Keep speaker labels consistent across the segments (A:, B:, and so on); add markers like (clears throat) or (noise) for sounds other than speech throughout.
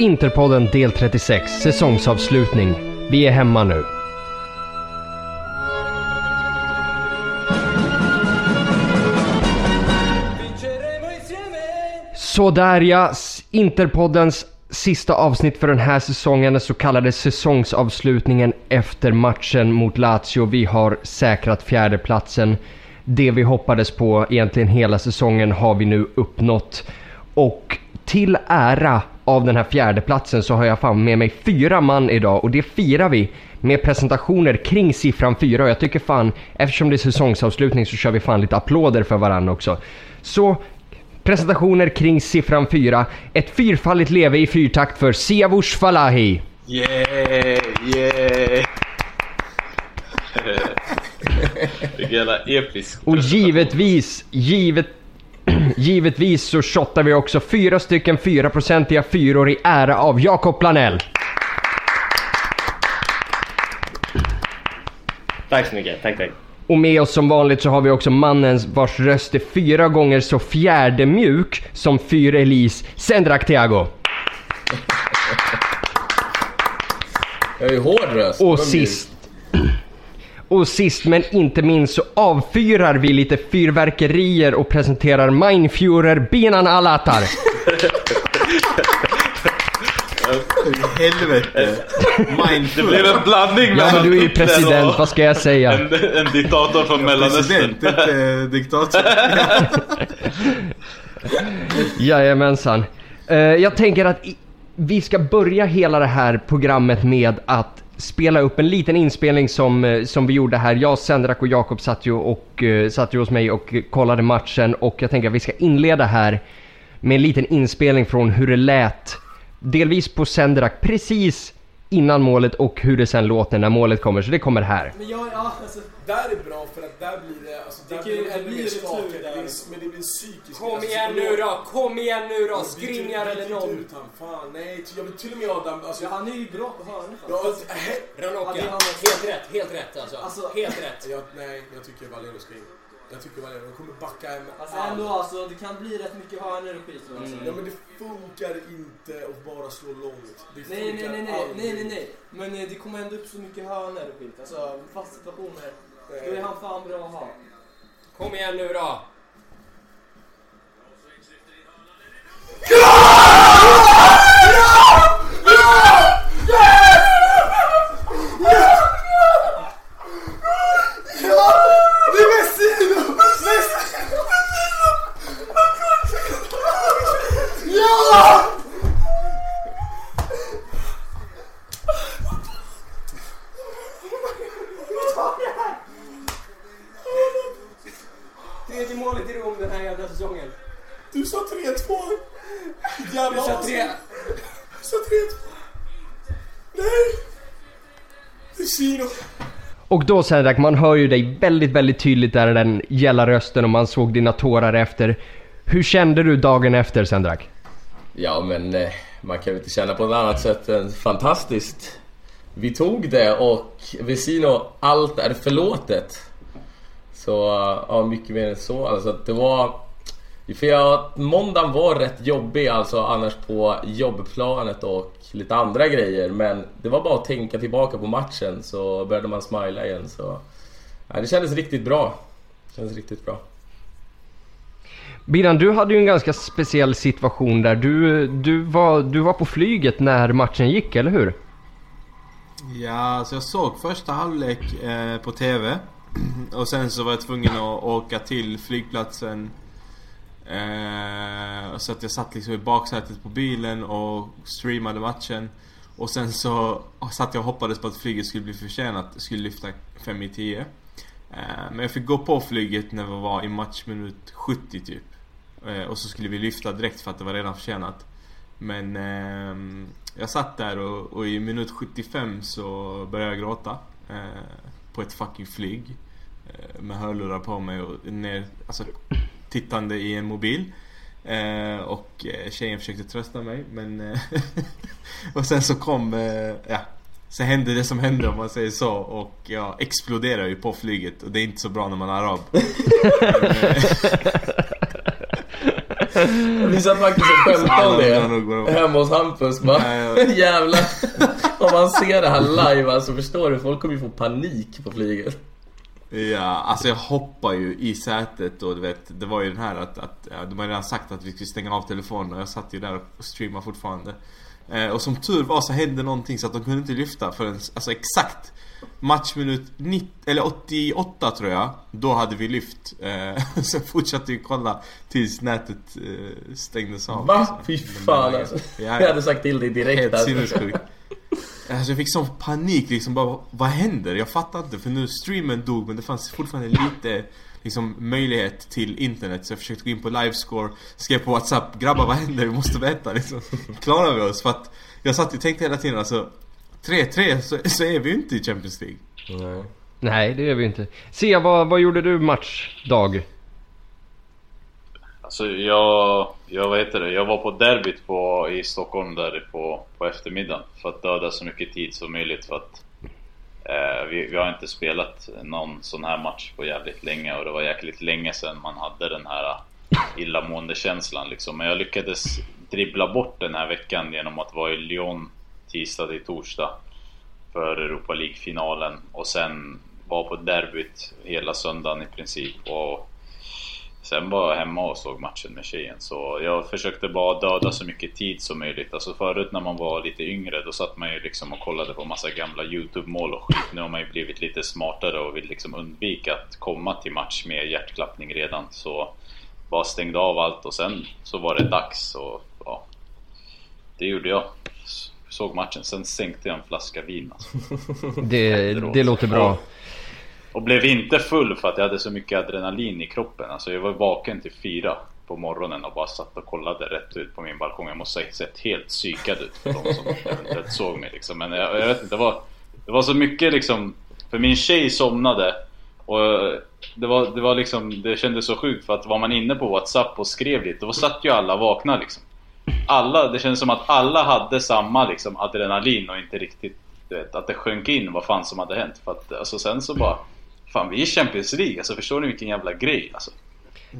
A: Interpodden del 36, säsongsavslutning. Vi är hemma nu. Sådär ja, Interpoddens sista avsnitt för den här säsongen, den så kallade säsongsavslutningen efter matchen mot Lazio. Vi har säkrat fjärdeplatsen. Det vi hoppades på egentligen hela säsongen har vi nu uppnått. Och till ära av den här fjärdeplatsen så har jag fan med mig fyra man idag och det firar vi med presentationer kring siffran fyra och jag tycker fan, eftersom det är säsongsavslutning så kör vi fan lite applåder för varandra också. Så presentationer kring siffran fyra. Ett fyrfaldigt leve i fyrtakt för Siavush Falahi.
B: Yeah, yeah. (laughs) (laughs) Vilken jävla episk
A: Och givetvis, givet, givetvis så shottar vi också fyra stycken 4-procentiga fyror i ära av Jakob Planell.
C: Tack så mycket, tack tack.
A: Och med oss som vanligt så har vi också mannen vars röst är fyra gånger så fjärdemjuk som Fyr Elise, Sendrak Thiago.
D: Jag har ju hård röst.
A: Och sist... Och sist men inte minst så avfyrar vi lite fyrverkerier och presenterar Mindfurer Binan Alatar.
E: Helvete!
B: Det blev en blandning
A: Ja
B: mellan
A: men du är ju president, vad ska jag säga?
B: en, en diktator från Mellanöstern.
E: President, inte diktator. (laughs)
A: Jajamensan. Eh, jag tänker att i, vi ska börja hela det här programmet med att spela upp en liten inspelning som, eh, som vi gjorde här. Jag, Sendrak och Jakob satt ju, och, eh, satt ju hos mig och kollade matchen och jag tänker att vi ska inleda här med en liten inspelning från hur det lät. Delvis på Sendrak precis innan målet och hur det sen låter när målet kommer. Så det kommer här.
F: Men jag, ja, alltså,
G: Där är bra för att där blir det, alltså, där
F: kan
G: blir det
F: det
G: ännu mer. Det blir- Men det blir psykiskt.
F: kom
G: alltså,
F: igen nu då, kom igen nu då,
G: Ja,
F: Skriniar eller
G: byt
F: någon.
G: ut han, fan nej. Jag vill till och med den, alltså.
F: Ja, han är ju bra på hörnor
G: Ja,
F: fan.
G: alltså,
F: Ranocchia, helt rätt, helt rätt alltså.
H: Alltså-
F: Helt rätt.
G: jag, nej, jag tycker Valero ska in. Jag tycker Valero, de kommer backa hem
H: Alltså
G: allt.
H: ändå alltså, det kan bli rätt mycket hörnor och skit. Alltså.
G: Ja men det funkar inte att bara slå långt. Det
H: Nej, nej, nej, nej, nej, nej, nej. Men eh, det kommer ändå upp så mycket hörnor och skit. Alltså fast situationer. Då är han fan bra att ha.
F: Kom igen nu då.
G: Det
A: Och då Sendrak, man hör ju dig väldigt, väldigt tydligt där i den gälla rösten och man såg dina tårar efter. Hur kände du dagen efter Sendrak?
D: Ja men eh, man kan ju inte känna på något annat sätt än fantastiskt. Vi tog det och Vesino, allt är förlåtet. Så ja, mycket mer än så. Alltså det var... För jag, måndagen var rätt jobbig alltså annars på jobbplanet och lite andra grejer. Men det var bara att tänka tillbaka på matchen så började man smila igen. Så ja, det kändes riktigt bra. Det kändes riktigt bra.
A: Biran, du hade ju en ganska speciell situation där. Du, du, var, du var på flyget när matchen gick, eller hur?
E: Ja, så jag såg första halvlek eh, på TV. (clears throat) Och sen så var jag tvungen att åka till flygplatsen. Eh, så att jag satt liksom i baksätet på bilen och streamade matchen. Och sen så satt jag och hoppades på att flyget skulle bli försenat. Skulle lyfta 5 i 10. Eh, men jag fick gå på flyget när vi var i matchminut 70 typ. Eh, och så skulle vi lyfta direkt för att det var redan försenat. Men ehm, jag satt där och, och i minut 75 så började jag gråta. Eh, på ett fucking flyg. Eh, med hörlurar på mig och ner, alltså tittande i en mobil. Eh, och eh, tjejen försökte trösta mig men... Eh, (laughs) och sen så kom, eh, ja. Så hände det som hände om man säger så och jag exploderade ju på flyget och det är inte så bra när man är arab. (laughs)
D: Vi satt faktiskt och skämtade om det
E: de-
D: hemma hos Hampus. Bara, (laughs) jävlar. Om man ser det här live alltså förstår du, folk kommer ju få panik på flyget.
E: Ja, alltså jag hoppar ju i sätet och du vet, det var ju den här att, att de har redan sagt att vi skulle stänga av telefonen och jag satt ju där och streamade fortfarande. Eh, och som tur var så hände någonting så att de kunde inte lyfta förrän, alltså exakt matchminut 90, eller 88 tror jag. Då hade vi lyft. Eh, (laughs) så fortsatte vi kolla tills nätet eh, stängdes av.
D: Va? Fy fan alltså.
E: Ja,
D: Jag
E: ja.
D: hade sagt till dig direkt
E: Helt
D: alltså.
E: sinnessjukt. Alltså jag fick sån panik liksom bara, vad händer? Jag fattar inte för nu streamen dog men det fanns fortfarande lite liksom möjlighet till internet så jag försökte gå in på livescore, skrev på whatsapp, grabbar vad händer? Vi måste veta liksom. Klarar vi oss? För att jag satt och tänkte hela tiden alltså 3-3 så, så är vi ju inte i Champions League.
D: Nej.
A: Nej, det gör vi inte. Sia, vad, vad gjorde du matchdag?
B: Alltså jag, jag vet det, jag var på derbyt på, i Stockholm där på, på eftermiddagen för att döda så mycket tid som möjligt för att eh, vi, vi har inte spelat någon sån här match på jävligt länge och det var jäkligt länge sedan man hade den här illamående känslan liksom. Men jag lyckades dribbla bort den här veckan genom att vara i Lyon tisdag till torsdag för Europa League-finalen och sen var på derbyt hela söndagen i princip och Sen var jag hemma och såg matchen med tjejen så jag försökte bara döda så mycket tid som möjligt. Alltså förut när man var lite yngre då satt man ju liksom och kollade på massa gamla YouTube-mål och skit. Nu har man ju blivit lite smartare och vill liksom undvika att komma till match med hjärtklappning redan. Så bara stängde av allt och sen så var det dags och ja. Det gjorde jag. Såg matchen, sen sänkte jag en flaska vin alltså.
A: Det, det låter bra.
B: Och blev inte full för att jag hade så mycket adrenalin i kroppen. Alltså jag var vaken till fyra på morgonen och bara satt och kollade rätt ut på min balkong. Jag måste ha sett helt psykad ut för de som eventuellt såg mig liksom. Men jag, jag vet inte, det var, det var så mycket liksom. För min tjej somnade. Och det var, det var liksom, det kändes så sjukt för att var man inne på WhatsApp och skrev lite, då satt ju alla vakna liksom. Alla, det kändes som att alla hade samma liksom adrenalin och inte riktigt du vet, att det sjönk in vad fan som hade hänt. För att alltså sen så bara Fan vi är i Champions League, alltså förstår ni vilken jävla grej alltså?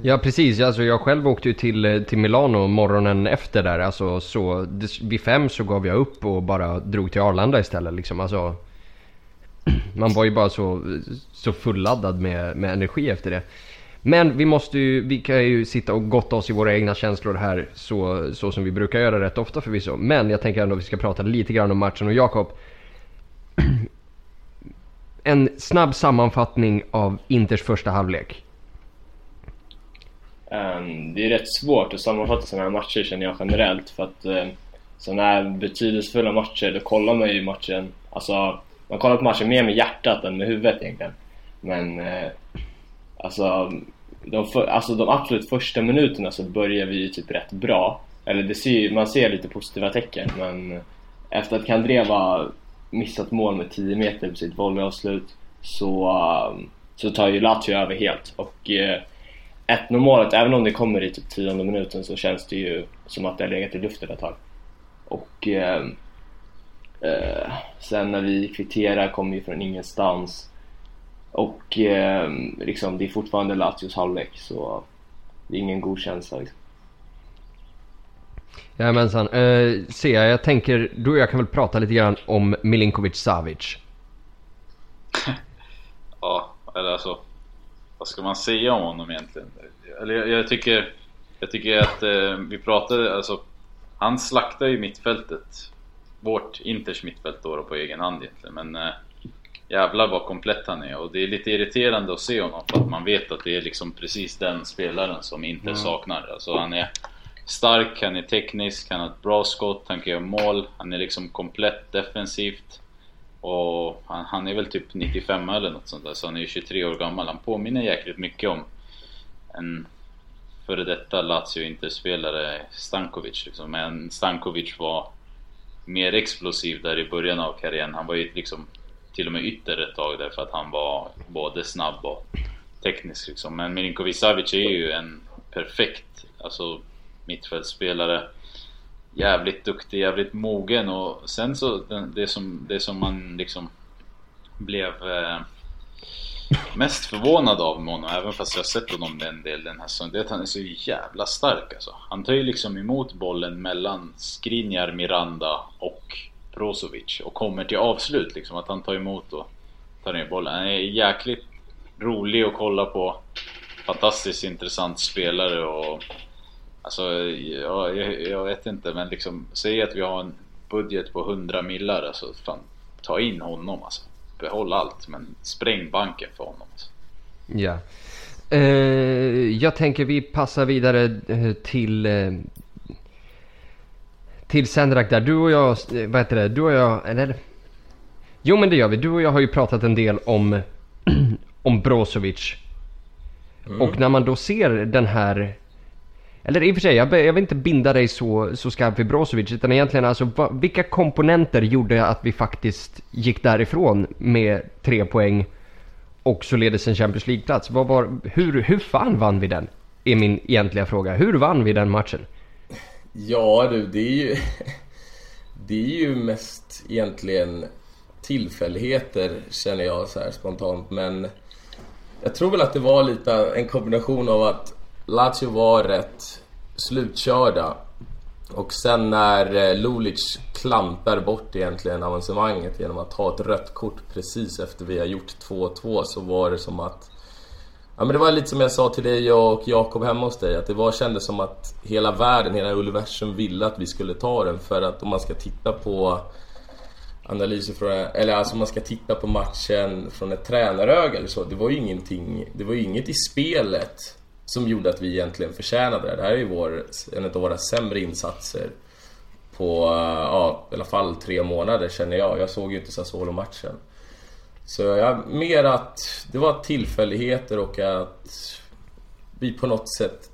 A: Ja precis, alltså jag själv åkte ju till, eh, till Milano morgonen efter där. Alltså så, vid fem så gav jag upp och bara drog till Arlanda istället liksom. Alltså, (clears throat) man var ju bara så, så fulladdad med, med energi efter det. Men vi måste ju, vi kan ju sitta och gotta oss i våra egna känslor här så, så som vi brukar göra rätt ofta förvisso. Men jag tänker ändå att vi ska prata lite grann om matchen och Jakob. (clears throat) En snabb sammanfattning av Inters första halvlek.
C: Um, det är rätt svårt att sammanfatta sådana här matcher känner jag generellt för att ehm, uh, sådana här betydelsefulla matcher, då kollar man ju matchen, alltså man kollar på matchen mer med hjärtat än med huvudet egentligen. Men uh, alltså, de för, alltså de absolut första minuterna så börjar vi ju typ rätt bra. Eller det ser, man ser lite positiva tecken men efter att Kandreva missat mål med 10 meter på sitt volleyavslut så, um, så tar ju Lazio över helt. Och eh, 1-0 målet, även om det kommer i typ tionde minuten så känns det ju som att det har legat i luften ett tag. Och eh, eh, sen när vi kvitterar kommer ju från ingenstans. Och eh, liksom, det är fortfarande Lazios halvlek så det är ingen god känsla liksom.
A: Jajamensan. Uh, Sia, jag tänker du och jag kan väl prata lite grann om Milinkovic Savic. (laughs)
B: Ja, eller alltså Vad ska man säga om honom egentligen? Eller jag, jag tycker Jag tycker att eh, vi pratade, alltså Han slaktar ju mittfältet Vårt Inters mittfält då på egen hand egentligen men eh, Jävlar vad komplett han är och det är lite irriterande att se honom för att man vet att det är liksom precis den spelaren som Inter saknar. Alltså han är stark, han är teknisk, han har ett bra skott, han kan göra mål, han är liksom komplett defensivt. Och han, han är väl typ 95 eller något sånt där, så han är ju 23 år gammal. Han påminner jäkligt mycket om en före detta Lazio-interspelare Stankovic liksom. Men Stankovic var mer explosiv där i början av karriären. Han var ju liksom till och med ytter ett tag där för att han var både snabb och teknisk liksom. Men Milinkovic Savic är ju en perfekt alltså, mittfältsspelare. Jävligt duktig, jävligt mogen och sen så det som, det som man liksom blev eh, mest förvånad av med honom, även fast jag sett honom en del den här säsongen, det är att han är så jävla stark alltså. Han tar ju liksom emot bollen mellan Skriniar, Miranda och Brozovic och kommer till avslut liksom. Att han tar emot och tar ner bollen. Han är jäkligt rolig att kolla på. Fantastiskt intressant spelare och... Alltså, jag, jag, jag vet inte men liksom, säg att vi har en budget på 100 millar alltså, fan, ta in honom alltså. Behåll allt men spräng banken för honom. Alltså.
A: Ja. Eh, jag tänker vi passar vidare eh, till eh, till Sendrak där. Du och jag, eh, vad heter det, du och jag, eller? Jo men det gör vi. Du och jag har ju pratat en del om, (clears throat) om Brozovic. Och när man då ser den här eller i och för sig, jag, jag vill inte binda dig så, så skarpt vid Brozovic utan egentligen alltså va, vilka komponenter gjorde att vi faktiskt gick därifrån med tre poäng och således en Champions League-plats? Vad var, hur, hur fan vann vi den? Är min egentliga fråga. Hur vann vi den matchen?
D: Ja du, det är ju... (laughs) Det är ju mest egentligen tillfälligheter känner jag så här spontant men jag tror väl att det var lite en kombination av att Lazio var rätt slutkörda och sen när eh, Lulic klampar bort egentligen avancemanget genom att ta ett rött kort precis efter vi har gjort 2-2 så var det som att Ja men det var lite som jag sa till dig och Jakob hemma hos dig att det var, kändes som att hela världen, hela universum ville att vi skulle ta den för att om man ska titta på analyser från, eller alltså om man ska titta på matchen från ett tränaröga eller så. Det var ju ingenting, det var ju inget i spelet som gjorde att vi egentligen förtjänade det. Det här är ju vår, en av våra sämre insatser på, ja i alla fall tre månader känner jag. Jag såg ju inte Sassuolo-matchen. Så jag, mer att det var tillfälligheter och att vi på något sätt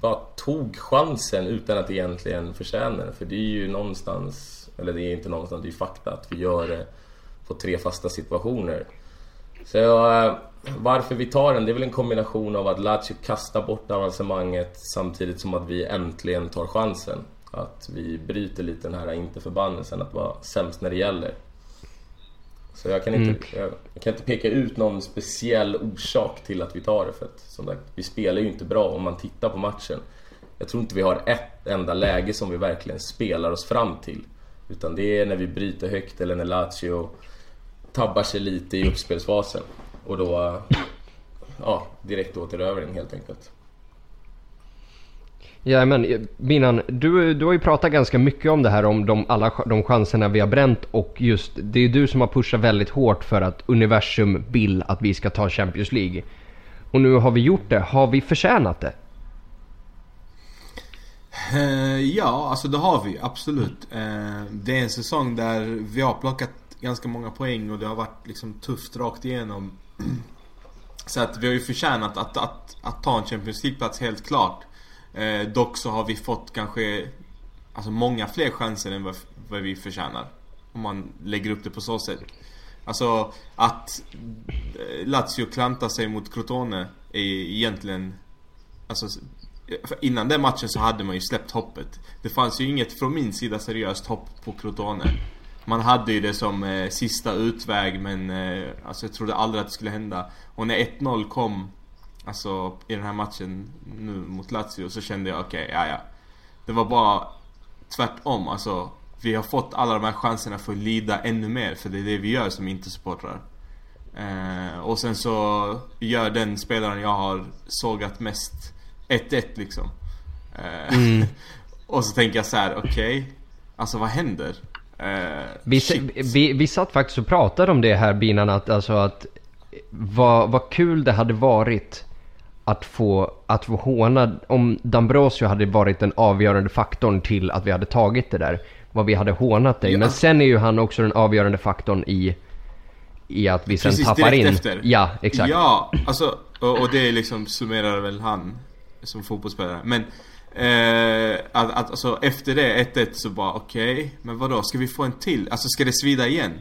D: bara tog chansen utan att egentligen förtjäna den. För det är ju någonstans, eller det är inte någonstans, det är ju fakta att vi gör det på tre fasta situationer. Så eh, varför vi tar den, det är väl en kombination av att Lazio kastar bort avancemanget samtidigt som att vi äntligen tar chansen. Att vi bryter lite den här inte-förbannelsen att vara sämst när det gäller. Så jag kan, inte, jag, jag kan inte peka ut någon speciell orsak till att vi tar det för att som sagt, vi spelar ju inte bra om man tittar på matchen. Jag tror inte vi har ett enda läge som vi verkligen spelar oss fram till. Utan det är när vi bryter högt eller när Lazio tabbar sig lite i uppspelsfasen. Och då, ja, direkt återövring helt enkelt.
A: Ja men Binan, du, du har ju pratat ganska mycket om det här om de, alla de chanserna vi har bränt och just det är du som har pushat väldigt hårt för att universum vill att vi ska ta Champions League. Och nu har vi gjort det. Har vi förtjänat det?
E: Eh, ja, alltså det har vi absolut. Eh, det är en säsong där vi har plockat ganska många poäng och det har varit liksom tufft rakt igenom. Så att vi har ju förtjänat att, att, att ta en Champions League-plats helt klart. Eh, dock så har vi fått kanske alltså många fler chanser än vad, vad vi förtjänar. Om man lägger upp det på så sätt. Alltså att eh, Lazio klantar sig mot Crotone är egentligen Alltså innan den matchen så hade man ju släppt hoppet. Det fanns ju inget från min sida seriöst hopp på Crotone. Man hade ju det som eh, sista utväg men eh, alltså jag trodde aldrig att det skulle hända. Och när 1-0 kom Alltså i den här matchen nu mot Lazio så kände jag okej, okay, ja ja. Det var bara tvärtom alltså. Vi har fått alla de här chanserna för att lida ännu mer för det är det vi gör som inte supportrar. Eh, och sen så gör den spelaren jag har sågat mest 1-1 liksom. Eh, (laughs) och så tänker jag så här: okej. Okay, alltså vad händer? Eh,
A: Vi, vi, vi satt faktiskt och pratade om det här Binan att, alltså att vad, vad kul det hade varit att få, att få håna om Dambrosio hade varit den avgörande faktorn till att vi hade tagit det där. Vad vi hade hånat dig.
E: Ja.
A: Men sen är ju han också den avgörande faktorn i, i att vi sen
E: Precis
A: tappar in.
E: efter.
A: Ja, exakt.
E: Ja, alltså och, och det liksom summerar väl han som fotbollsspelare. Men eh, att, att alltså efter det 1-1 så bara okej, men vadå? Ska vi få en till? Alltså ska det svida igen?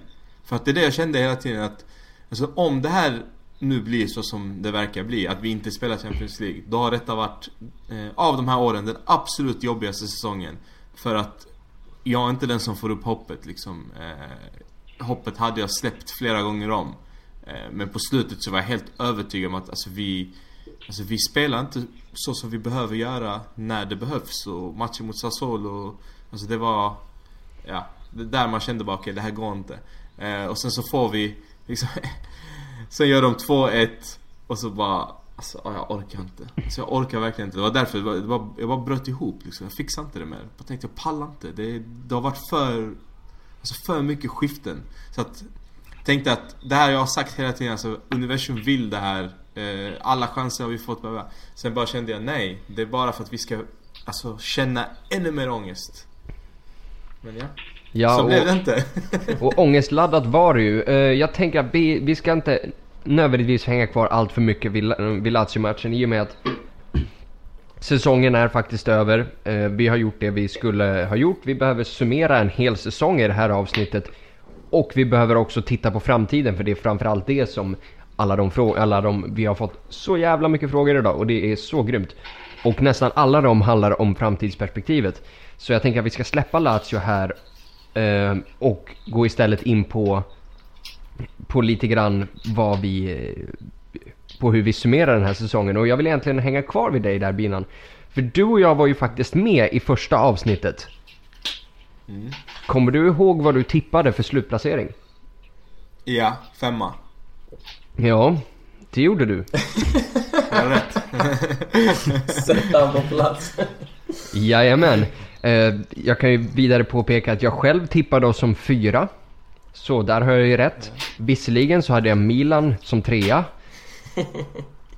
E: För att det är det jag kände hela tiden att Alltså om det här nu blir så som det verkar bli, att vi inte spelar Champions League. Då har detta varit, eh, av de här åren, den absolut jobbigaste säsongen. För att jag är inte den som får upp hoppet liksom. Eh, hoppet hade jag släppt flera gånger om. Eh, men på slutet så var jag helt övertygad om att alltså, vi Alltså vi spelar inte så som vi behöver göra när det behövs och matchen mot Sassuolo Alltså det var Ja, det där man kände bara okej okay, det här går inte eh, Och sen så får vi liksom (laughs) Sen gör de 2-1 och så bara Alltså ah, jag orkar inte. Alltså, jag orkar verkligen inte. Det var därför det var, det var, jag bara bröt ihop liksom. Jag fixar inte det mer. Jag tänkte jag pallar inte. Det, det har varit för Alltså för mycket skiften. Så att Tänkte att det här jag har sagt hela tiden, alltså universum vill det här. Eh, alla chanser har vi fått. Bla Sen bara kände jag nej. Det är bara för att vi ska alltså, känna ännu mer ångest. Men ja.
A: Ja,
E: Så
A: och,
E: blev det inte. (laughs)
A: och ångestladdat var det ju. Eh, jag tänker att vi, vi ska inte nödvändigtvis hänga kvar allt för mycket vid, vid Lazio-matchen i och med att säsongen är faktiskt över. Eh, vi har gjort det vi skulle ha gjort. Vi behöver summera en hel säsong i det här avsnittet. Och vi behöver också titta på framtiden för det är framförallt det som alla de frågor, alla de, vi har fått så jävla mycket frågor idag och det är så grymt. Och nästan alla de handlar om framtidsperspektivet. Så jag tänker att vi ska släppa Lazio här eh, och gå istället in på, på lite grann vad vi, eh, på hur vi summerar den här säsongen. Och jag vill egentligen hänga kvar vid dig där Binan. För du och jag var ju faktiskt med i första avsnittet. Kommer du ihåg vad du tippade för slutplacering?
E: Ja, femma.
A: Ja, det gjorde du. (laughs)
E: Jag. (laughs)
D: Sätt han på plats.
A: Jajamän. Eh, jag kan ju vidare påpeka att jag själv tippade oss som fyra. Så där har jag ju rätt. Visserligen så hade jag Milan som trea. (laughs)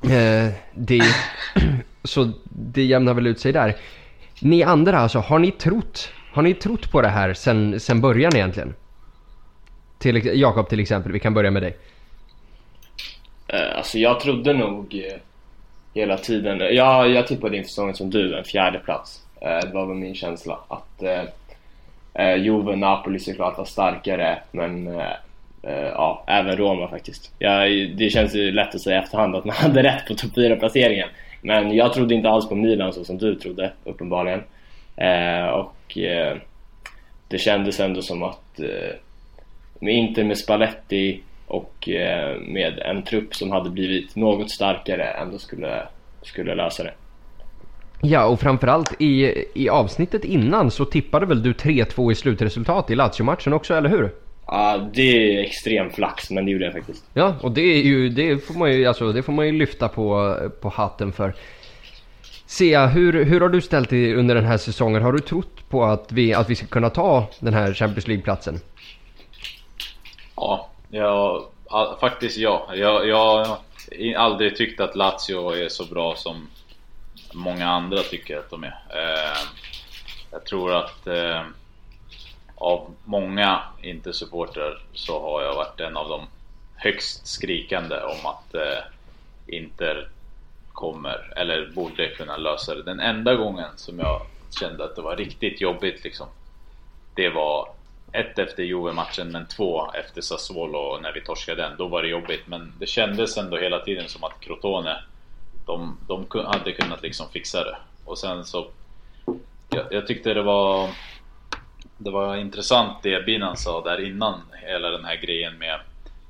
A: Eh, det, (clears throat) så det jämnar väl ut sig där. Ni andra alltså, har ni trott, har ni trott på det här sen, sen början egentligen? Till, Jakob till exempel, vi kan börja med dig.
C: Eh, alltså jag trodde nog eh, hela tiden, jag, jag tippade inför säsongen som du, en fjärde plats. Eh, det var väl min känsla att eh, Juve och Napoli såklart var starkare men eh, ja, även Roma faktiskt. Jag, det känns ju lätt att säga i efterhand att man (laughs) hade rätt på topp 4 placeringen. Men jag trodde inte alls på Milan så som du trodde uppenbarligen. Eh, och eh, det kändes ändå som att eh, med Inter med Spalletti och eh, med en trupp som hade blivit något starkare ändå skulle, skulle lösa det.
A: Ja, och framförallt i, i avsnittet innan så tippade väl du 3-2 i slutresultat i Lazio-matchen också, eller hur?
C: Ja, det är extrem flax, men det gjorde jag faktiskt.
A: Ja, och det är ju, det får man ju, alltså, det får man ju lyfta på, på hatten för. Sea, hur, hur har du ställt dig under den här säsongen? Har du trott på att vi, att vi ska kunna ta den här Champions League-platsen?
B: Ja, all, faktiskt ja. Jag, jag har aldrig tyckt att Lazio är så bra som många andra tycker att de är. Eh, jag tror att eh, av många Inter-supportrar så har jag varit en av de högst skrikande om att eh, Inter kommer, eller borde kunna lösa det. Den enda gången som jag kände att det var riktigt jobbigt liksom. Det var ett efter Juve-matchen men två efter Sassuolo när vi torskade den. Då var det jobbigt men det kändes ändå hela tiden som att Crotone de, de hade kunnat liksom fixa det. Och sen så jag, jag tyckte det var Det var intressant det Binan sa där innan hela den här grejen med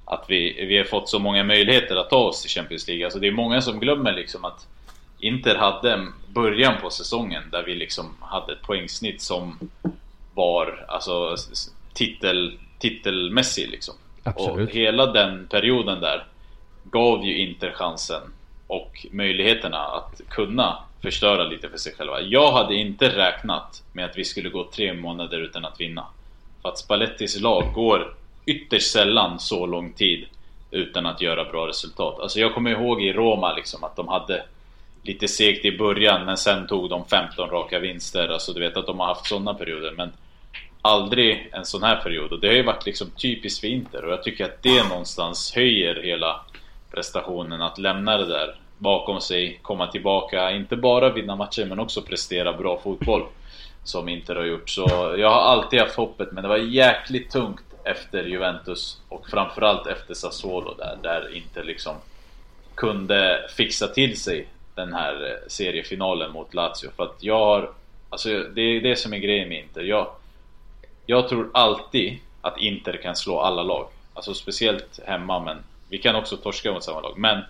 B: att vi, vi har fått så många möjligheter att ta oss till Champions League. Alltså det är många som glömmer liksom att Inter hade en början på säsongen där vi liksom hade ett poängsnitt som var alltså titel, titelmässig liksom.
A: Absolut.
B: Och hela den perioden där gav ju Inter chansen och möjligheterna att kunna förstöra lite för sig själva. Jag hade inte räknat med att vi skulle gå tre månader utan att vinna. För att Spallettis lag går ytterst sällan så lång tid utan att göra bra resultat. Alltså jag kommer ihåg i Roma liksom att de hade lite segt i början men sen tog de 15 raka vinster. Alltså du vet att de har haft sådana perioder men aldrig en sån här period. Och det har ju varit liksom typiskt för Inter och jag tycker att det någonstans höjer hela prestationen att lämna det där bakom sig, komma tillbaka, inte bara vinna matcher men också prestera bra fotboll som Inter har gjort. Så jag har alltid haft hoppet men det var jäkligt tungt efter Juventus och framförallt efter Sassuolo där, där Inter liksom kunde fixa till sig den här eh, seriefinalen mot Lazio. För att jag har, alltså det är det som är grejen med Inter. Jag, jag tror alltid att Inter kan slå alla lag. Alltså speciellt hemma men Vi kan också torska mot samma lag. Men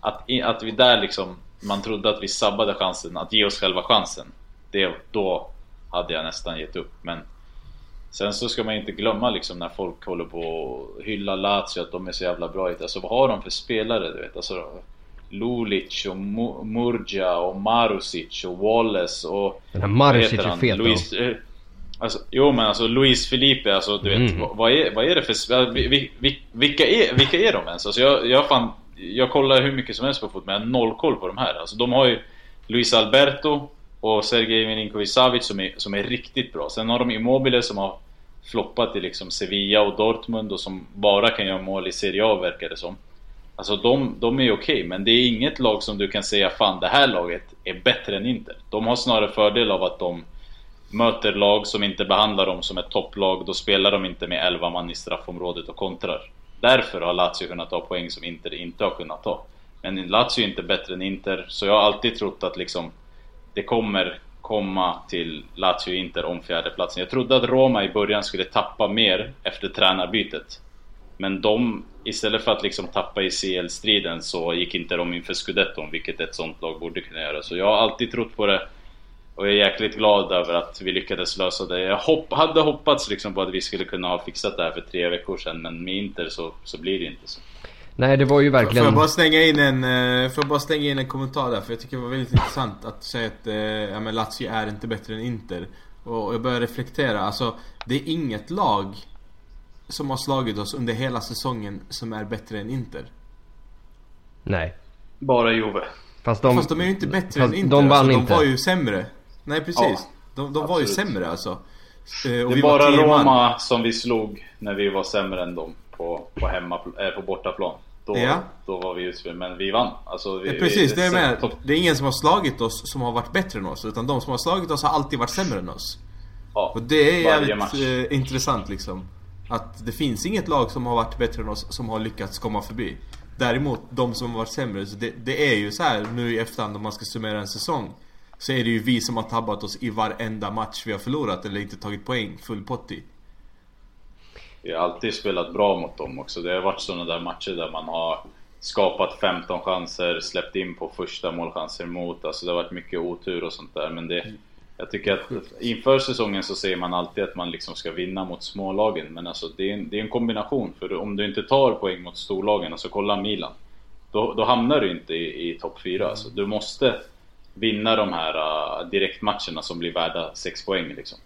B: att, att vi där liksom, man trodde att vi sabbade chansen, att ge oss själva chansen. Det, då hade jag nästan gett upp. Men sen så ska man inte glömma liksom när folk håller på och hylla Lazio att de är så jävla bra. Alltså vad har de för spelare? Du vet? Alltså, Lulic och Mu- Murgia och Marusic och Wallace och...
A: Den här Marusic är fet.
B: Luis, eh, alltså, Jo men alltså Luis Felipe, alltså du vet
A: Mm.
B: vad, är, vad är det för... sp- vi- vi- vi- Vilka är, vilka är de ens? Alltså jag, jag fan... Jag kollar hur mycket som helst på fotboll men jag har noll koll på de här. Alltså de har ju Luis Alberto och Sergej Milinkovic Savic som är, som är riktigt bra. Sen har de Immobile som har floppat i liksom Sevilla och Dortmund och som bara kan göra mål i Serie A verkar det som. Alltså de, de är okej, men det är inget lag som du kan säga fan det här laget är bättre än Inter. De har snarare fördel av att de möter lag som inte behandlar dem som ett topplag. Då spelar de inte med 11 man i straffområdet och kontrar. Därför har Lazio kunnat ta poäng som Inter inte har kunnat ta. Men Lazio är inte bättre än Inter, så jag har alltid trott att liksom det kommer komma till Lazio Inter om fjärdeplatsen. Jag trodde att Roma i början skulle tappa mer efter tränarbytet. Men de, istället för att liksom tappa i CL-striden så gick inte de inför scudetton, vilket ett sånt lag borde kunna göra. Så jag har alltid trott på det. Och jag är jäkligt glad över att vi lyckades lösa det. Jag hopp, hade hoppats liksom på att vi skulle kunna ha fixat det här för tre veckor sedan, men med Inter så, så blir det inte så.
A: Nej det var ju
E: Får
A: verkligen...
E: jag bara slänga in en, eh, får jag bara slänga in en kommentar där? För jag tycker det var väldigt intressant att säga att eh, ja, men Lazio är inte bättre än Inter. Och jag börjar reflektera, alltså det är inget lag som har slagit oss under hela säsongen som är bättre än Inter.
A: Nej.
B: Bara Juve.
A: Fast de...
E: Fast de är ju inte bättre än Inter.
A: de vann
E: alltså,
A: inte.
E: De var ju sämre. Nej precis.
B: Ja,
E: de de var ju sämre alltså. Eh, Och
B: Det är bara. Roma som vi slog när vi var sämre än dem på, på, hemma, äh, på bortaplan. Då,
E: Ja.
B: då var vi utspel, men vi vann. Alltså, vi,
E: Ja, precis,
B: vi,
E: det är med. Det är ingen som har slagit oss som har varit bättre än oss. Utan de som har slagit oss har alltid varit sämre än oss.
B: Ja,
E: Och det är jävligt eh, intressant liksom. Att det finns inget lag som har varit bättre än oss som har lyckats komma förbi. Däremot de som har varit sämre, så det, det är ju så här nu i efterhand om man ska summera en säsong. Så är det ju vi som har tabbat oss i varenda match vi har förlorat eller inte tagit poäng full pott i.
B: Vi har alltid spelat bra mot dem också. Det har varit sådana där matcher där man har skapat 15 chanser, släppt in på första målchanser mot. Alltså det har varit mycket otur och sånt där. Men det, jag tycker att inför säsongen så säger man alltid att man liksom ska vinna mot smålagen. Men alltså det är en, det är en kombination. För om du inte tar poäng mot storlagen, alltså kolla Milan. Då, då hamnar du inte i, i topp 4. Alltså, du måste vinna de här uh, direktmatcherna som blir värda 6 poäng liksom.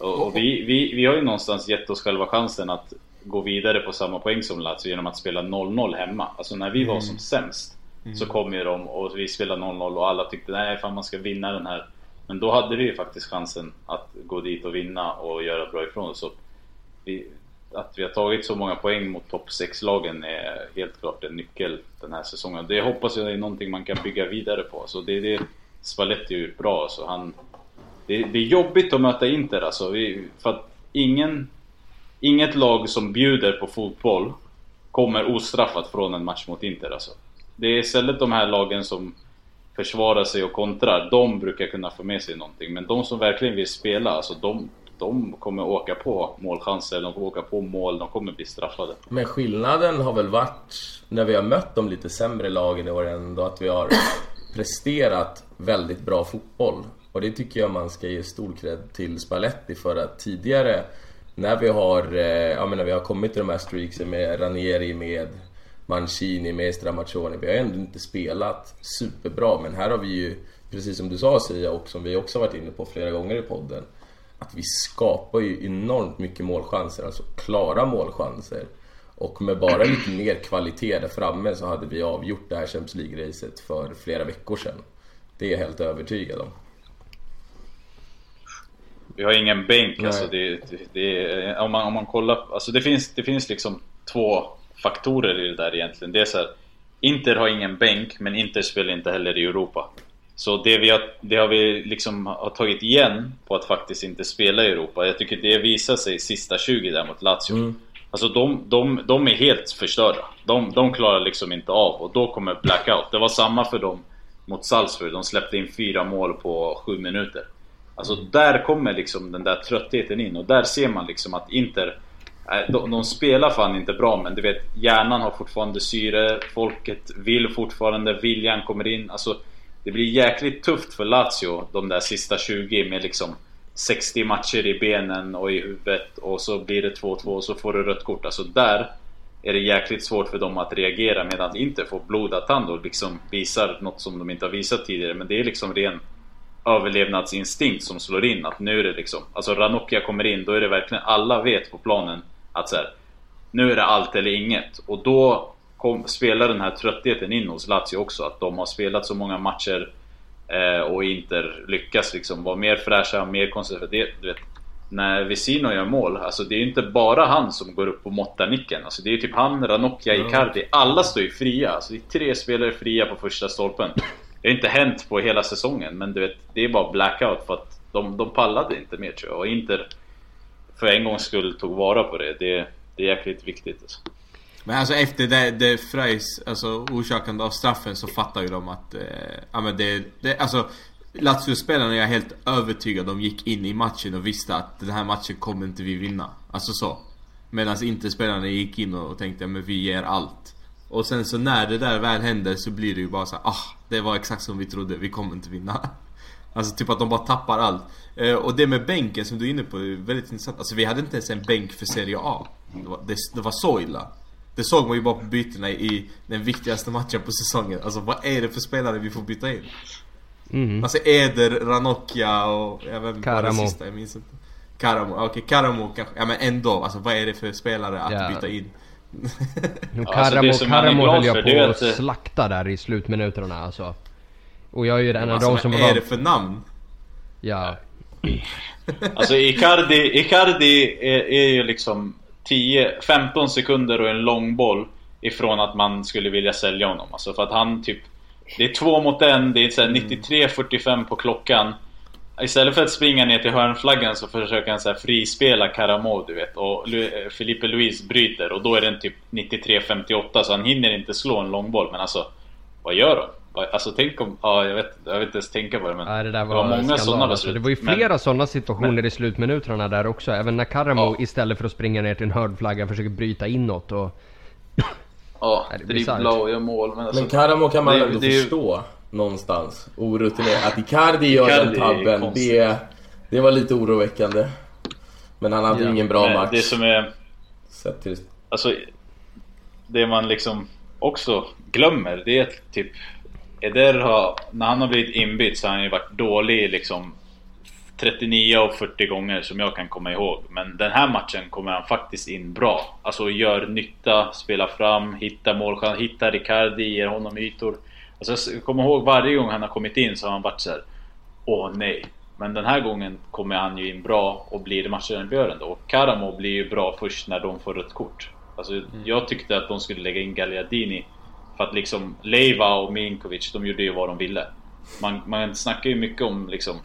B: Och, och vi, vi, vi har ju någonstans gett oss själva chansen att gå vidare på samma poäng som Lazio genom att spela 0-0 hemma. Alltså när vi var som sämst så kom ju de och vi spelade 0-0 och alla tyckte nej fan man ska vinna den här. Men då hade vi ju faktiskt chansen att gå dit och vinna och göra bra ifrån oss. Vi, att vi har tagit så många poäng mot topp 6-lagen är helt klart en nyckel den här säsongen. Det hoppas jag är någonting man kan bygga vidare på. Så det är det Spalletti har gjort bra. alltså, han, det, det är jobbigt att möta Inter alltså. Vi, för att ingen, inget lag som bjuder på fotboll kommer ostraffat från en match mot Inter alltså. Det är istället de här lagen som försvarar sig och kontrar. De brukar kunna få med sig någonting. Men de som verkligen vill spela, alltså de, de kommer åka på målchanser, de kommer åka på mål, de kommer bli straffade.
D: Men skillnaden har väl varit när vi har mött de lite sämre lagen i år ändå att vi har presterat väldigt bra fotboll. Och det tycker jag man ska ge stor cred till Spalletti för att tidigare när vi har, eh, ja, men när vi har kommit till de här streaksen med Ranieri, med Mancini, med Stramaccioni. Vi har ändå inte spelat superbra men här har vi ju, precis som du sa Sia och som vi också varit inne på flera gånger i podden. Att vi skapar ju enormt mycket målchanser, alltså klara målchanser. Och med bara lite mer kvalitet där framme så hade vi avgjort det här Champions League-racet för flera veckor sedan. Det är jag helt övertygad om.
B: Vi har ingen bänk
D: Nej.
B: alltså. Det, det, det, om, man, om man kollar, alltså det finns, det finns liksom två faktorer i det där egentligen. Det är så här, Inter har ingen bänk, men Inter spelar inte heller i Europa. Så det, vi har, det har vi liksom har tagit igen på att faktiskt inte spela i Europa. Jag tycker det visar sig sista 20 där mot Lazio. Alltså de, de, de är helt förstörda. De, de klarar liksom inte av och då kommer blackout. Det var samma för dem mot Salzburg. De släppte in fyra mål på sju minuter. Alltså där kommer liksom den där tröttheten in och där ser man liksom att Inter Nej, de, de spelar fan inte bra men du vet hjärnan har fortfarande syre, folket vill fortfarande, viljan kommer in. Alltså det blir jäkligt tufft för Lazio de där sista 20 med liksom 60 matcher i benen och i huvudet och så blir det 2-2 och så får du rött kort. Alltså där är det jäkligt svårt för dem att reagera medan inte får blodad tand och liksom visar något som de inte har visat tidigare. Men det är liksom ren överlevnadsinstinkt som slår in att nu är det liksom Alltså Ranocchia kommer in, då är det verkligen alla vet på planen att så här, Nu är det allt eller inget och då kom, spelar den här tröttheten in hos Lazio också att de har spelat så många matcher och inte lyckas liksom vara mer fräscha, mer. Du vet, när Vesino gör mål, alltså det är inte bara han som går upp och måttar nicken. Alltså det är typ han, Ranocchia, Icardi. Alla står ju fria. Alltså det är tre spelare fria på första stolpen. Det har inte hänt på hela säsongen, men du vet, det är bara blackout för att de, de pallade inte mer tror jag. Och Inter för en gångs skull tog vara på det. Det, det är jäkligt viktigt. Alltså.
E: Men alltså efter det, det Freis, alltså orsakande av straffen så fattar ju de att, eh, ja men det, det alltså Lazio-spelarna är jag helt övertygad de gick in i matchen och visste att den här matchen kommer inte vi vinna. Alltså så. Medan inte spelarna gick in och tänkte men vi ger allt. Och sen så när det där väl händer så blir det ju bara så här, ah, det var exakt som vi trodde, vi kommer inte vinna. (laughs) Alltså typ att de bara tappar allt. Eh, och det med bänken som du är inne på är väldigt intressant. Alltså vi hade inte ens en bänk för Serie A. Det var, det, det var så illa. Det såg man ju bara på bytena i den viktigaste matchen på säsongen. Alltså vad är det för spelare vi får byta in?
A: Mm.
E: Alltså Eder, Ranocchia och jag vet inte vad det
A: Karamo.
E: sista, jag minns inte. Karamo, okej Karamo kanske. Ja men ändå, alltså vad är det för spelare att
A: Ja.
E: byta in? (laughs)
B: Alltså,
A: Karamo,
B: det som man är
A: Karamo höll jag på att slakta där i slutminuterna alltså. Och jag är ju en av
E: Alltså
A: de som
E: vad är det för namn?
A: Ja.
B: Alltså Icardi, Icardi är, är ju liksom 10-15 sekunder och en lång boll ifrån att man skulle vilja sälja honom. Alltså för att han typ... Det är två mot en, det är så här 93-45 på klockan. Istället för att springa ner till hörnflaggan så försöker han så här frispela Karamo du vet. Och eh, Felipe Luis bryter och då är den typ 93-58 så han hinner inte slå en lång boll. Men alltså, vad gör de? Alltså tänk om... Ja, jag vet, jag vet inte ens tänka på det men...
A: Nej, det där var,
B: det var många
A: skandal,
B: sådana
A: alltså.
B: beslut.
A: Det var ju
B: Men-
A: flera sådana situationer i slutminuterna där också. Även när Karamo
B: Ja.
A: istället för att springa ner till en hörnflagga försöker bryta inåt och...
B: Ja,
A: Nej, det är
B: dribbla och göra mål men alltså...
D: Men Karamo kan man
B: det-
D: ändå
B: det
D: förstå någonstans. Orutinerad. Att Icardi gör
B: Icardi
D: den tabben, det, det var lite oroväckande. Men han hade ju
A: Ja.
D: ingen bra
B: Men
D: match.
B: Det som är...
D: Sett till...
B: Alltså, det man liksom också glömmer, det är typ Eder har, när han har blivit inbytt så har han ju varit dålig liksom 39 av 40 gånger som jag kan komma ihåg. Men den här matchen kommer han faktiskt in bra. Alltså gör nytta, spelar fram, hittar målchans, hittar Ricardi, ger honom ytor. Alltså jag kommer ihåg varje gång han har kommit in så har han varit så här. Åh nej. Men den här gången kommer han ju in bra och blir matchavgörande. Och Karamo blir ju bra först när de får rött kort. Alltså jag tyckte att de skulle lägga in Gagliardini. För att liksom Leiva och Milinkovic, de gjorde ju vad de ville. Man, man snackar ju mycket om liksom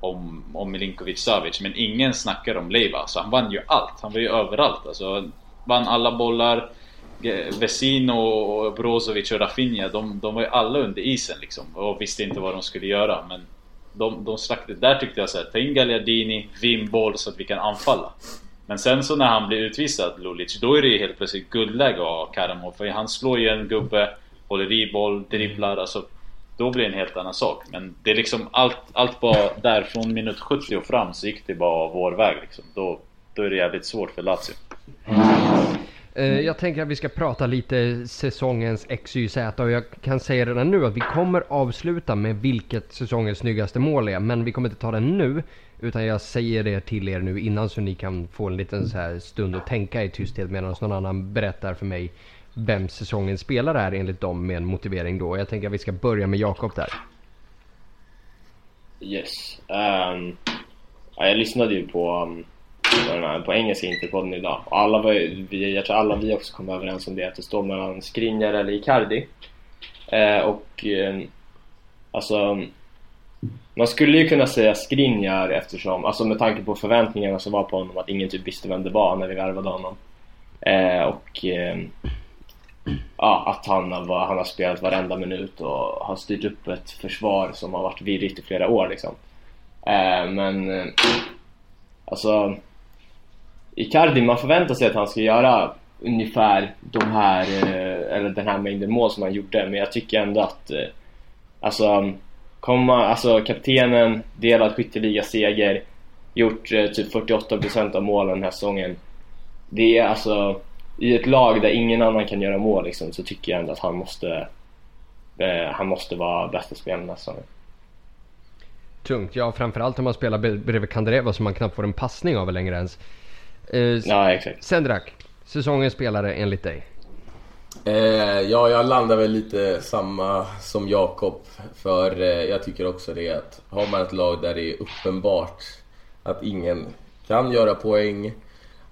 B: om, om Milinkovic Savic men ingen snackar om Leiva. Så han vann ju allt. Han var ju överallt. Alltså, han vann alla bollar. Vesino, Brozovic och Rafinha, de, de var ju alla under isen liksom. Och visste inte vad de skulle göra. Men de, de slaktade. Där tyckte jag såhär, ta in Gagliardini, vinn boll så att vi kan anfalla. Men sen så när han blir utvisad, Lulic, då är det ju helt plötsligt guldläge att ha Karamo. För han slår ju en gubbe, håller i boll, dribblar. Alltså, då blir det en helt annan sak. Men det är liksom allt, allt bara där från minut 70 och fram så gick det bara vår väg liksom. Då, då är det jävligt svårt för Lazio.
A: Eh, jag tänker att vi ska prata lite säsongens XYZ och jag kan säga redan nu att vi kommer avsluta med vilket säsongens snyggaste mål är. Men vi kommer inte ta det nu. Utan jag säger det till er nu innan så ni kan få en liten så här stund att tänka i tysthet medan någon annan berättar för mig vem säsongens spelare är enligt dem med en motivering då. Jag tänker att vi ska börja med Jakob där.
C: Yes. Ja, jag lyssnade ju på, um, på, engelska Interpodden idag. Och alla var, ju- vi, jag tror alla vi också kom överens om det, att det står mellan Skriniar eller Icardi. Eh, och eh, alltså man skulle ju kunna säga Skriniar eftersom, alltså med tanke på förväntningarna som var på honom att ingen typ visste vem det var när vi värvade honom. Eh, och eh, ja, att han har, han har spelat varenda minut och har styrt upp ett försvar som har varit virrigt i flera år liksom. Eh, men eh, alltså Icardi, man förväntar sig att han ska göra ungefär de här, eh, eller den här mängden mål som han gjorde, men jag tycker ändå att eh, alltså, komma, alltså kaptenen, delad skytteligaseger, gjort eh, typ 48% av målen den här säsongen. Det är alltså, i ett lag där ingen annan kan göra mål liksom, så tycker jag ändå att han måste, eh, han måste vara bästa spelaren den här säsongen.
A: Tungt, ja framförallt om man spelar bredvid Kandreva som man knappt får en passning av längre ens. Eh,
C: Ja, exakt.
A: Sendrak, säsongens spelare enligt dig?
D: Eh, ja, jag landar väl lite samma som Jakob. För eh, jag tycker också det att har man ett lag där det är uppenbart att ingen kan göra poäng.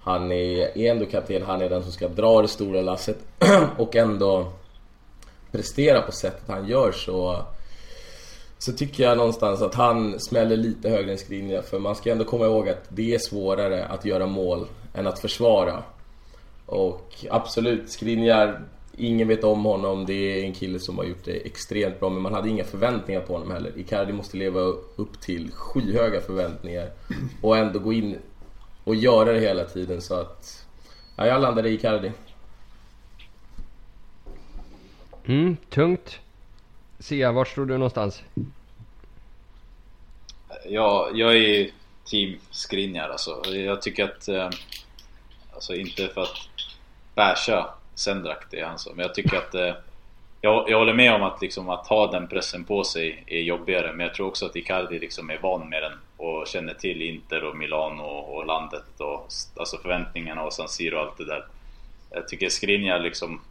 D: Han är, är ändå kapten, han är den som ska dra det stora lasset (clears throat) och ändå prestera på sättet han gör så så tycker jag någonstans att han smäller lite högre än Skriniar för man ska ändå komma ihåg att det är svårare att göra mål än att försvara. Och absolut, Skriniar, ingen vet om honom. Det är en kille som har gjort det extremt bra men man hade inga förväntningar på honom heller. Icardi måste leva upp till skyhöga förväntningar och ändå gå in och göra det hela tiden så att... Ja, jag landade i Icardi.
A: Mm, tungt. Sia, var står du någonstans?
B: Ja, jag är team Skriniar alltså. Jag tycker att... Eh, alltså inte för att basha Sendrak, det är han så. Men jag tycker att... Eh, jag, jag håller med om att, liksom, att ha den pressen på sig är jobbigare. Men jag tror också att Icardi liksom är van med den. Och känner till Inter och Milano och, och landet. Och, alltså förväntningarna och San Siro och allt det där. Jag tycker Skriniar liksom...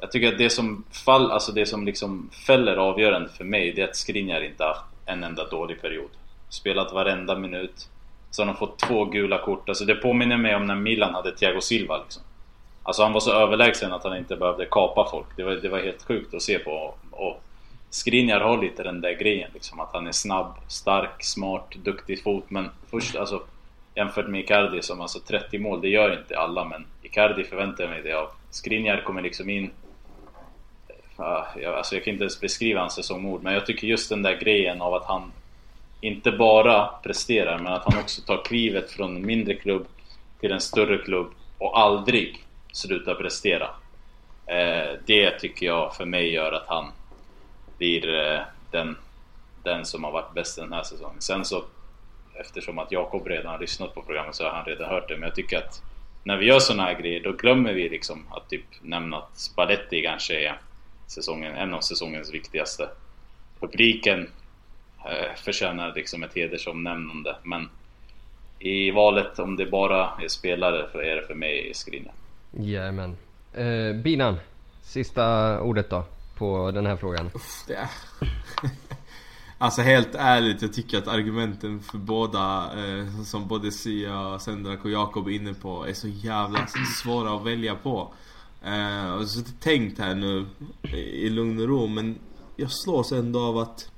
B: Jag tycker att det som, fall, alltså det som liksom fäller avgörande för mig, det är att Skriniar inte haft en enda dålig period. Spelat varenda minut. Så har de fått två gula kort. Alltså det påminner mig om när Milan hade Thiago Silva liksom. Alltså han var så överlägsen att han inte behövde kapa folk. Det var, det var helt sjukt att se på. Och Skriniar har lite den där grejen liksom. Att han är snabb, stark, smart, duktig fot. Men först alltså jämfört med Icardi som alltså 30 mål, det gör inte alla. Men Icardi förväntar jag mig det av. Skriniar kommer liksom in Ah, jag, alltså jag kan inte ens beskriva hans säsongord, men jag tycker just den där grejen av att han inte bara presterar, men att han också tar klivet från en mindre klubb till en större klubb och aldrig slutar prestera. Eh, det tycker jag för mig gör att han blir eh, den, den som har varit bäst den här säsongen. Sen så, eftersom att Jakob redan har lyssnat på programmet så har han redan hört det, men jag tycker att när vi gör såna här grejer, då glömmer vi liksom att typ nämna att Spalletti kanske är säsongen, en av säsongens viktigaste. Publiken eh, förtjänar liksom ett hedersomnämnande men i valet om det bara är spelare så är det för mig Skriniar.
A: Jajamän. Eh, Binan, sista ordet då på den här frågan.
E: Det är... (laughs) Alltså helt ärligt, jag tycker att argumenten för båda, eh, som både Sia, Sendrak och Jakob är inne på, är så jävla svåra att välja på. Eh, och så tänkt här nu i lugn och ro, men jag slås ändå av att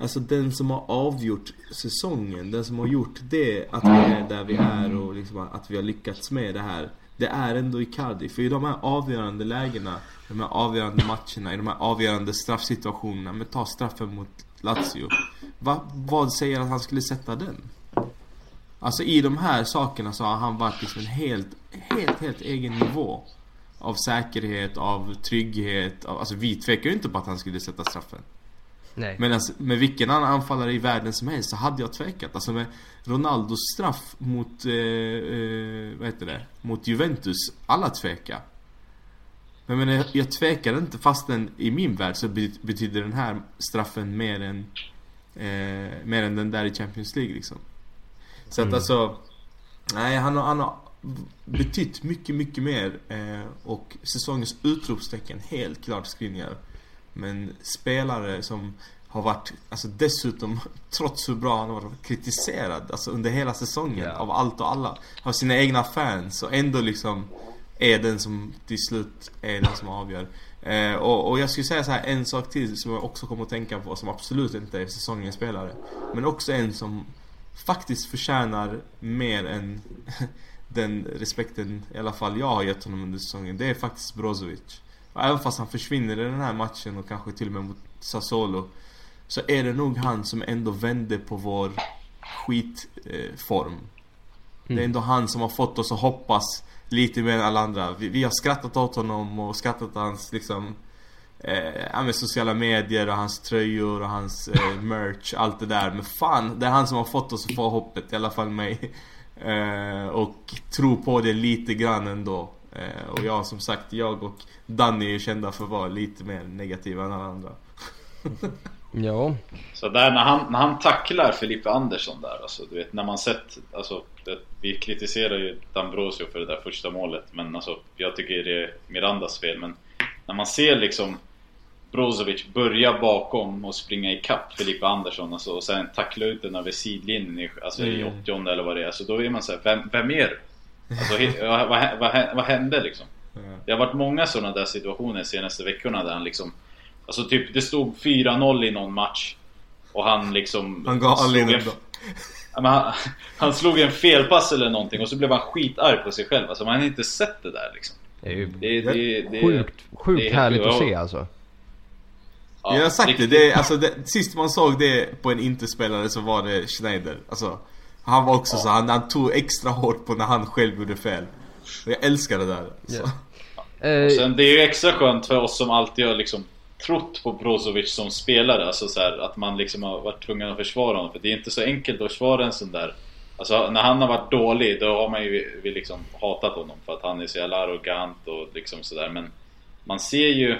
E: Alltså den som har avgjort säsongen, den som har gjort det att vi är där vi är och liksom att vi har lyckats med det här Det är ändå Icardi, för i de här avgörande lägena, de här avgörande matcherna, i de här avgörande straffsituationerna Men ta straffen mot Lazio. Va, Vad säger att han skulle sätta den? Alltså i de här sakerna så har han varit liksom en helt, helt, helt egen nivå. Av säkerhet, av trygghet, av, alltså vi tvekar ju inte på att han skulle sätta straffen
A: Nej.
E: men alltså, med vilken annan anfallare i världen som helst så hade jag tvekat. Alltså med Ronaldos straff mot, eh, eh, vad heter det? Mot Juventus. Alla tvekar. Men, jag, jag tvekar inte fastän i min värld så be, betyder den här straffen mer än, eh, mer än den där i Champions League liksom. Så att alltså, nej han har, han har betytt mycket, mycket mer. Eh, och säsongens utropstecken helt klart Skriniar. Men spelare som har varit, alltså dessutom, (laughs) trots hur bra han har varit kritiserad alltså under hela säsongen
A: Ja.
E: av allt och alla. Av sina egna fans och ändå liksom är den som till slut är den som avgör. Eh, och, och jag skulle säga så här en sak till som jag också kommer att tänka på som absolut inte är säsongens spelare. Men också en som faktiskt förtjänar mer än (laughs) den respekten i alla fall jag har gett honom under säsongen. Det är faktiskt Brozovic. Och även fast han försvinner i den här matchen och kanske till och med mot Sassuolo Så är det nog han som ändå vände på vår skitform. Det är ändå han som har fått oss att hoppas lite mer än alla andra. Vi, vi har skrattat åt honom och skrattat åt hans liksom eh, med sociala medier och hans tröjor och hans eh, merch, allt det där. Men fan, det är han som har fått oss att få hoppet, i alla fall mig. Eh, och tro på det lite grann ändå. Eh, och jag som sagt, jag och Danny är kända för att vara lite mer negativa än alla andra. (laughs)
A: Ja.
B: Så där när han, när han tacklar Filippe Andersson där, alltså du vet när man sett, alltså det, vi kritiserar ju Dambrosio för det där första målet men alltså jag tycker det är Mirandas fel men när man ser liksom Brozovic börja bakom och springa ikapp Filippe Andersson alltså, och sen tackla ut den över sidlinjen i, alltså, i
E: Mm.
B: 80 eller vad det är, så då är man såhär, vem, vem är det? Alltså, (laughs) vad, vad, vad, vad hände liksom? Det har varit många sådana där situationer de senaste veckorna där han liksom Alltså typ det stod 4-0 i någon match Och han liksom
E: Han gav
B: slog en, han, han slog en felpass eller någonting och så blev han skitarg på sig själv Alltså man har inte sett det där liksom
A: Det är ju
B: Det, det, det,
A: sjukt, sjukt
B: det är-
A: härligt att se alltså.
B: Ja,
E: jag har sagt det,
B: riktigt-
E: det är, alltså det, sist man såg det på en inte-spelare så var det Schneider. Alltså, han var också så, han, han tog extra hårt på när han själv gjorde fel. Jag älskar det där. Så.
A: Eh,
B: Och sen det är ju extra skönt för oss som alltid har liksom trott på Brozovic som spelare, alltså så här, att man liksom har varit tvungen att försvara honom. För det är inte så enkelt att försvara en sån där Alltså när han har varit dålig, då har man ju vi liksom hatat honom för att han är så jävla arrogant och liksom sådär men Man ser ju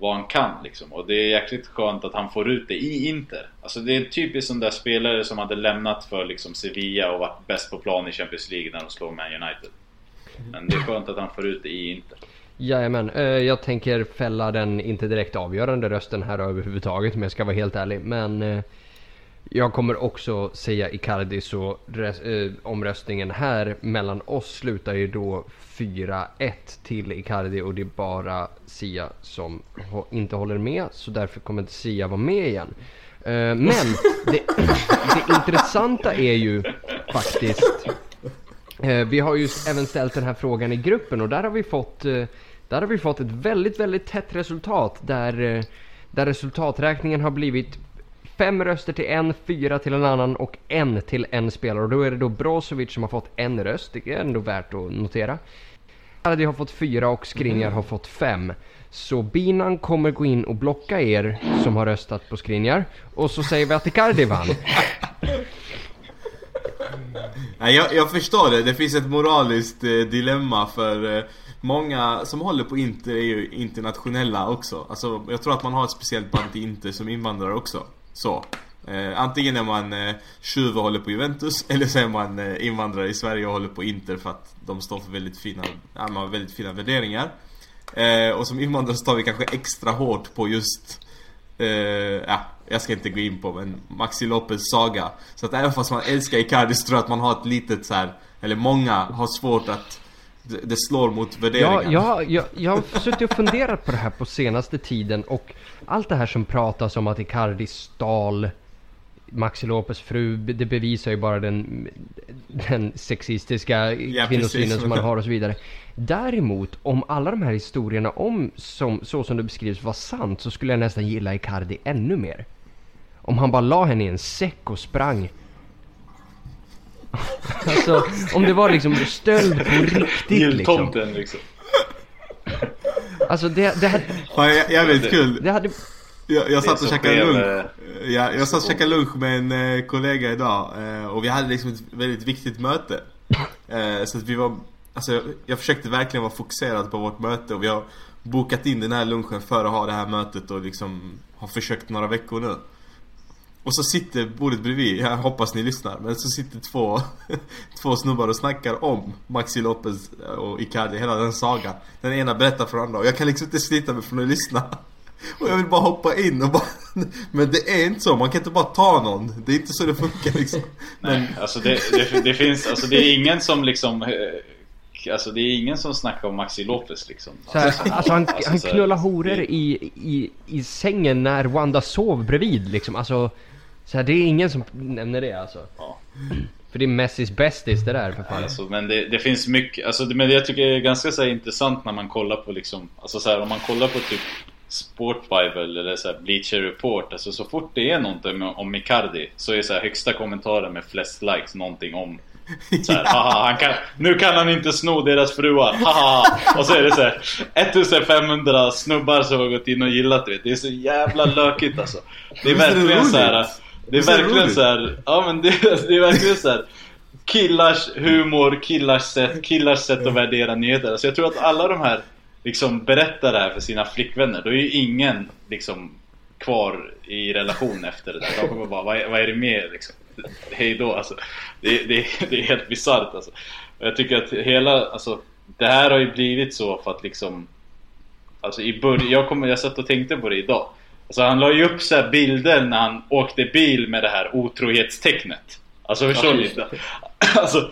B: vad han kan liksom. Och det är jäkligt skönt att han får ut det i Inter. Alltså det är en typisk sån där spelare som hade lämnat för liksom Sevilla och varit bäst på plan i Champions League när de slår Man United. Men det är skönt att han får ut det i Inter.
A: Jajamän, eh, jag tänker fälla den inte direkt avgörande rösten här överhuvudtaget om jag ska vara helt ärlig. Men eh, jag kommer också säga Icardi så res- eh, omröstningen här mellan oss slutar ju då 4-1 till Icardi och det är bara Sia som inte håller med så därför kommer inte Sia vara med igen. Eh, men det, det intressanta är ju faktiskt Eh, Vi har ju även ställt den här frågan i gruppen och där har vi fått, eh, där har vi fått ett väldigt, väldigt tätt resultat där, eh, där resultaträkningen har blivit fem röster till en, fyra till en annan och en till en spelare. Och då är det då Brozovic som har fått en röst, det är ändå värt att notera. Icardi har fått fyra och Skriniar har fått fem. Så Binan kommer gå in och blocka er som har röstat på Skriniar. Och så säger vi att Icardi vann.
E: Nej, jag, jag förstår det. Det finns ett moraliskt eh, dilemma för eh, många som håller på Inter är ju internationella också. Alltså, jag tror att man har ett speciellt band till Inter som invandrare också. Så. Eh, antingen är man eh, tjuv och håller på Juventus (laughs) eller så är man eh, invandrare i Sverige och håller på Inter för att de står för väldigt fina, ja, man har väldigt fina värderingar. Eh, och som invandrare så tar vi kanske extra hårt på just Eh, ja, jag ska inte gå in på men Maxi Lopez saga. Så att även fast man älskar Icardi så tror jag att man har ett litet så här eller många har svårt att det, det slår mot värderingar.
A: Ja, jag, jag, jag har suttit och funderat på det här på senaste tiden och allt det här som pratas om att Icardi stal Maxi Lopez fru, det bevisar ju bara den, den sexistiska
E: Ja,
A: kvinnosynen
E: precis.
A: som man har och så vidare. (laughs) Däremot, om alla de här historierna om som, så som det beskrivs var sant så skulle jag nästan gilla Icardi ännu mer. Om han bara la henne i en säck och sprang. Alltså, om det var liksom stöld på riktigt liksom.
B: Jultomten liksom
A: Alltså det, det, hade,
E: Fan, jag, jävligt kul.
A: det hade...
E: Jag, jag satt och käkade lunch.
B: eh,
E: Ja, jag satt och käkade lunch med en eh, kollega idag eh, och vi hade liksom ett väldigt viktigt möte. (laughs) Eh, så att vi var, alltså jag, jag försökte verkligen vara fokuserad på vårt möte och vi har bokat in den här lunchen för att ha det här mötet och liksom har försökt några veckor nu. Och så sitter bordet bredvid, jag hoppas ni lyssnar, men så sitter två, (laughs) två snubbar och snackar om Maxi Lopez och Icardi, hela den sagan. Den ena berättar för den andra och jag kan liksom inte slita mig från att lyssna. Och jag vill bara hoppa in och bara... (laughs) Men det är inte så, man kan inte bara ta någon. Det är inte så det funkar liksom. (laughs) Men,
B: Nej, alltså det, det, det finns, alltså det är ingen som liksom eh, Alltså det är ingen som snackar om Maxi Lopez liksom
A: Så här, alltså han,
B: Alltså,
A: han knullar horor i, i, i sängen när Wanda sov bredvid liksom. Alltså, så här, det är ingen som nämner det alltså.
B: Ja.
A: För det är Messis bästis det där för fan.
B: Alltså, men det, det finns mycket, alltså, men det jag tycker är ganska så här, intressant när man kollar på liksom Alltså så här, om man kollar på typ Sport Bible eller så här, Bleacher Report Alltså så fort det är någonting om, Icardi Så är så här, högsta kommentaren med flest likes någonting om Så här, (laughs) haha, han kan, nu kan han inte sno deras fruar, haha. Och så är det så här, 1500 snubbar som har gått in och gillat det. Det är så jävla lökigt alltså. Det är verkligen så här. Det är verkligen
E: roligt?
B: så här, ja men det, (laughs) det är verkligen så här. Killars humor, killars sätt, killars sätt att värdera nyheter. Alltså jag tror att alla de här liksom berättar det här för sina flickvänner. Då är ju ingen liksom kvar i relation efter det där. De kommer bara, vad är, vad är det med liksom? Hej då alltså. Det, det, det är helt bisarrt alltså. Och jag tycker att hela, alltså det här har ju blivit så för att liksom Alltså i början, jag, jag satt och tänkte på det idag. Alltså han la ju upp så här bilder när han åkte bil med det här otrohetstecknet. Alltså förstår ni? (laughs) Alltså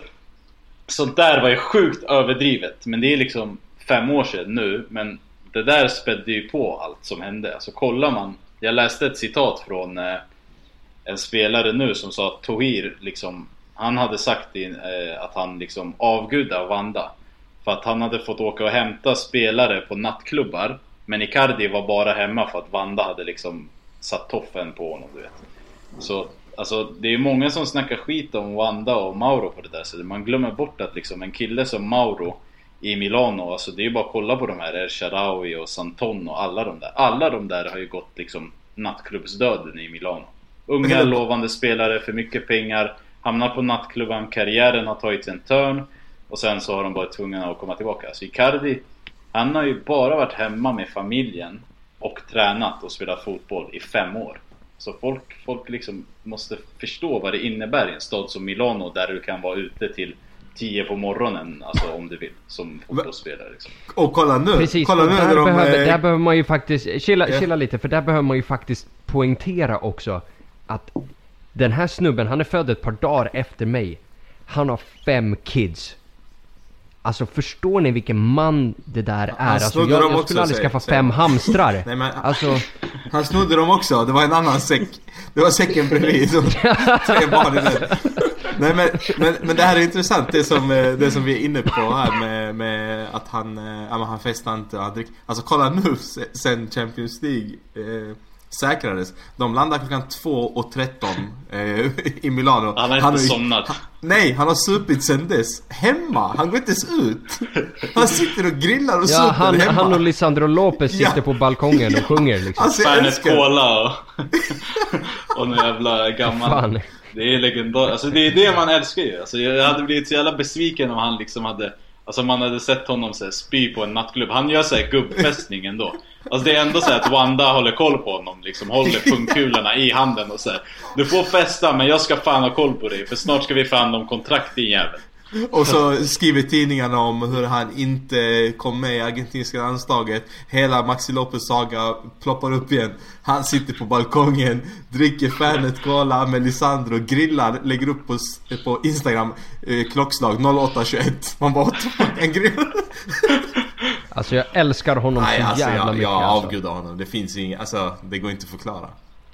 B: Sånt där var ju sjukt överdrivet. Men det är liksom fem år sedan nu. Men det där spädde ju på allt som hände. Alltså kollar man. Jag läste ett citat från eh, en spelare nu som sa att Tohir liksom Han hade sagt eh, att han liksom avgudar Vanda. För att han hade fått åka och hämta spelare på nattklubbar. Men Icardi var bara hemma för att Vanda hade liksom satt toffen på honom du vet. Så alltså det är många som snackar skit om Wanda och Mauro på det där sättet. Man glömmer bort att liksom en kille som Mauro i Milano, alltså det är ju bara att kolla på de här El Shaarawy och Santon och alla de där. Alla de där har ju gått liksom nattklubbsdöden i Milano. Unga lovande spelare för mycket pengar, hamnar på nattklubban, karriären har tagit en törn och sen så har de varit tvungna att komma tillbaka. Alltså Icardi, han har ju bara varit hemma med familjen och tränat och spelat fotboll i fem år. Så folk, folk liksom måste förstå vad det innebär i en stad som Milano där du kan vara ute till 10 på morgonen, alltså om du vill, som fotbollsspelare. Liksom.
E: Och kolla nu!
A: Precis,
E: kolla nu
A: där,
E: de...
A: behöver,
E: eh,
A: där behöver man ju faktiskt, chilla,
E: Ja.
A: chilla lite, för där behöver man ju faktiskt poängtera också att den här snubben, han är född ett par dagar efter mig. Han har fem kids. Alltså förstår ni vilken man det där är? Alltså jag, jag skulle aldrig skaffa fem hamstrar. (laughs)
E: Nej, men-
A: Alltså,
E: Han snodde dem också, det var en annan säck. Det var säcken bredvid. som- Tre barn i den. Nej men, men, men det här är intressant det som, eh, det som vi är inne på här med, med att han, eh, ja, han festar inte och han dricker. Alltså kolla nu se- sen Champions League eh, säkrades. De landar klockan 2.13 eh, i Milano.
B: Han har inte
E: har ju-
B: somnat.
E: Han, nej, han har supit sen dess. Hemma! Han går inte ens ut. Han sitter och grillar och
A: ja,
E: super
A: han,
E: hemma.
A: han och Lisandro Lopez sitter
E: Ja.
A: på balkongen och sjunger liksom.
E: Alltså älskar
B: Cola och, och någon jävla gammal...
A: Fan.
B: Det är legendariskt. Alltså det är det man älskar ju. Alltså jag hade blivit så jävla besviken om han liksom hade... Alltså man hade sett honom så här, spy på en nattklubb. Han gör såhär gubbfästning ändå. Alltså det är ändå så här att Wanda håller koll på honom. Liksom håller pungkulorna i handen och så här. Du får festa men jag ska fan ha koll på dig. För snart ska vi förhandla om kontrakt din jävel.
E: Och så skriver tidningarna om hur han inte kom med i argentinska landslaget. Hela Maxi Lopez saga ploppar upp igen. Han sitter på balkongen, dricker Fernet Cola med Lisandro, grillar, lägger upp på, på Instagram eh, klockslag 08.21. Man bara en grill?
A: Alltså jag älskar honom
E: Nej
A: så
E: alltså
A: jävla
E: jag,
A: mycket
E: jag
A: alltså.
E: avgudar honom. Det finns inget, alltså det går inte att förklara.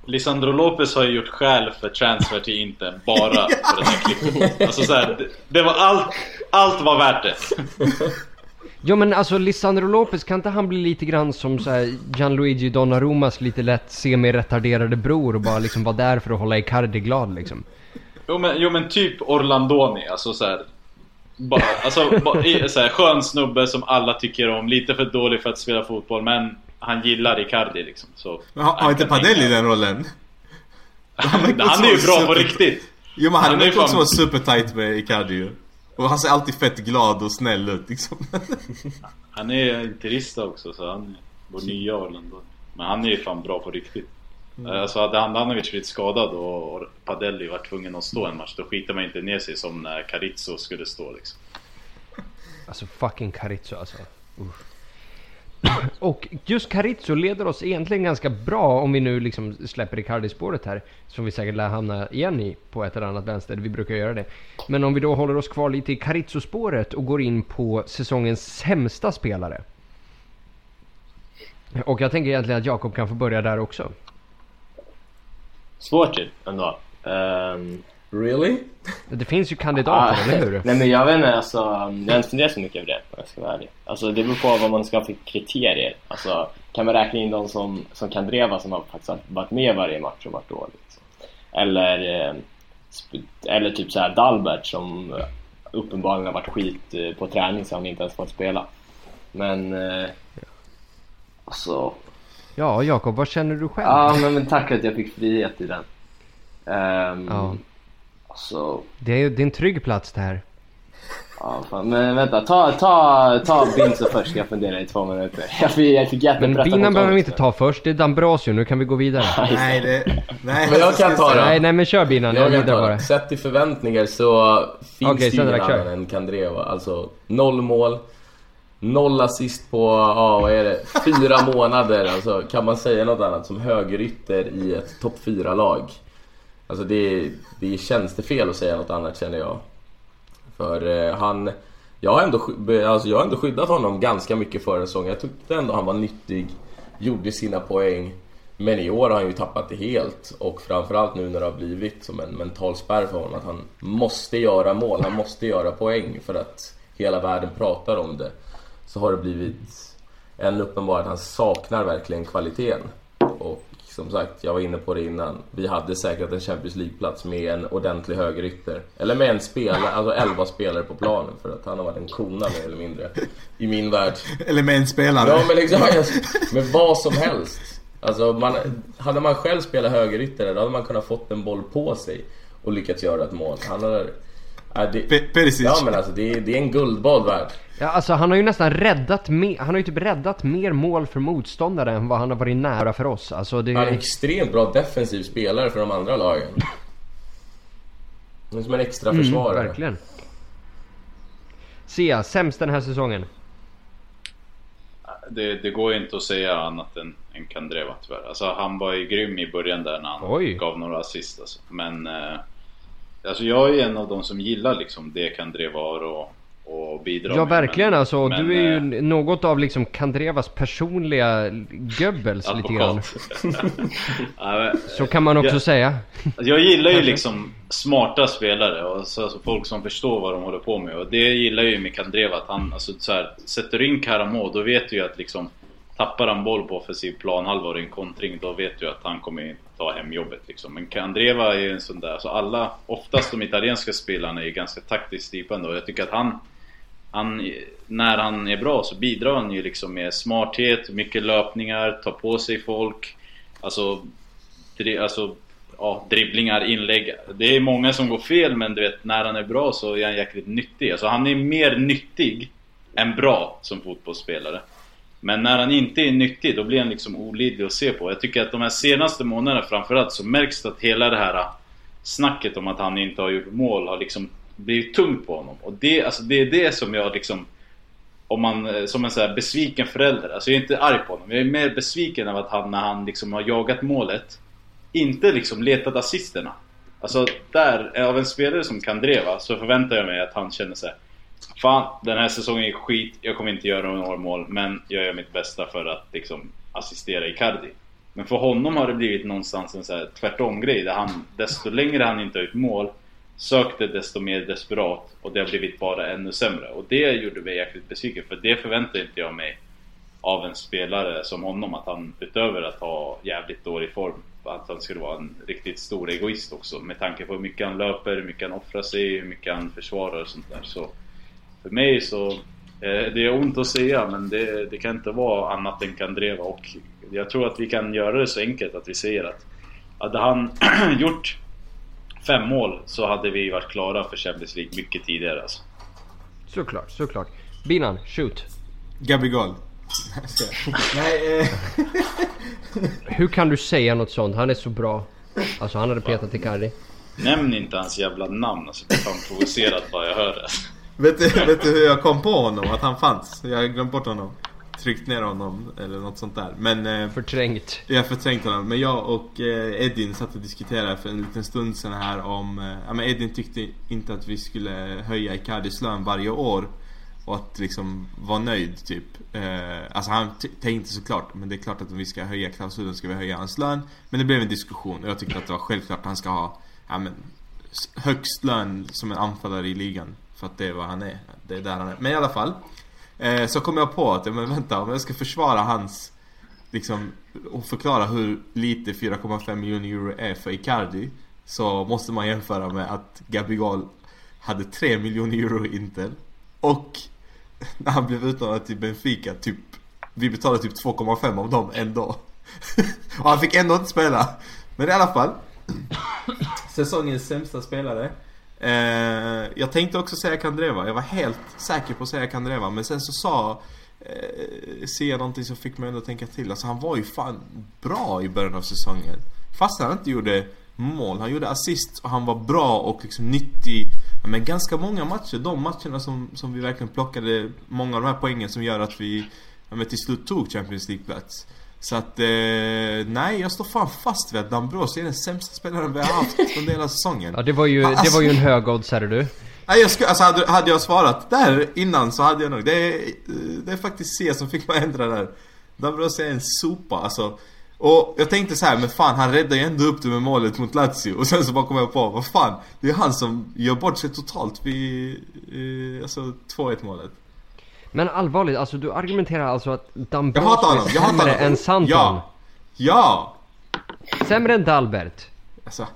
B: Lisandro Lopez har ju gjort skäl för transfer till Inter bara för den här klippet. Alltså så här, det, det var allt, allt var värt det.
A: Ja men alltså Lisandro Lopez, kan inte han bli lite grann som så här Gianluigi Donnarummas lite lätt semi-retarderade bror och bara liksom vara där för att hålla Icardi glad liksom?
B: Jo men, jo, men typ Orlandoni, alltså så här, bara, alltså, bara, så här, skön snubbe som alla tycker om, lite för dålig för att spela fotboll men han gillar Icardi liksom. Så,
E: Men har, har inte Padelli den rollen? (laughs)
B: Han, han är ju bra på riktigt.
E: Jo men han,
B: Han
E: är också
B: fan-
E: supertight med Icardi ju. Och han ser alltid fett glad och snäll ut liksom. (laughs)
B: Han är interista också så han är vår nya Orlandoni. Men han är ju fan bra på riktigt. Alltså hade Handanovic blivit skadad och och Padelli var tvungen att stå en match då skiter man inte ner sig som när Carizzo skulle stå liksom.
A: Alltså fucking Carizzo alltså. Usch. (coughs) Och just Carizzo leder oss egentligen ganska bra om vi nu liksom släpper Icardi-spåret här. Som vi säkert lär hamna igen i på ett eller annat vänster, vi brukar göra det. Men om vi då håller oss kvar lite i Carizzo-spåret och går in på säsongens sämsta spelare. Och jag tänker egentligen att Jakob kan få börja där också.
C: Svårt ju ändå. Um,
D: Really?
A: Det finns ju kandidater,
C: ah,
A: eller hur? (laughs)
C: Nej men jag vet inte, alltså, jag har inte funderat så mycket över det om jag ska vara ärlig. Alltså det beror på vad man ska ha för kriterier. Alltså kan man räkna in de som, som kan dreva som har faktiskt varit med varje match och varit dåligt. Liksom. Eller eh, eller typ så här Dalbert som eh, uppenbarligen har varit skit eh, på träning så han inte ens fått spela. Men alltså,
A: Ja, Jakob, vad känner du själv?
C: ja men, men tack att jag fick frihet i den. Um,
A: Ja.
C: Alltså,
A: Det är ju det är en trygg plats det här.
C: ja, fan, men vänta, ta, ta, ta Binzo först ska jag fundera i två minuter. Jag fick, jag fick
A: Men binan behöver vi inte ta först, det är Dambrosio, nu kan vi gå vidare. (laughs)
E: Nej, det... Nej,
D: Men jag kan ta det.
A: Nej, nej men kör binan, jag
D: Jag
A: vidare
D: ta
A: bara.
D: Sett i förväntningar så finns
A: Okej,
D: det ingen annan än Kandreva. Alltså noll mål, noll assist på, ja vad är det, fyra månader. Alltså kan man säga något annat som högerytter i ett topp 4-lag? Alltså det, det är tjänstefel att säga något annat känner jag. För eh, han, jag har, ändå, alltså jag har ändå skyddat honom ganska mycket förra säsongen. Jag tyckte ändå han var nyttig, gjorde sina poäng. Men i år har han ju tappat det helt och framförallt nu när det har blivit som en mental spärr för honom att han måste göra mål, han måste göra poäng för att hela världen pratar om det. Så har det blivit än uppenbart att han saknar verkligen kvaliteten. Och som sagt, jag var inne på det innan. Vi hade säkert en Champions League-plats med en ordentlig högerytter. Eller med en spelare, alltså 11 spelare på planen för att han har varit en kona mer eller mindre. I min värld. (laughs)
E: Eller med en spelare.
D: Ja men liksom, med vad som helst. Alltså man, hade man själv spelat högerytter då hade man kunnat fått en boll på sig och lyckats göra ett mål. Han har... Äh, det,
E: Pe- Perisic.
D: ja men alltså det är, det är en guldboll värd.
A: Ja, alltså han har ju nästan räddat mer, han har ju typ räddat mer mål för motståndare än vad han har varit nära för oss. Alltså det...
D: Han är en extremt bra defensiv spelare för de andra lagen. Han är som en extra försvarare.
A: Mm, verkligen. Sia, sämst den här säsongen?
B: Det, det går ju inte att säga annat än, än Kandreva tyvärr. Alltså han var ju grym i början där när han
A: Oj.
B: gav några assist alltså. Men eh, alltså jag är en av de som gillar liksom det Kandreva har och, och bidrar
A: Ja
B: med.
A: verkligen
B: men,
A: alltså,
B: men,
A: du är ju
B: eh,
A: något av liksom Kandrevas personliga Goebbels lite grann.
B: advokat. (laughs) ja, men,
A: Så kan man också
B: Ja.
A: säga.
B: Alltså, Jag gillar ju liksom smarta spelare och så, alltså folk som förstår vad de håller på med och det gillar jag ju med Kandreva att han, alltså så här, sätter du in Karamo då vet du ju att liksom Tappar han boll på offensiv planhalva och det är en kontring då vet du att han kommer ta hem jobbet liksom. Men Kandreva är ju en sån där, så alla, oftast de italienska spelarna är ju ganska taktiskt stipande och jag tycker att han han, när han är bra så bidrar han ju liksom med smarthet, mycket löpningar, tar på sig folk Alltså, dri, alltså ja, dribblingar, inlägg. Det är många som går fel men du vet när han är bra så är han jäkligt nyttig. Alltså han är mer nyttig än bra som fotbollsspelare. Men när han inte är nyttig då blir han liksom olidlig att se på. Jag tycker att de här senaste månaderna framförallt så märks det att hela det här äh, snacket om att han inte har gjort mål har liksom blivit tungt på honom. Och det, alltså det är det som jag liksom om man, äh, som en så här besviken förälder, alltså jag är inte arg på honom. Jag är mer besviken av att han när han liksom har jagat målet Inte liksom letat assisterna. Alltså där, av en spelare som kan dreva så förväntar jag mig att han känner sig Fan, den här säsongen är skit, jag kommer inte göra några mål men jag gör mitt bästa för att liksom assistera Icardi. Men för honom har det blivit någonstans en så här tvärtom grej där han, desto längre han inte har gjort mål sökte desto mer desperat och det har blivit bara ännu sämre. Och det gjorde mig jäkligt besviken för det förväntade inte jag mig av en spelare som honom att han utöver att ha jävligt dålig form att han skulle vara en riktigt stor egoist också med tanke på hur mycket han löper, hur mycket han offrar sig, hur mycket han försvarar och sånt där. Så för mig så eh, det är ont att säga men det, det kan inte vara annat än Kandreva och jag tror att vi kan göra det så enkelt att vi säger att hade han (clears throat) gjort fem mål så hade vi varit klara för Champions League mycket tidigare alltså.
A: Såklart, såklart. Binan, shoot.
E: Gabigol. (laughs) Nej, eh,
A: Hur kan du säga något sånt? Han är så bra. Alltså han hade petat Icardi.
B: Nämn inte hans jävla namn alltså, jag blir fan provocerad bara jag hör det.
E: Vet, du, vet du hur jag kom på honom? Att han fanns? Jag har glömt bort honom. Tryckt ner honom eller något sånt där. Men eh,
A: Förträngt.
E: jag har förträngt honom. Men jag och eh, Edin satt och diskuterade för en liten stund sedan här om... Eh, ja, men Edin tyckte inte att vi skulle höja Icardis lön varje år. Och att liksom vara nöjd typ. Alltså han tänkte såklart, men det är klart att om vi ska höja klausulen ska vi höja hans lön. Men det blev en diskussion och jag tyckte att det var självklart att han ska ha ja, men, högst lön som en anfallare i ligan. För att det är vad han är. Det är där han är. Men i alla fall. Eh, så kom jag på att, men vänta, om jag ska försvara hans liksom och förklara hur lite 4,5 miljoner euro är för Icardi Så måste man jämföra med att Gabigol hade 3 miljoner euro i Inter. Och (laughs) när han blev utlånad till Benfica, typ vi betalade typ 2,5 av dem ändå. (laughs) och han fick ändå inte spela. Men i alla fall. (clears throat) Säsongens sämsta spelare. Eh, jag tänkte också säga Kandreva. Jag var helt säker på att säga Kandreva. Men sen så sa eh, Sia någonting som fick mig ändå att tänka till. Alltså han var ju fan bra i början av säsongen. Fast han inte gjorde mål. Han gjorde assist och han var bra och liksom nyttig. Ja, Men ganska många matcher. De matcherna som, som vi verkligen plockade många av de här poängen som gör att vi ja, men till slut tog Champions League-plats. Så att, eh, nej jag står fan fast vid att Dambros är den sämsta spelaren vi har haft under hela säsongen.
A: Ja, det var ju, det var ju en högoddsare du.
E: Nej, jag skulle, alltså hade, hade jag svarat där innan så hade jag nog... Det är, det är faktiskt C som fick mig ändra där. Dambros är en sopa alltså. Och jag tänkte så här, men fan han räddade ju ändå upp det med målet mot Lazio. Och sen så bara kom jag på, vad fan. Det är han som gör bort sig totalt vid, eh, alltså 2-1 målet.
A: Men allvarligt, alltså du argumenterar alltså att
E: Jag
A: Dambrosio
E: hatar honom,
A: är
E: jag hatar
A: sämre
E: honom.
A: än Santon?
E: Ja! Ja!
A: Sämre än Dalbert?
E: Alltså,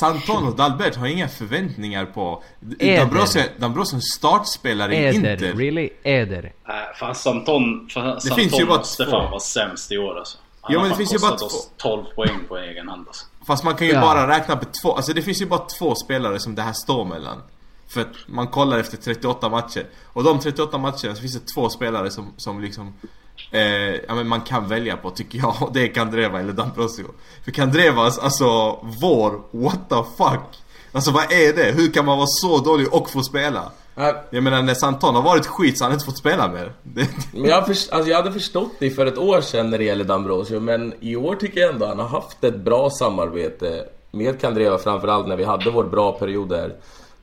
E: Santon och Dalbert har inga förväntningar på...
A: Eder.
E: Dambrosio Dambrosio är en startspelare i
A: Eder,
E: Inter.
A: really? Eder?
B: Nej, fan Santon, fan, Santon
E: finns ju bara
B: måste
E: två.
B: fan vara sämst i år alltså. Han
E: Ja, men det finns ju bara
B: oss 12 poäng på egen hand alltså.
E: Fast man kan ju
A: Ja.
E: bara räkna på två, alltså det finns ju bara två spelare som det här står mellan. För att man kollar efter 38 matcher. Och de 38 matcherna så finns det två spelare som, som liksom eh, ja, men man kan välja på tycker jag. Och det är Kandreva eller Dambrosio. För Kandrevas, alltså vår, what the fuck? Alltså vad är det? Hur kan man vara så dålig och få spela? Jag menar när Santon har varit skit så har han inte fått spela mer. (laughs)
D: Men jag, först, alltså jag hade förstått det för ett år sedan när det gäller Dambrosio Men i år tycker jag ändå han har haft ett bra samarbete Med Kandreva framförallt när vi hade vår bra period där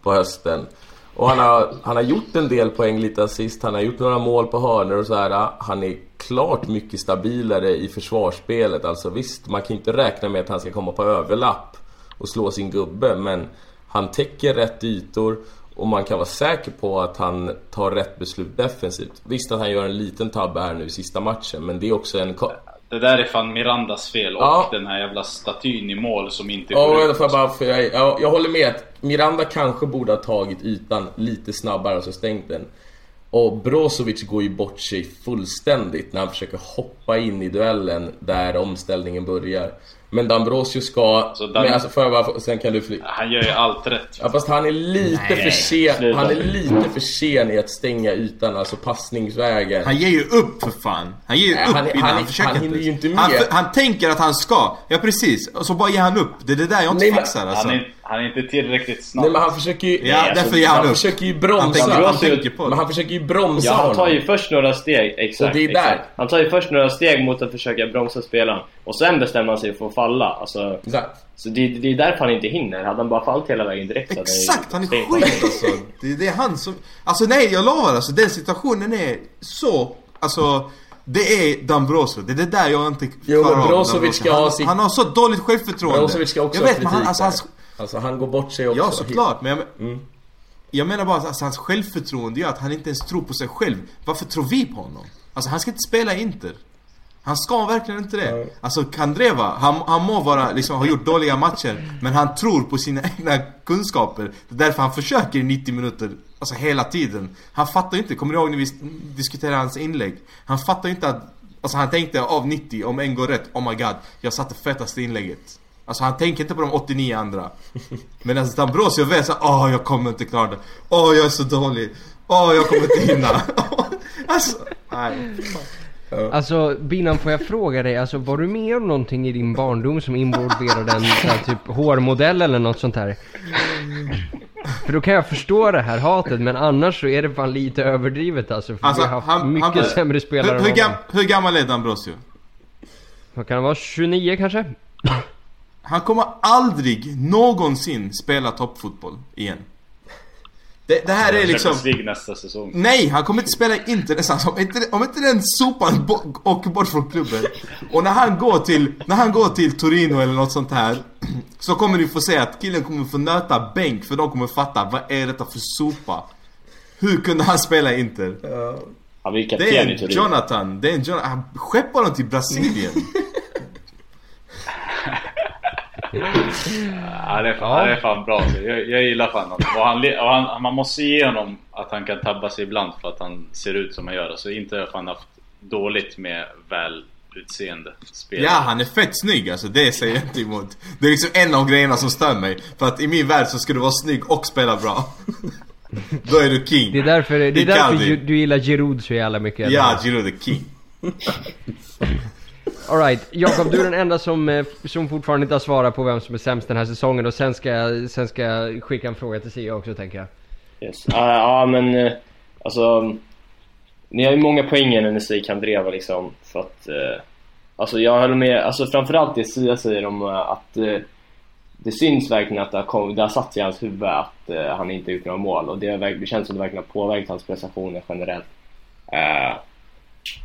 D: på hösten Och han har, han har gjort en del poäng lite assist Han har gjort några mål på hörnor och så här. Han är klart mycket stabilare i försvarsspelet Alltså visst, man kan inte räkna med att han ska komma på överlapp och slå sin gubbe men han täcker rätt ytor och man kan vara säker på att han tar rätt beslut defensivt. Visst att han gör en liten tabbe här nu i sista matchen, men det är också en...
B: Det där är fan Mirandas fel och
D: Ja.
B: den här jävla statyn i mål som inte
D: Ja,
B: går
D: men
B: ut.
D: bara, för jag, jag, jag håller med att Miranda kanske borde ha tagit ytan lite snabbare, alltså stängt den. Och Brozovic går ju bort sig fullständigt när han försöker hoppa in i duellen där omställningen börjar. Men Dambrosio ska...
B: Så Dan-
D: men alltså, får jag bara, sen kan du fly...
B: Han gör ju allt rätt.
D: Ja fast han är lite för sen,
C: sluta.
D: han är lite för sen i att stänga ytan, alltså passningsvägen.
E: Han ger ju upp för fan. Han ger ju
D: Nej,
E: upp
D: han-
E: innan
D: han-
E: han, försöker
D: han hinner ju inte
E: Han,
D: med.
E: han tänker att han ska. Ja precis. Och så bara ger han upp. Det är det där jag inte
D: Nej, men-
E: fixar alltså.
B: Han är, han är inte tillräckligt snabb.
D: Nej men han försöker ju...
E: Ja,
C: alltså,
E: därför ger han,
D: han
E: upp.
D: försöker ju
E: Han
D: bromsa.
E: tänker, han tänker på
D: Men
E: det.
D: han försöker ju bromsa
C: Ja, han tar ju först några steg, exakt.
D: Och det är där.
C: Exakt. Han tar ju först några steg mot att försöka bromsa spelaren. Och sen bestämmer han sig för att falla. Alltså,
D: Exakt.
C: så det, det är därför han inte hinner. Hade han bara fallit hela vägen direkt så
E: Exakt, han är skit alltså. Det, det är han som... Alltså nej, jag lovar alltså. Den situationen är så... Alltså... Det är Dambrosio. Det är det där jag inte
D: Jo, men
E: klarar av
D: Brozovic ska ha
E: han,
D: sitt-
E: han har så dåligt självförtroende.
D: Brozovic ska också
E: Jag
D: ha
E: vet, men han,
D: kritik
E: alltså,
D: där.
E: hans,
D: Alltså han går bort sig också.
E: Ja, såklart. Men jag,
D: Mm.
E: jag menar bara att alltså, hans självförtroende gör att han inte ens tror på sig själv. Varför tror vi på honom? Alltså han ska inte spela Inter. Han ska verkligen inte det.
D: Nej.
E: Alltså Kandreva, han, han må vara, liksom, ha gjort dåliga matcher. Men han tror på sina (laughs) egna kunskaper. Det är därför han försöker i 90 minuter. Alltså hela tiden. Han fattar ju inte, kommer du ihåg när vi diskuterade hans inlägg? Han fattar ju inte att Alltså han tänkte av 90, om en går rätt, oh my god, jag satte fetaste inlägget. Alltså han tänker inte på de 89 andra. Medan Dambrosio vet såhär, åh jag kommer inte klara det. Åh jag är så dålig. Åh jag kommer inte hinna. (laughs) alltså, nej.
A: Alltså Binan får jag fråga dig, alltså var du med om någonting i din barndom som involverade en här, typ hårmodell eller något sånt här? För då kan jag förstå det här hatet men annars så är det fan lite överdrivet alltså. För
E: Alltså,
A: vi har haft
E: han-
A: mycket
E: han-
A: sämre spelare
E: Hur, hur,
A: än
E: gam, hur gammal är Dambrosio?
A: Vad kan han vara? 29 kanske?
E: Han kommer aldrig någonsin spela toppfotboll igen. Det, det här är liksom...
B: Champions nästa säsong.
E: Nej, han kommer inte spela i Inter någonstans. Om inte, om inte den sopan åker bort från klubben. Och när han går till, när han går till Torino eller något sånt här. Så kommer ni få se att killen kommer få nöta bänk för de kommer fatta vad är detta för sopa? Hur kunde han spela i Inter?
C: Blir
E: Det är en. Jonathan, det är en Jonathan. Han skeppar honom till Brasilien. (laughs)
B: Ja, det är fan,
A: Ja.
B: det är fan bra. Jag, jag gillar fan honom. Och han, och han, man måste ge honom att han kan tabba sig ibland för att han ser ut som han gör. Alltså inte har han haft dåligt med välutseende spelare.
E: Ja, han är fett snygg alltså. Det säger jag inte emot. Det är liksom en av grejerna som stör mig. För att i min värld så ska du vara snygg och spela bra. (laughs) Då är du king.
A: Det är därför, det är därför du, du gillar Giroud så jävla mycket.
E: Ja, Giroud är king. (laughs)
A: Alright, Jakob du är den enda som, eh, som fortfarande inte har svarat på vem som är sämst den här säsongen och sen ska jag, sen ska jag skicka en fråga till Sia också tänker jag.
C: Yes. Ja, ja, men uh, alltså... Ni har ju många poänger när ni säger Kandreva liksom. För att... uh, alltså jag håller med, alltså framförallt det Sia säger om uh, att uh, det syns verkligen att det har, kom, det har satt sig i hans huvud att uh, han inte gjort några mål och det, har, det känns som det verkligen har påverkat hans prestationer generellt.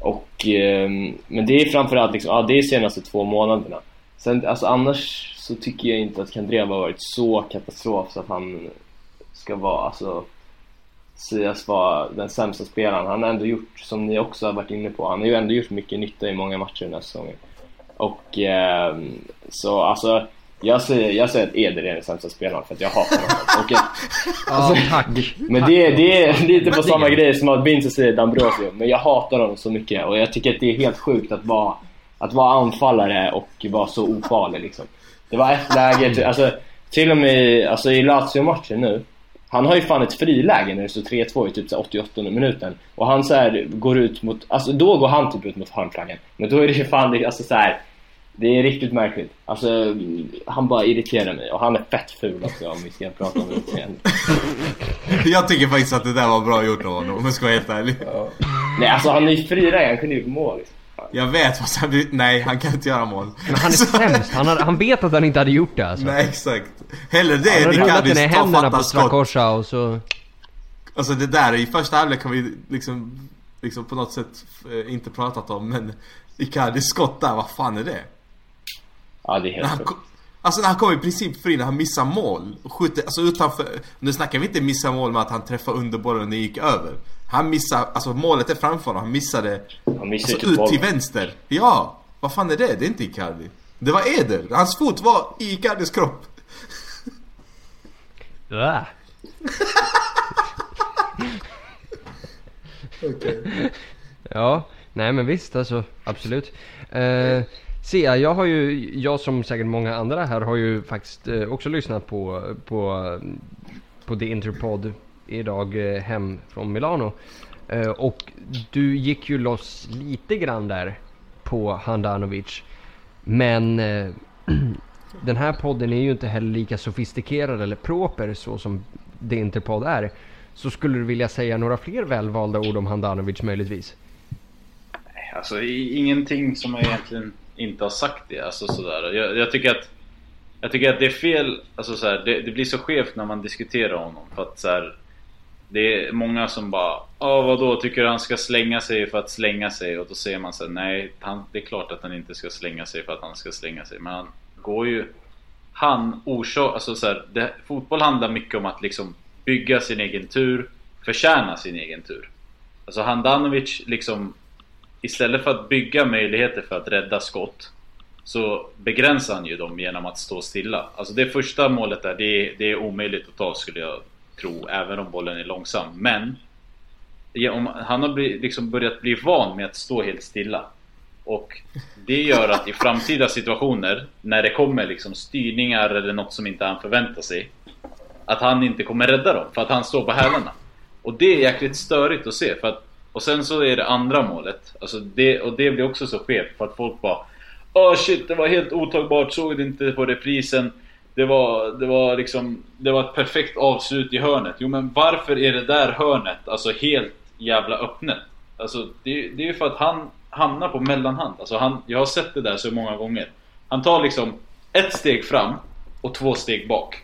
C: Och, eh, men det är framförallt liksom, ja det är senaste två månaderna. Sen alltså annars så tycker jag inte att Kandreva har varit så katastrof så att han ska vara alltså sägas vara den sämsta spelaren. Han har ändå gjort, som ni också har varit inne på, han har ju ändå gjort mycket nytta i många matcher den här säsongen. Och eh, så alltså, jag säger, jag säger att Eder är den sämsta spelaren för att jag hatar honom. (laughs) Och,
A: Ja, tack.
C: men det, det är lite på samma grej som att Vince säger D'Ambrosio, men jag hatar honom så mycket och jag tycker att det är helt sjukt att vara, att vara anfallare och vara så ofarlig liksom. Det var ett läge, alltså till och med alltså, i Lazio-matchen nu, han har ju fan ett friläge när det står 3-2 i typ så här 88 minuten och han så här går ut mot, alltså då går han typ ut mot hörnflaggan men då är det ju fan, alltså så här. Det är riktigt märkligt. Alltså, han bara irriterar mig och han är fett ful också om vi ska prata om utseende. (laughs)
E: Jag tycker faktiskt att det där var bra gjort av honom om jag ska vara helt ärlig.
C: Nej alltså han är ju friläge, han kunde ju gjort mål.
E: Jag vet fast han, nej han kan inte göra mål.
A: Men han är sämst, han, har, han vet att han inte hade gjort det alltså.
E: Nej exakt. Hellre det
A: han
E: än
A: har den i händerna på. Strakosha och så...
E: Alltså det där i första halvlek kan vi liksom, liksom på något sätt eh, inte pratat om men Icardis skott där, vad fan är det?
C: Ja det är helt
E: han,
C: sjukt.
E: kom- alltså när han kommer i princip fri, när han missar mål och skjuter, alltså utanför Nu snackar vi inte missa mål med att han träffar under bollen och det gick över Han missar, alltså målet är framför honom, han missade
C: Han missar ju
E: alltså,
C: typ
E: ut
C: bollen.
E: till vänster Ja! Vad fan är det? Det är inte Icardi Det var Eder, hans fot var i Icardis kropp
A: Äh. (laughs) Ja, nej men visst alltså, absolut. Eh, se, jag har ju, jag som säkert många andra här har ju faktiskt eh, också lyssnat på, på, på The Interpod idag eh, hem från Milano. Eh, och du gick ju loss lite grann där på Handanovic. Men (clears throat) den här podden är ju inte heller lika sofistikerad eller proper så som The Interpod är. Så skulle du vilja säga några fler välvalda ord om Handanovic möjligtvis?
B: Alltså ingenting som jag egentligen inte har sagt det. Alltså sådär. Jag, jag tycker att jag tycker att det är fel, alltså såhär. det, det blir så skevt när man diskuterar honom för att såhär.. Det är många som bara Ja vadå, tycker du han ska slänga sig för att slänga sig? Och då säger man så här, nej han, det är klart att han inte ska slänga sig för att han ska slänga sig Men han går ju Han orsakar, alltså så här, det, fotboll handlar mycket om att liksom bygga sin egen tur Förtjäna sin egen tur Alltså Handanovic liksom Istället för att bygga möjligheter för att rädda skott Så begränsar han ju dem genom att stå stilla. Alltså det första målet där, det är, det är omöjligt att ta skulle jag tro Även om bollen är långsam. Men om, Han har bli, liksom börjat bli van med att stå helt stilla Och det gör att i framtida situationer När det kommer liksom styrningar eller något som inte han förväntar sig Att han inte kommer rädda dem för att han står på hälarna. Och det är jäkligt störigt att se för att och sen så är det andra målet. Alltså det, Och det blir också så skevt för att folk bara Åh shit, det var helt otagbart, såg det inte på reprisen. Det var, det var liksom Det var ett perfekt avslut i hörnet. Jo men varför är det där hörnet alltså helt jävla öppnet? Alltså det, det är ju för att han hamnar på mellanhand. Alltså han, jag har sett det där så många gånger. Han tar liksom ett steg fram och två steg bak.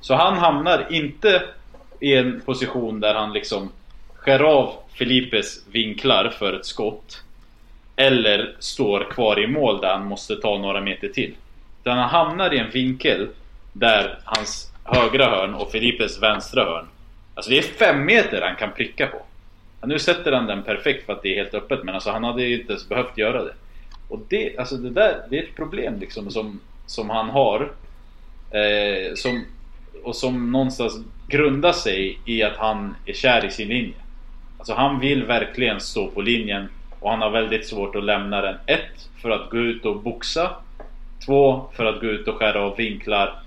B: Så han hamnar inte i en position där han liksom skär av Filipes vinklar för ett skott eller står kvar i mål där han måste ta några meter till. Utan han hamnar i en vinkel där hans högra hörn och Filipes vänstra hörn Alltså det är fem meter han kan pricka på. Nu sätter han den perfekt för att det är helt öppet men alltså han hade ju inte ens behövt göra det. Och det, alltså det där, det är ett problem liksom som, som han har Eh, som, och som någonstans grundar sig i att han är kär i sin linje. Alltså han vill verkligen stå på linjen och han har väldigt svårt att lämna den. Ett, för att gå ut och boxa. Två, för att gå ut och skära av vinklar.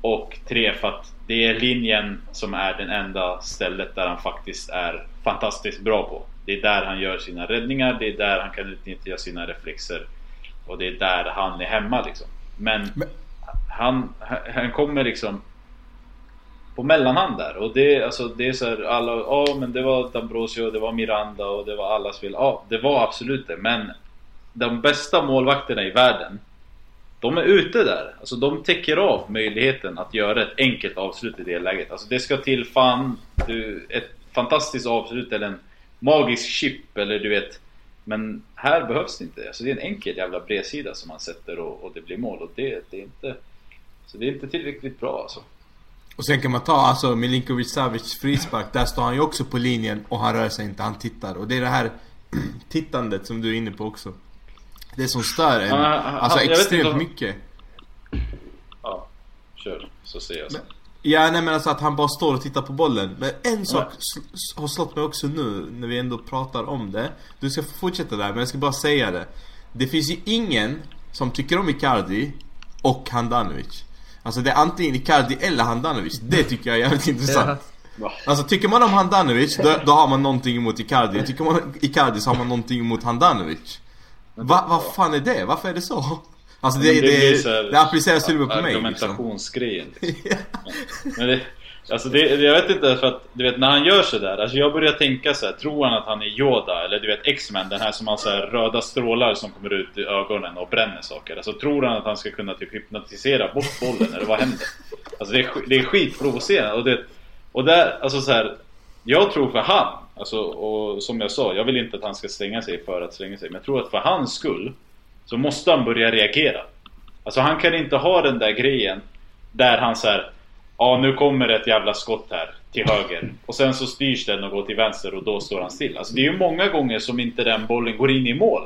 B: Och tre, för att det är linjen som är den enda stället där han faktiskt är fantastiskt bra på. Det är där han gör sina räddningar, det är där han kan utnyttja sina reflexer. Och det är där han är hemma liksom. Men
E: Men-
B: han, han kommer liksom på mellanhand där och det, alltså, det är så här, alla, ja men det var D'Ambrosio, det var Miranda och det var allas fel. Ja, det var absolut det men de bästa målvakterna i världen de är ute där. Alltså de täcker av möjligheten att göra ett enkelt avslut i det läget. Alltså det ska till fan du, ett fantastiskt avslut eller en magisk chip eller du vet Men här behövs det inte. Alltså det är en enkel jävla bredsida som man sätter och, och det blir mål och det, det är inte Så det är inte tillräckligt bra alltså.
E: Och sen kan man ta alltså Milinkovic Savic frispark. Där står han ju också på linjen och han rör sig inte, han tittar. Och det är det här (clears throat) tittandet som du är inne på också. Det som stör en.
B: Ja, han-
E: Alltså extremt
B: om-
E: mycket.
B: Ja, kör. Så ser jag sen.
E: Ja nej men alltså att han bara står och tittar på bollen. Men en sak sl- har slått mig också nu när vi ändå pratar om det. Du ska få fortsätta där men jag ska bara säga det. Det finns ju ingen som tycker om Icardi och Handanovic. Alltså det är antingen Icardi eller Handanovic. Det tycker jag är jävligt intressant. Alltså tycker man om Handanovic då, då har man någonting emot Icardi. Tycker man om Icardi så har man någonting emot Handanovic. Va, vad fan är det? Varför är det så? Alltså det, det, det, det appliceras till och med på mig liksom.
B: Argumentationsgrejen liksom. (laughs) Men det, alltså det, jag vet inte för att du vet när han gör sådär, alltså jag börjar tänka så här, tror han att han är Yoda eller du vet X-Men den här som har så här röda strålar som kommer ut i ögonen och bränner saker. Alltså tror han att han ska kunna typ hypnotisera bort bollen eller vad händer? Alltså det är, det är skitprovocerande och det, och där, alltså så här, jag tror för han, alltså och som jag sa, jag vill inte att han ska slänga sig för att slänga sig, men jag tror att för hans skull så måste han börja reagera. Alltså han kan inte ha den där grejen där han så här, Ja nu kommer ett jävla skott här till höger och sen så styrs den och går till vänster och då står han still. Alltså det är ju många gånger som inte den bollen går in i mål.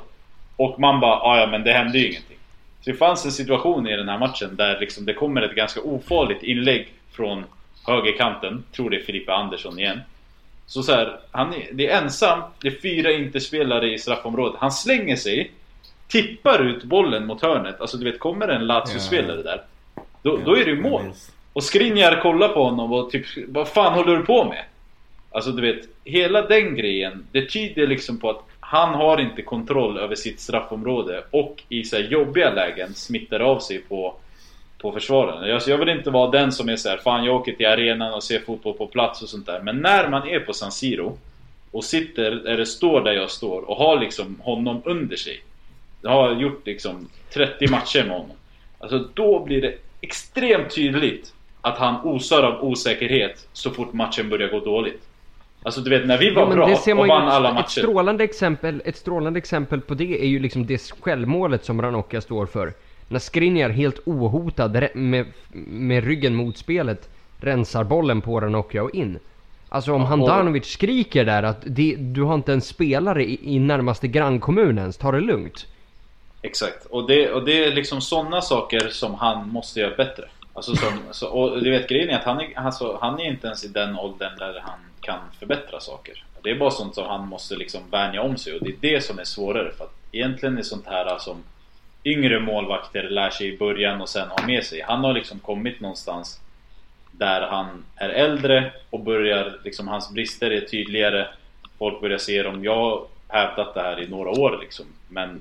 B: Och man bara "Ah, ja men det hände ju ingenting. Så det fanns en situation i den här matchen där liksom det kommer ett ganska ofarligt inlägg från högerkanten. Tror det är Filippe Andersson igen. Så så här, han är, det är ensam, det är fyra interspelare i straffområdet. Han slänger sig, tippar ut bollen mot hörnet. Alltså du vet, kommer en Lazio-spelare där. Då, då är det ju mål. Och Skriniar kollar på honom och typ, vad fan håller du på med? Alltså du vet, hela den grejen, det tyder liksom på att han har inte kontroll över sitt straffområde och i så här jobbiga lägen smittar av sig på, på försvararen. Alltså jag vill inte vara den som är så här, fan jag åker till arenan och ser fotboll på plats och sånt där. Men när man är på San Siro och sitter, eller står där jag står och har liksom honom under sig. Jag har gjort liksom 30 matcher med honom. Alltså då blir det extremt tydligt att han osar av osäkerhet så fort matchen börjar gå dåligt. Alltså du vet när vi var
A: Ja,
B: bra och vann alla
A: ett
B: matcher.
A: strålande exempel, ett strålande exempel på det är ju liksom det självmålet som Ranocchia står för. När Skriniar helt ohotad med, med ryggen mot spelet rensar bollen på Ranocchia och in. Alltså om Handanovic skriker där att det, du har inte en spelare i, i närmaste grannkommun ens, ta det lugnt.
B: Exakt, och det, och det är liksom sådana saker som han måste göra bättre. Alltså som, så, och du vet grejen är att han är, alltså, han är inte ens i den åldern där han kan förbättra saker. Det är bara sånt som han måste liksom vänja om sig och det är det som är svårare för att egentligen är sånt här alltså, som yngre målvakter lär sig i början och sen har med sig. Han har liksom kommit någonstans där han är äldre och börjar, liksom hans brister är tydligare. Folk börjar se dem. Jag har hävdat det här i några år liksom. Men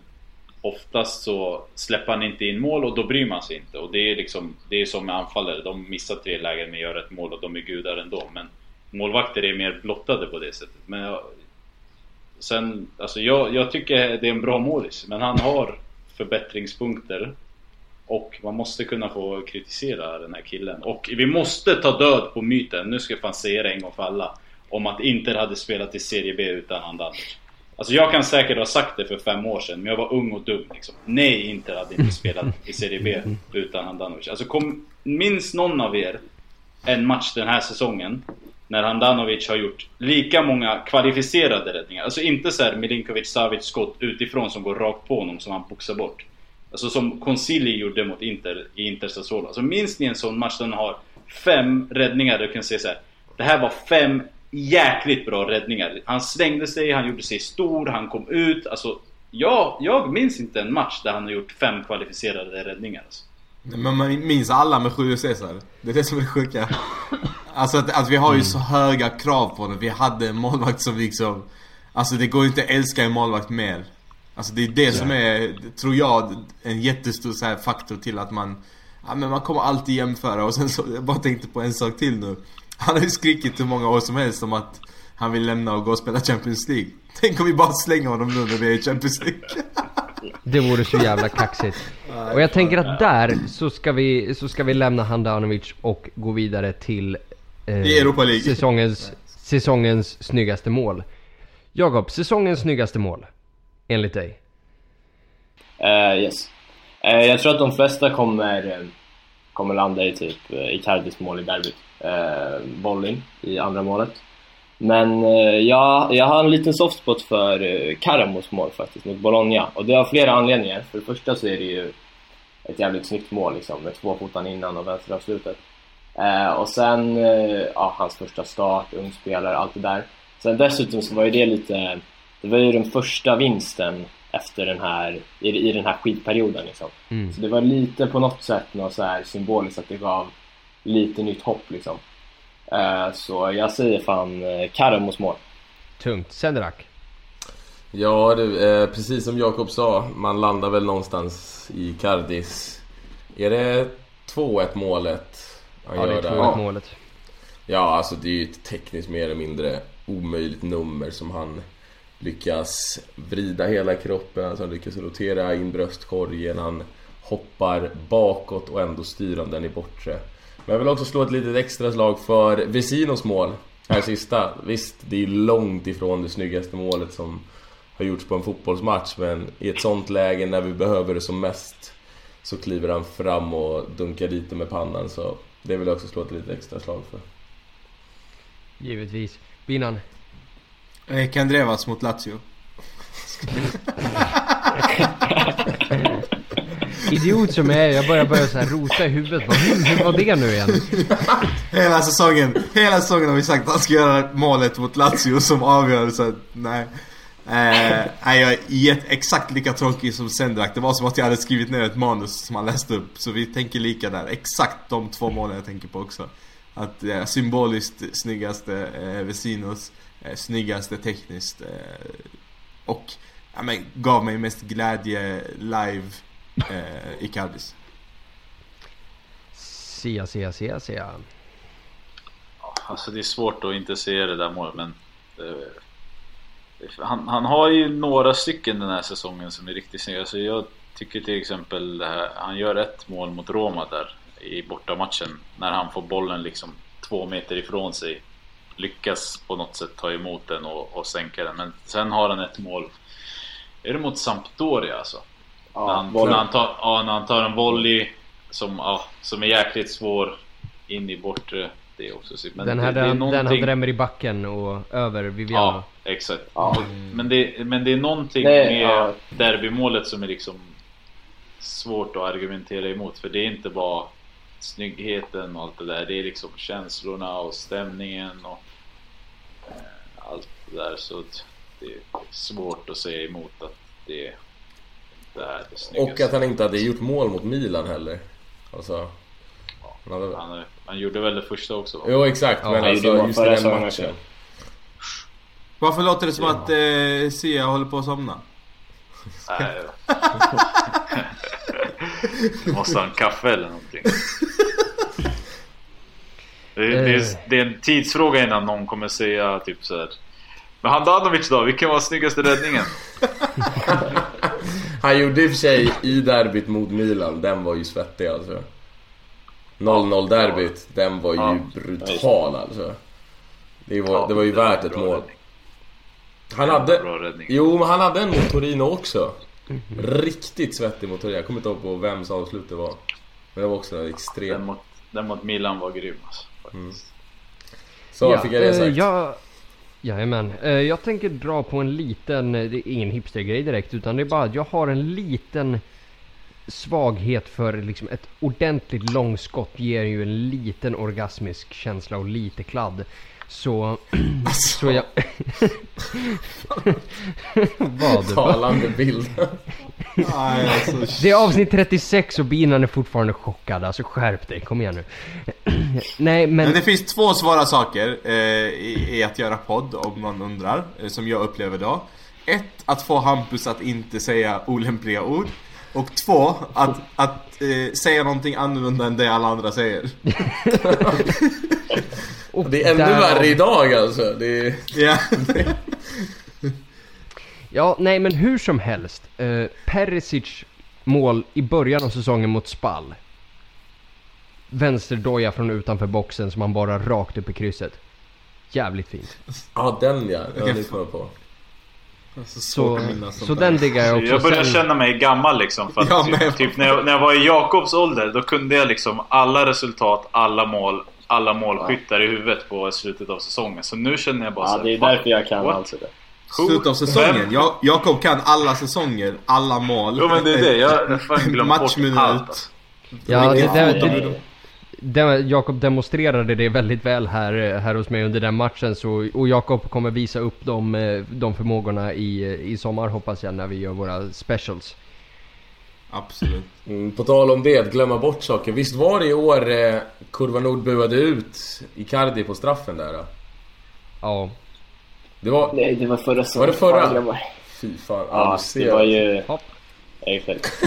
B: oftast så släpper han inte in mål och då bryr man sig inte. Och det är liksom, det är som med anfallare. De missar tre lägen men gör ett mål och de är gudar ändå. Men målvakter är mer blottade på det sättet. Men jag, sen, alltså jag, jag tycker det är en bra målis. Men han har förbättringspunkter. Och man måste kunna få kritisera den här killen. Och vi måste ta död på myten, nu ska jag fan säga det en gång för alla. Om att Inter hade spelat i Serie B utan Handanovic. Alltså jag kan säkert ha sagt det för fem år sedan, men jag var ung och dum liksom. Nej, Inter hade inte spelat i Serie B utan Handanovic. Alltså kom, minns någon av er en match den här säsongen när Handanovic har gjort lika många kvalificerade räddningar. Alltså inte så här Milinkovic Savic skott utifrån som går rakt på honom som han boxar bort. Alltså som Concili gjorde mot Inter i Inter Sassuolo. Alltså minns ni en sån match där han har fem räddningar där du kan säga så här. Det här var fem jäkligt bra räddningar. Han slängde sig, han gjorde sig stor, han kom ut. Alltså, jag, jag minns inte en match där han har gjort fem kvalificerade räddningar. Alltså.
E: Men man minns alla med Julio Cesar. Det är det som är det sjuka. Alltså att, att vi har ju så höga krav på honom. Vi hade en målvakt som liksom... Alltså det går inte att älska en målvakt mer. Alltså det är det som är, tror jag, en jättestor så faktor till att man... Ja men man kommer alltid jämföra och sen så, jag bara tänkte på en sak till nu. Han har ju skrikit hur många år som helst om att han vill lämna och gå och spela Champions League. Tänk om vi bara slänger honom nu när vi är i Champions League. (laughs)
A: Det vore så jävla kaxigt. Och jag tänker att där så ska vi, så ska vi lämna Handanovic och gå vidare till eh, säsongens, säsongens snyggaste mål. Jakob, säsongens snyggaste mål? Enligt dig?
C: Eh, yes. Eh, jag tror att de flesta kommer, eh, kommer landa i typ uh, Icardis mål i derbyt. Uh, Bolling i andra målet. Men uh, jag, jag har en liten softspot för uh, Karamos mål faktiskt, mot Bologna. Och det har flera anledningar. För det första så är det ju ett jävligt snyggt mål liksom, med två fotan innan och vänsteravslutet. Uh, och sen, ja, hans första start, ung spelare, allt det där. Sen dessutom så var ju det lite, det var ju den första vinsten efter den här, i, i den här skitperioden liksom.
A: Mm.
C: Så det var lite på något sätt något så här symboliskt att det gav lite nytt hopp liksom. Eh, så jag säger fan uh, Karamos mål.
A: Tungt. Sedrak?
D: Ja du, eh, precis som Jakob sa, man landar väl någonstans i Cardis. Är det 2-1 målet han
A: Ja, det är
D: gör där?
A: 2 målet.
D: Ja, alltså det är ju ett tekniskt mer eller mindre omöjligt nummer som han lyckas vrida hela kroppen, alltså han lyckas rotera in bröstkorgen, han hoppar bakåt och ändå styr han den i bortre. Men jag vill också slå ett litet extra slag för Vesinos mål här sista. Visst, det är långt ifrån det snyggaste målet som har gjorts på en fotbollsmatch men i ett sånt läge när vi behöver det som mest så kliver han fram och dunkar dit det med pannan så det vill jag också slå ett litet extra slag för.
A: Givetvis. Binan?
E: Kandrevas mot Lazio. (laughs)
A: Idiot som jag är, jag börjar börja så här rota i huvudet. bara hur var det nu igen? (laughs)
E: Hela säsongen, hela säsongen har vi sagt att han ska göra målet mot Lazio som avgör så att, nej. Eh, nej, jag är exakt lika tråkig som Sendrak. Det var som att jag hade skrivit ner ett manus som han läste upp. Så vi tänker lika där. Exakt de två målen jag tänker på också. Att eh, symboliskt snyggaste eh, Vesinos, eh, snyggaste tekniskt eh, och ja, men, gav mig mest glädje live eh, i Cardis.
A: Sia, sia, sia, sia.
B: Alltså det är svårt att inte se det där målet men eh, han, han har ju några stycken den här säsongen som är riktigt snygga. Så jag tycker till exempel det här, han gör ett mål mot Roma där i bortamatchen. När han får bollen liksom två meter ifrån sig. Lyckas på något sätt ta emot den och, och sänka den. Men sen har han ett mål. Är det mot Sampdoria alltså? När, han, när, han tar, ja, när han tar en volley som, ja, som är jäkligt svår in i bortre. Det är också synd. Men
A: Den här
B: det, det är
A: den, den han
B: någonting-
A: drämmer i backen och över Viviano.
B: Ja, exakt.
C: Ja.
B: Men, det, men det är någonting
C: Nej,
B: med
C: ja.
B: derbymålet som är liksom svårt att argumentera emot. För det är inte bara snyggheten och allt det där. Det är liksom känslorna och stämningen och eh, allt det där. Så att det är svårt att säga emot att det, det är det snyggaste.
D: Och att han inte hade gjort mål mot Milan heller. Alltså... Han hade...
B: han, han gjorde väl det första också va?
D: Jo exakt,
A: Ja,
D: men
C: han
D: alltså
C: gjorde
D: just den matchen.
C: också.
E: Varför låter det som att eh, Sia håller på att somna?
B: Nej. (laughs) Måste ha en kaffe eller någonting. Det är, det, är, det är en tidsfråga innan någon kommer säga typ så här. Men Handanovic då? Vilken var snyggaste räddningen? (laughs)
D: Han gjorde i och för sig i derbyt mot Milan, den var ju svettig alltså. 0-0 derbyt, den var ju
B: Ja.
D: brutal alltså. Det var,
B: Ja,
D: det var ju värt ett mål.
B: räddning.
D: Han hade... Jo, men han hade en mot Torino också. Riktigt svettig mot Torino. Jag kommer inte ihåg på vems avslut det var. Men det var också en
B: Den
D: extrem.
B: mot, den mot Milan var grym alltså, faktiskt.
D: Så fick jag det
A: eh,
D: sagt.
A: Jag, jajamän. Eh, jag tänker dra på en liten, eh, det är ingen hipstergrej direkt utan det är bara att jag har en liten svaghet för liksom ett ordentligt långskott ger ju en liten orgasmisk känsla och lite kladd. Så... så jag... (laughs) Vad?
D: Talande bild.
E: Nej, alltså,
A: Det är avsnitt 36 och binan är fortfarande chockad. Alltså skärp dig, kom igen nu. (clears throat) Nej men...
E: Men det finns två svåra saker eh, i, i att göra podd om någon undrar, eh, som jag upplever då. Ett, att få Hampus att inte säga olämpliga ord. Och två, att, att eh, säga någonting annorlunda än det alla andra säger. (laughs) (laughs)
A: och
D: Det är ännu
A: därav-
D: värre idag alltså. Det är...
E: Ja. (laughs)
A: Ja, nej men hur som helst. Eh, Perisic mål i början av säsongen mot Spall. Vänsterdoja från utanför boxen som han bara rakt upp i krysset. Jävligt fint.
D: Ja, den ja. Ja,
E: Okej,
D: det kommer jag på.
E: Så,
A: Så, så
E: där.
A: den diggar jag också.
B: Jag börjar
A: Sen-
B: känna mig gammal liksom. För att typ,
E: med.
B: typ när, jag, när jag var i Jakobs ålder, då kunde jag liksom alla resultat, alla mål, alla målskyttar i huvudet på slutet av säsongen. Så nu känner jag bara
C: Ja,
B: så här,
C: det är därför jag kan
B: what?
C: allt det.
E: Slutet av säsongen. Jag, Jakob kan alla säsonger, alla mål.
B: Jo men det är det, jag har fan (laughs) glömt bort
E: Matchminut.
B: allt. Alltså.
A: Ja, det, det, det,
E: de-
A: det, Jakob demonstrerade det väldigt väl här, här hos mig under den matchen. Så, och Jakob kommer visa upp de, eh, de förmågorna i, i sommar hoppas jag när vi gör våra specials.
E: Absolut.
D: Mm, på tal om det, att glömma bort saker. Visst var det i år eh, Kurva Nord buade ut Icardi på straffen där? Då?
A: Ja.
D: Det var...
C: Nej, det var förra säsongen.
D: Var det förra?
C: Fan.
D: Fy fan.
C: Ja, det var ju...
A: Hopp.
C: Exakt.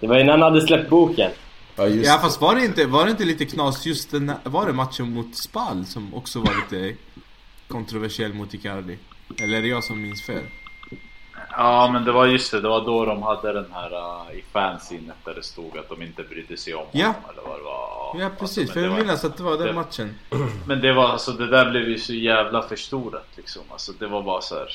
C: Det var ju när han hade släppt boken.
D: Ja, just
E: Ja fast var det inte, var det inte lite knas just den var det matchen mot Spal som också var lite kontroversiell mot Icardi? Eller är det jag som minns fel?
B: Ja men det var just det, det var då de hade den här uh, i fansinet där det stod att de inte brydde sig om
E: Ja.
B: honom eller vad det var.
E: Ja
B: Alltså,
E: precis,
B: men
E: för jag minns att det var den
B: det-
E: matchen. (clears throat)
B: Men det var alltså, det där blev ju så jävla förstorat liksom. Alltså det var bara så här.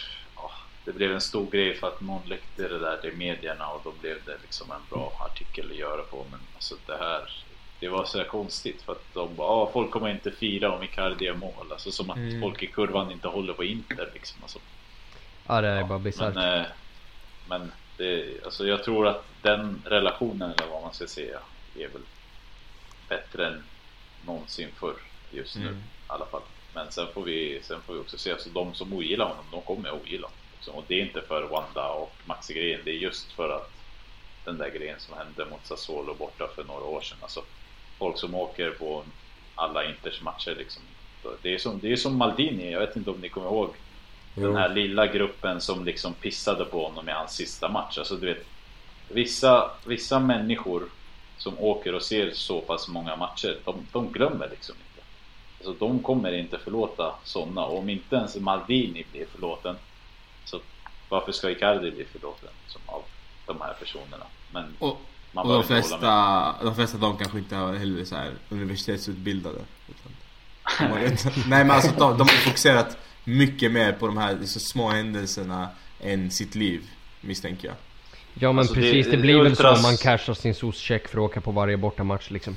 B: det blev en stor grej för att någon läckte det där till medierna och då blev det liksom en bra artikel att göra på. Men alltså det här, det var så konstigt för att de bara, ah, folk kommer inte fira om Icardi gör mål. Alltså som att
E: Mm.
B: folk i kurvan inte håller på Inter liksom. Alltså,
A: Ja, det är bara bisarrt.
B: men, eh, men det, alltså jag tror att den relationen eller vad man ska säga är väl bättre än någonsin förr just nu
E: Mm.
B: i alla fall. Men sen får vi, sen får vi också se, alltså de som ogillar honom, de kommer att ogilla honom. Och det är inte för Wanda och Maxi-grejen, det är just för att den där grejen som hände mot Sassuolo borta för några år sedan. Alltså folk som åker på alla Inters matcher liksom. Det är som, det är som Maldini, jag vet inte om ni kommer ihåg den här lilla gruppen som liksom pissade på honom i hans sista match. Alltså du vet, vissa, vissa människor som åker och ser så pass många matcher, de, de glömmer liksom inte. Alltså de kommer inte förlåta sådana. Och om inte ens Maldini blir förlåten, så varför ska Icardi bli förlåten liksom, av de här personerna? Men
E: Och,
B: man
E: och de flesta, de flesta de kanske inte har heller så här universitetsutbildade. Utan, (laughs) de har inte- Nej men alltså de, de har fokuserat mycket mer på de här så små händelserna än sitt liv, misstänker jag.
A: Ja men
B: Alltså,
A: precis, det,
B: det-
A: blir väl så
B: ultras-
A: man cashar sin SOS-check för att åka på varje bortamatch liksom.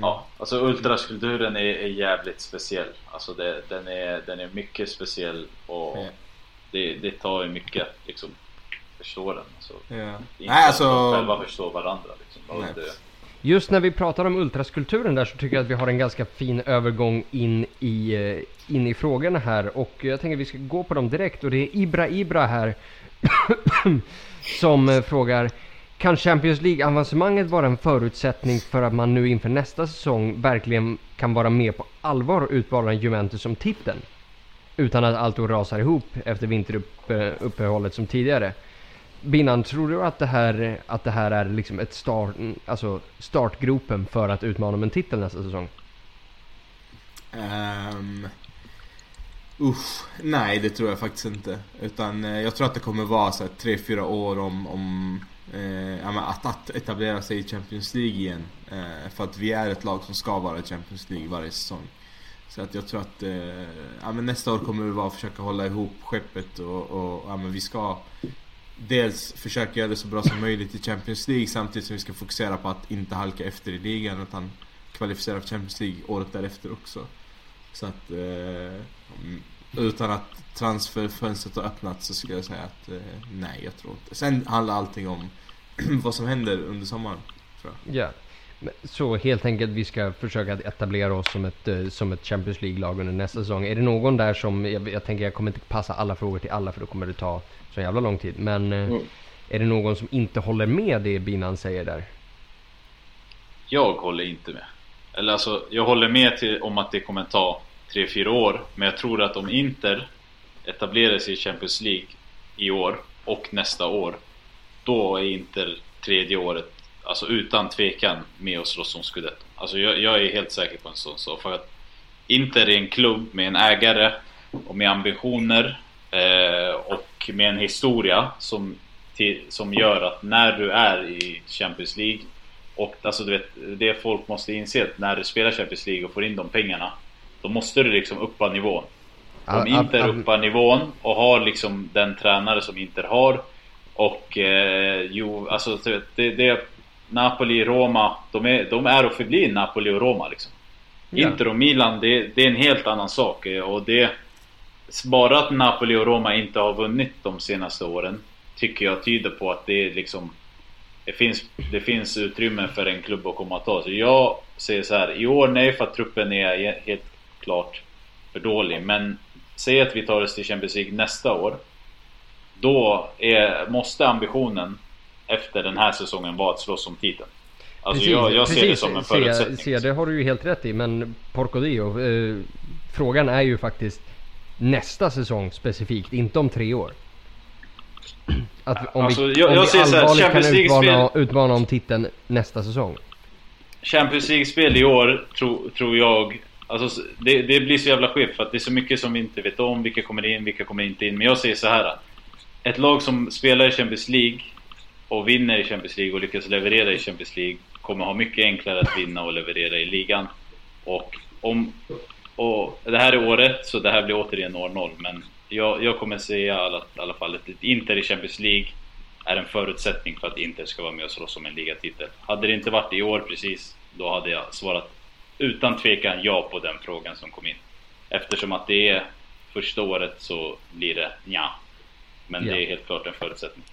B: Ja, alltså ultraskulpturen är, är jävligt speciell. Alltså det, den, är, den är mycket speciell och
E: Ja.
B: det, det tar ju mycket att liksom förstå den. Alltså,
E: Ja.
B: inte
E: Nej alltså...
B: själva förstår varandra. Liksom.
E: Nej.
B: det,
A: Just när vi pratar om ultraskulpturen där så tycker jag att vi har en ganska fin övergång in i, eh, in i frågorna här och jag tänker att vi ska gå på dem direkt och det är Ibra Ibra här (coughs) som eh, frågar Kan Champions League-avancemanget vara en förutsättning för att man nu inför nästa säsong verkligen kan vara med på allvar och utmana Juventus som titeln? Utan att allt då rasar ihop efter vinteruppehållet eh, som tidigare. Binnan, tror du att det här, att det här är liksom ett start, alltså startgropen för att utmana om en titel nästa säsong?
E: Um, usch, nej det tror jag faktiskt inte. Utan eh, jag tror att det kommer vara så här 3-4 år om, om eh, att, att etablera sig i Champions League igen. Eh, för att vi är ett lag som ska vara i Champions League varje säsong. Så att jag tror att eh, ja, men nästa år kommer vi vara att försöka hålla ihop skeppet och, och ja, men vi ska dels försöka göra det så bra som möjligt i Champions League samtidigt som vi ska fokusera på att inte halka efter i ligan utan kvalificera för Champions League året därefter också. Så att eh, utan att transferfönstret har öppnat så skulle jag säga att eh, nej, jag tror inte. Sen handlar allting om (clears throat) vad som händer under sommaren. Tror jag.
A: Så helt enkelt vi ska försöka att etablera oss som ett, eh, som ett Champions League-lag under nästa säsong. Är det någon där som, jag, jag tänker jag kommer inte passa alla frågor till alla för då kommer det ta så jävla lång tid. Men eh,
C: Mm.
A: är det någon som inte håller med det Binan säger där?
B: Jag håller inte med. Eller alltså, jag håller med till, om att det kommer ta 3-4 år. Men jag tror att om Inter etablerar sig i Champions League i år och nästa år. Då är Inter tredje året, alltså utan tvekan, med och slåss om Scudetto. Alltså jag, jag är helt säker på en sån sak. För att Inter är en klubb med en ägare och med ambitioner eh, och med en historia som, till, som gör att när du är i Champions League och alltså du vet, det folk måste inse att när du spelar Champions League och får in de pengarna Då måste du liksom uppa nivån Om Inter uppar nivån och har liksom den tränare som Inter har Och eh, jo, alltså det, det Napoli, Roma, de är, de är och förblir Napoli och Roma liksom
A: Ja.
B: Inter och Milan, det, det är en helt annan sak eh, och det Bara att Napoli och Roma inte har vunnit de senaste åren Tycker jag tyder på att det liksom det finns, det finns utrymme för en klubb att komma och ta. Så jag säger så här. I år nej för att truppen är helt klart för dålig. Men säg att vi tar oss till Champions League nästa år. Då är, måste ambitionen efter den här säsongen vara att slåss om titeln. Alltså jag, jag ser det som en förutsättning.
A: ser jag, det har du ju helt rätt i. Men Porco Dio, eh, frågan är ju faktiskt nästa säsong specifikt, inte om tre år. Att om
B: Alltså,
A: vi,
B: jag-
A: om
B: jag
A: vi
B: så här,
A: allvarligt kan utmana, utmana om titeln nästa säsong.
B: Champions League-spel i år tro, tror jag Alltså det, det blir så jävla skevt för att det är så mycket som vi inte vet om, vilka kommer in, vilka kommer inte in. Men jag säger så här. Ett lag som spelar i Champions League och vinner i Champions League och lyckas leverera i Champions League kommer ha mycket enklare att vinna och leverera i ligan. Och om... Och det här är året, så det här blir återigen år 0. Men jag, jag kommer säga i alla, alla fall att Inter i Champions League är en förutsättning för att Inter ska vara med och slåss om en ligatitel. Hade det inte varit i år precis, då hade jag svarat utan tvekan ja på den frågan som kom in. Eftersom att det är första året så blir det ja. Men
A: Ja.
B: det är helt klart en förutsättning.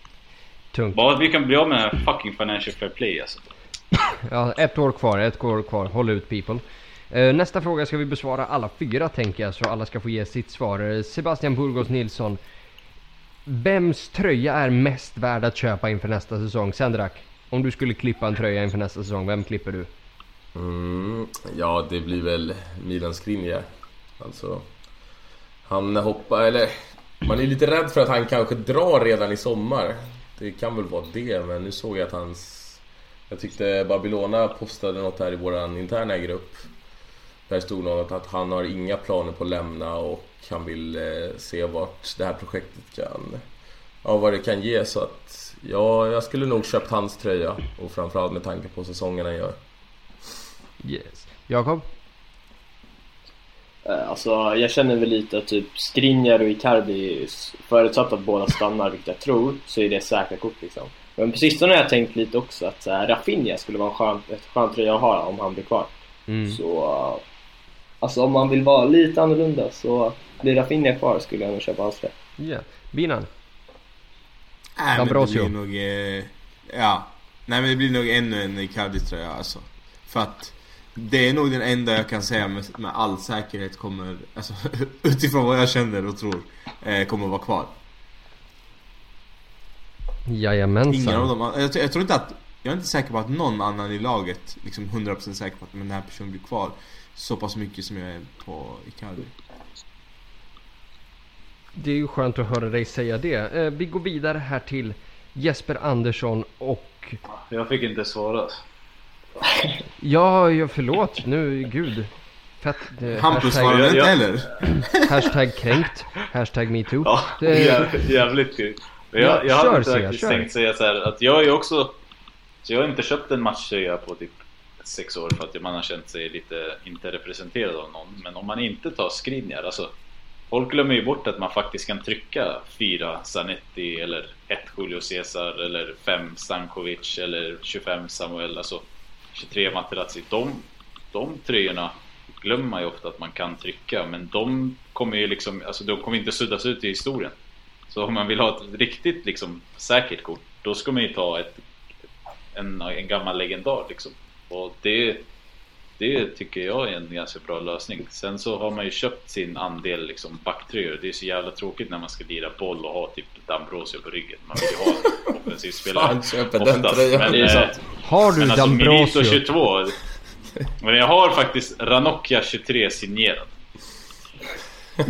A: Tungt.
B: Bara att vi kan bli av med den här fucking financial fair play alltså. (laughs)
A: Ja, ett år kvar, ett år kvar. Håll ut people. Eh, nästa fråga ska vi besvara alla fyra tänker jag, så alla ska få ge sitt svar. Eh, Sebastian Burgos Nilsson. Vems tröja är mest värd att köpa inför nästa säsong? Sendrak, om du skulle klippa en tröja inför nästa säsong, vem klipper du?
D: Mm, ja, det blir väl Milan Skriniar. Alltså, han hoppar, eller man är lite rädd för att han kanske drar redan i sommar. Det kan väl vara det, men nu såg jag att hans... Jag tyckte Babylona postade något här i vår interna grupp. Där stod något att han har inga planer på att lämna och han vill eh, se vart det här projektet kan... Ja, vad det kan ge så att... Ja, jag skulle nog köpt hans tröja och framförallt med tanke på säsongen han gör.
A: Yes. Jakob?
C: Eh, Alltså jag känner väl lite att typ Skriniar och Icardi, förutsatt att båda stannar vilket jag tror, så är det säkra kort liksom. Men på sistone har jag tänkt lite också att här, Rafinha skulle vara en skön, ett skön tröja att ha om han blir kvar.
A: Mm.
C: Så... Alltså om man vill vara lite annorlunda så blir Rafinha kvar skulle jag nog köpa hans tröja.
A: Ja. Binan?
E: Nej men det blir nog... Eh, ja. Nej men det blir nog ännu en Icardi-tröja alltså. För att det är nog den enda jag kan säga med, med all säkerhet kommer, alltså (laughs) utifrån vad jag känner och tror, eh, kommer vara kvar.
A: Jajamensan.
E: Ingen av dem, jag, jag tror inte att, jag är inte säker på att någon annan i laget, liksom 100% säker på att men den här personen blir kvar. Så pass mycket som jag är på Icardi.
A: Det är ju skönt att höra dig säga det. Eh, vi går vidare här till Jesper Andersson och...
B: Jag fick inte svara.
A: Ja, ja förlåt. Nu, gud. Fett. Eh,
E: Hampus
A: hashtag-
E: svarade inte
B: jag-
E: heller.
A: Hashtag kränkt. Hashtag metoo.
B: Ja,
A: Det-
B: jä- jävligt kul. Men
A: Ja,
B: jag, jag
A: kör,
B: hade inte
A: jag,
B: faktiskt
A: kör.
B: tänkt säga så här att jag är ju också... Så jag har inte köpt en matchtröja på typ sex år för att man har känt sig lite inte representerad av någon. Men om man inte tar Skriniar, alltså Folk glömmer ju bort att man faktiskt kan trycka fyra Zanetti eller ett Julio Cesar eller fem Stankovic eller 25 Samuel, alltså 23 Materazzi. De, de tröjorna glömmer man ju ofta att man kan trycka men de kommer ju liksom, alltså de kommer inte suddas ut i historien. Så om man vill ha ett riktigt liksom säkert kort, då ska man ju ta ett en, en gammal legendar liksom. Och det, det tycker jag är en ganska bra lösning. Sen så har man ju köpt sin andel liksom backtröjor. Det är så jävla tråkigt när man ska lira boll och ha typ Dambrosio på ryggen. Man vill ju ha en (laughs) offensiv spelare.
D: Fan, köper den tröjan.
B: Men, eh.
A: Har du
B: men alltså Milito
A: Dambrosio?
B: 22. Men jag har faktiskt Ranocchia 23 signerad. (laughs)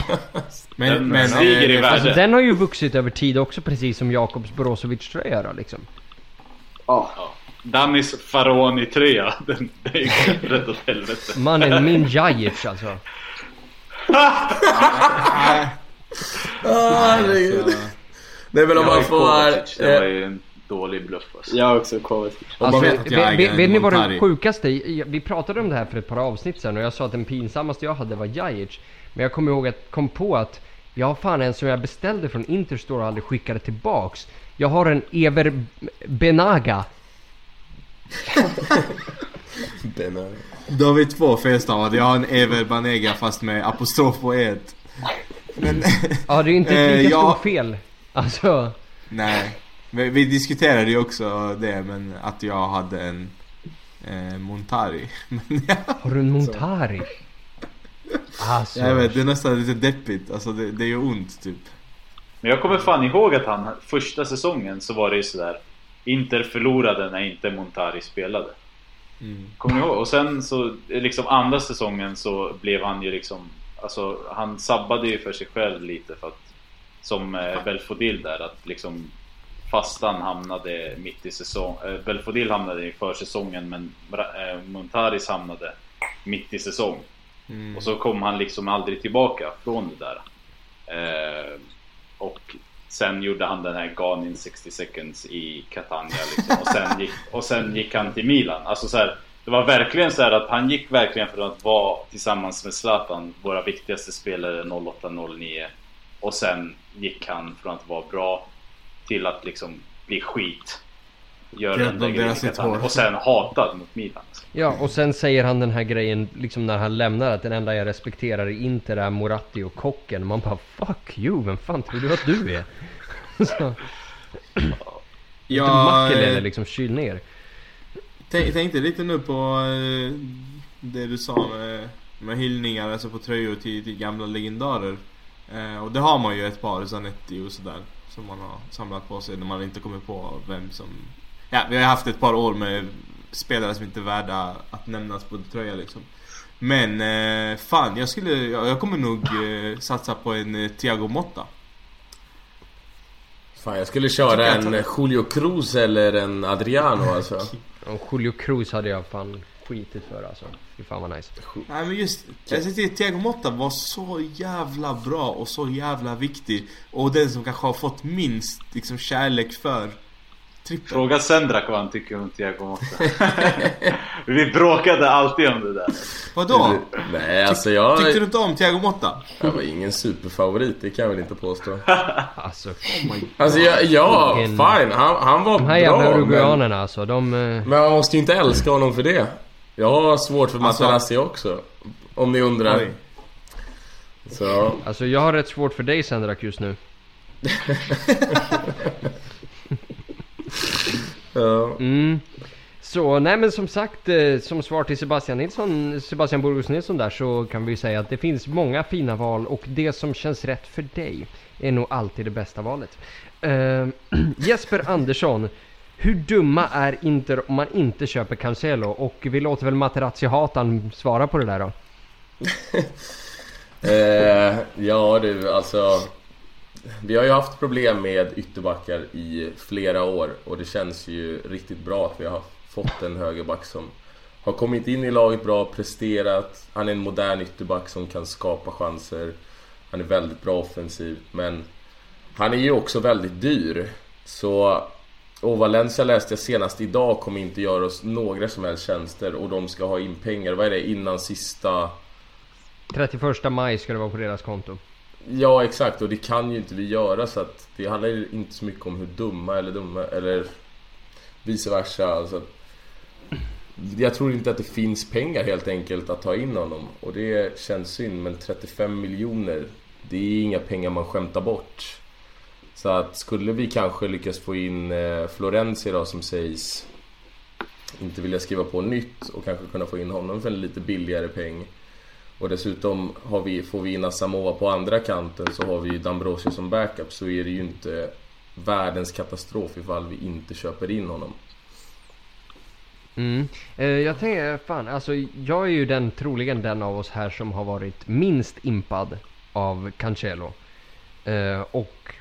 E: Men,
B: Den
E: men
B: stiger i
E: eh,
B: värde.
A: Alltså den har ju vuxit över tid också precis som Jakobs Brozovic tröja liksom.
B: Ja. Danis Faraoni-tröja. (laughs) Den, den gick rätt åt helvete.
A: Mannen min Jajic alltså. (laughs)
D: Ah, herregud.
E: alltså,
D: Nej men om man får...
B: Det var
D: eh,
B: ju en dålig bluff alltså.
C: Jag har också Kovacic.
A: Alltså,
E: vet
A: vet, vet, vet ni vad det sjukaste Vi pratade om det här för ett par avsnitt sedan och jag sa att den pinsammaste jag hade var Jajic. Men jag kommer ihåg att kom på att jag har fan en som jag beställde från Interstore och aldrig skickade tillbaks. Jag har en Ever Benaga.
E: Då har vi två felstavade. Jag har en Ever Banega fast med apostrof på et. Men
A: Ja det är inte ett
E: Eh,
A: lika
E: ja.
A: stort fel. Alltså.
E: nej. Vi, vi diskuterade ju också det men att jag hade en eh, Montari. (laughs)
A: Har du en Montari? Alltså.
E: jag vet, det är nästan lite deppigt. Alltså det, det gör ont typ.
B: Men jag kommer fan ihåg att han första säsongen så var det ju sådär Inter förlorade när inte Montari spelade.
E: Mm.
B: Kommer ni ihåg? Och sen så liksom andra säsongen så blev han ju liksom Alltså han sabbade ju för sig själv lite för att Som eh, Belfodil där att liksom Fast han hamnade mitt i säsong eh, Belfodil hamnade i försäsongen men eh, Montaris hamnade mitt i säsong.
E: Mm.
B: Och så kom han liksom aldrig tillbaka från det där. Eh, och sen gjorde han den här Gone in 60 seconds i Catania liksom. och, sen gick, och sen gick han till Milan. Alltså så här, det var verkligen så här att han gick verkligen från att vara tillsammans med Zlatan, våra viktigaste spelare 08-09. Och sen gick han från att vara bra till att liksom bli skit.
E: Det
B: den där grejen
E: sitt hår.
B: Och sen hatad mot Milan.
A: Ja, och sen säger han den här grejen liksom när han lämnar att den enda jag respekterar i Inter är Moratti och kocken. Man bara fuck you, vem fan tror du att du är? (laughs) Så, inte Makelele
E: eh,
A: liksom, kyl ner.
E: Tänk, tänkte lite nu på eh, det du sa med, med hyllningar alltså på tröjor till, till gamla legendarer. Eh, och det har man ju ett par, Zanetti och sådär. Som man har samlat på sig när man inte kommer på vem som... Ja, vi har haft ett par år med spelare som inte är värda att nämnas på tröja liksom. Men eh, fan, jag skulle... Jag, jag kommer nog eh, satsa på en eh, Thiago Motta.
D: Fan jag skulle köra en Julio Cruz eller en Adriano alltså. (laughs)
A: Och Julio Cruz hade jag fan skitit för alltså. Fy fan vad nice.
E: Nej men just, jag tyckte Thiago Motta var så jävla bra och så jävla viktig. Och den som kanske har fått minst liksom kärlek för trippel.
B: Fråga Sendrak vad han tycker om Thiago Motta. Vi bråkade alltid om det där.
E: Vadå?
D: Nej alltså jag...
E: Tyckte du inte om Thiago Motta?
D: Jag var ingen superfavorit, det kan jag väl inte påstå. (laughs)
A: Alltså,
D: Alltså jag, ja, fine. Han, han var
A: de här jävla
D: bra men,
A: uruguayanerna alltså, de... eh,
D: men man måste ju inte älska honom för det. Jag har svårt för
E: Alltså-
D: Materazzi också. Om ni undrar.
E: Oj.
D: Så,
A: Alltså jag har rätt svårt för dig Sendrak just nu. (laughs)
D: ja.
A: Mm. Så nej men som sagt, eh, som svar till Sebastian Nilsson, Sebastian Burgos Nilsson där så kan vi säga att det finns många fina val och det som känns rätt för dig är nog alltid det bästa valet. Eh, (clears throat) Jesper Andersson, hur dumma är Inter om man inte köper Cancelo? Och vi låter väl Materazzi-hatan svara på det där då. (laughs)
D: Eh, ja du, alltså. Vi har ju haft problem med ytterbackar i flera år och det känns ju riktigt bra att vi har fått en högerback som har kommit in i laget bra, presterat. Han är en modern ytterback som kan skapa chanser. Han är väldigt bra offensivt men han är ju också väldigt dyr. Så och Valencia läste jag senast idag kommer inte göra oss några som helst tjänster och de ska ha in pengar, vad är det, innan sista
A: 31 maj ska det vara på deras konto.
D: Ja exakt och det kan ju inte vi göra så att det handlar ju inte så mycket om hur dumma eller dumma eller vice versa. Alltså, jag tror inte att det finns pengar helt enkelt att ta in honom och det känns synd men 35 miljoner det är inga pengar man skämtar bort. Så att skulle vi kanske lyckas få in eh, Florenzi då som sägs inte vilja skriva på nytt och kanske kunna få in honom för en lite billigare peng. Och dessutom har vi, får vi in Samoa på andra kanten så har vi ju Dambrosio som backup så är det ju inte världens katastrof ifall vi inte köper in honom.
A: Mm. Eh, jag tänker, fan alltså jag är ju den, troligen den av oss här som har varit minst impad av Cancelo. Eh, och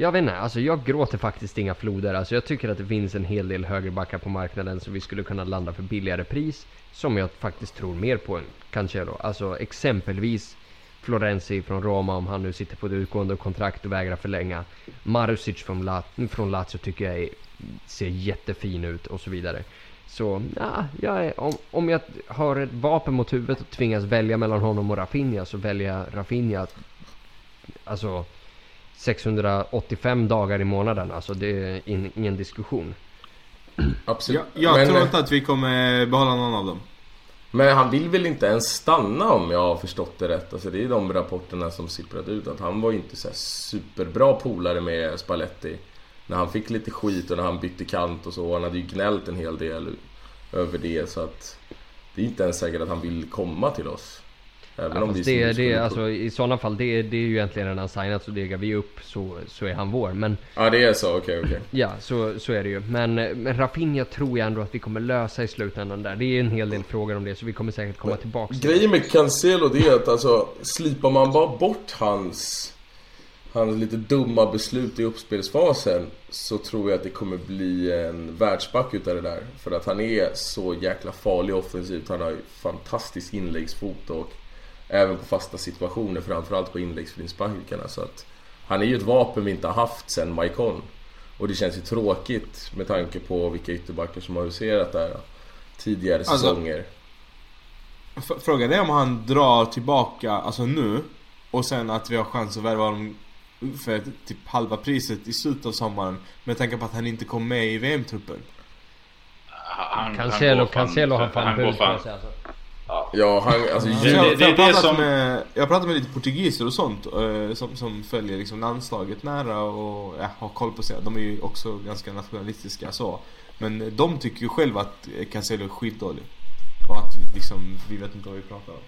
A: jag vet inte, alltså jag gråter faktiskt inga floder. Alltså jag tycker att det finns en hel del högerbackar på marknaden som vi skulle kunna landa för billigare pris. Som jag faktiskt tror mer på än Cancelo. Alltså exempelvis Florenzi från Roma om han nu sitter på ett utgående kontrakt och vägrar förlänga. Marusic från, La från Lazio tycker jag är, ser jättefin ut och så vidare. Så ja, jag är, om, om jag har ett vapen mot huvudet och tvingas välja mellan honom och Rafinha så väljer jag Rafinha. Alltså 685 dagar i månaden. Alltså det är in, ingen diskussion.
D: Absolut.
E: Jag, jag
D: Men-
E: tror inte att vi kommer behålla någon av dem.
D: Men han vill väl inte ens stanna om jag har förstått det rätt. Alltså det är de rapporterna som sipprat ut att han var ju inte så här superbra polare med Spalletti. När han fick lite skit och när han bytte kant och så. Han hade ju gnällt en hel del över det så att det är inte ens säkert att han vill komma till oss. Även
A: Ja,
D: om vi
A: det, det, alltså, I sådana fall, det, det är ju egentligen redan signat så degar vi upp så, så är han vår. Men
D: Ja det är så, okej okej.
A: ja, så, så är det ju. Men, men Rafinha tror jag ändå att vi kommer lösa i slutändan där. Det är en hel del frågor om det så vi kommer säkert komma tillbaks till det.
D: Grejen med Cancelo det är att alltså slipar man bara bort hans Hans lite dumma beslut i uppspelsfasen Så tror jag att det kommer bli en världsback utav det där För att han är så jäkla farlig offensivt Han har ju fantastisk inläggsfot och Även på fasta situationer framförallt på inläggsfrinsparkarna så att Han är ju ett vapen vi inte har haft sen Maikon Och det känns ju tråkigt med tanke på vilka ytterbackar som har huserat där Tidigare
E: Alltså-
D: säsonger
E: F- Frågan är om han drar tillbaka, alltså nu och sen att vi har chans att värva honom för typ halva priset i slutet av sommaren med tanke på att han inte kom med i VM-truppen.
B: Han,
A: Cancelo,
B: går fan-
A: Cancelo har fan
B: han går fan.
A: alltså.
D: Ja, han, alltså,
B: Det-
E: jag,
B: det-
E: jag,
B: det
E: har pratat
B: som-
E: med, jag har pratat med lite portugiser och sånt eh, som, som följer liksom landslaget nära och ja, har koll på sig. De är ju också ganska nationalistiska så. Men de tycker ju själva att Cancelo är skitdålig. Och att liksom, vi vet inte vad vi pratar om.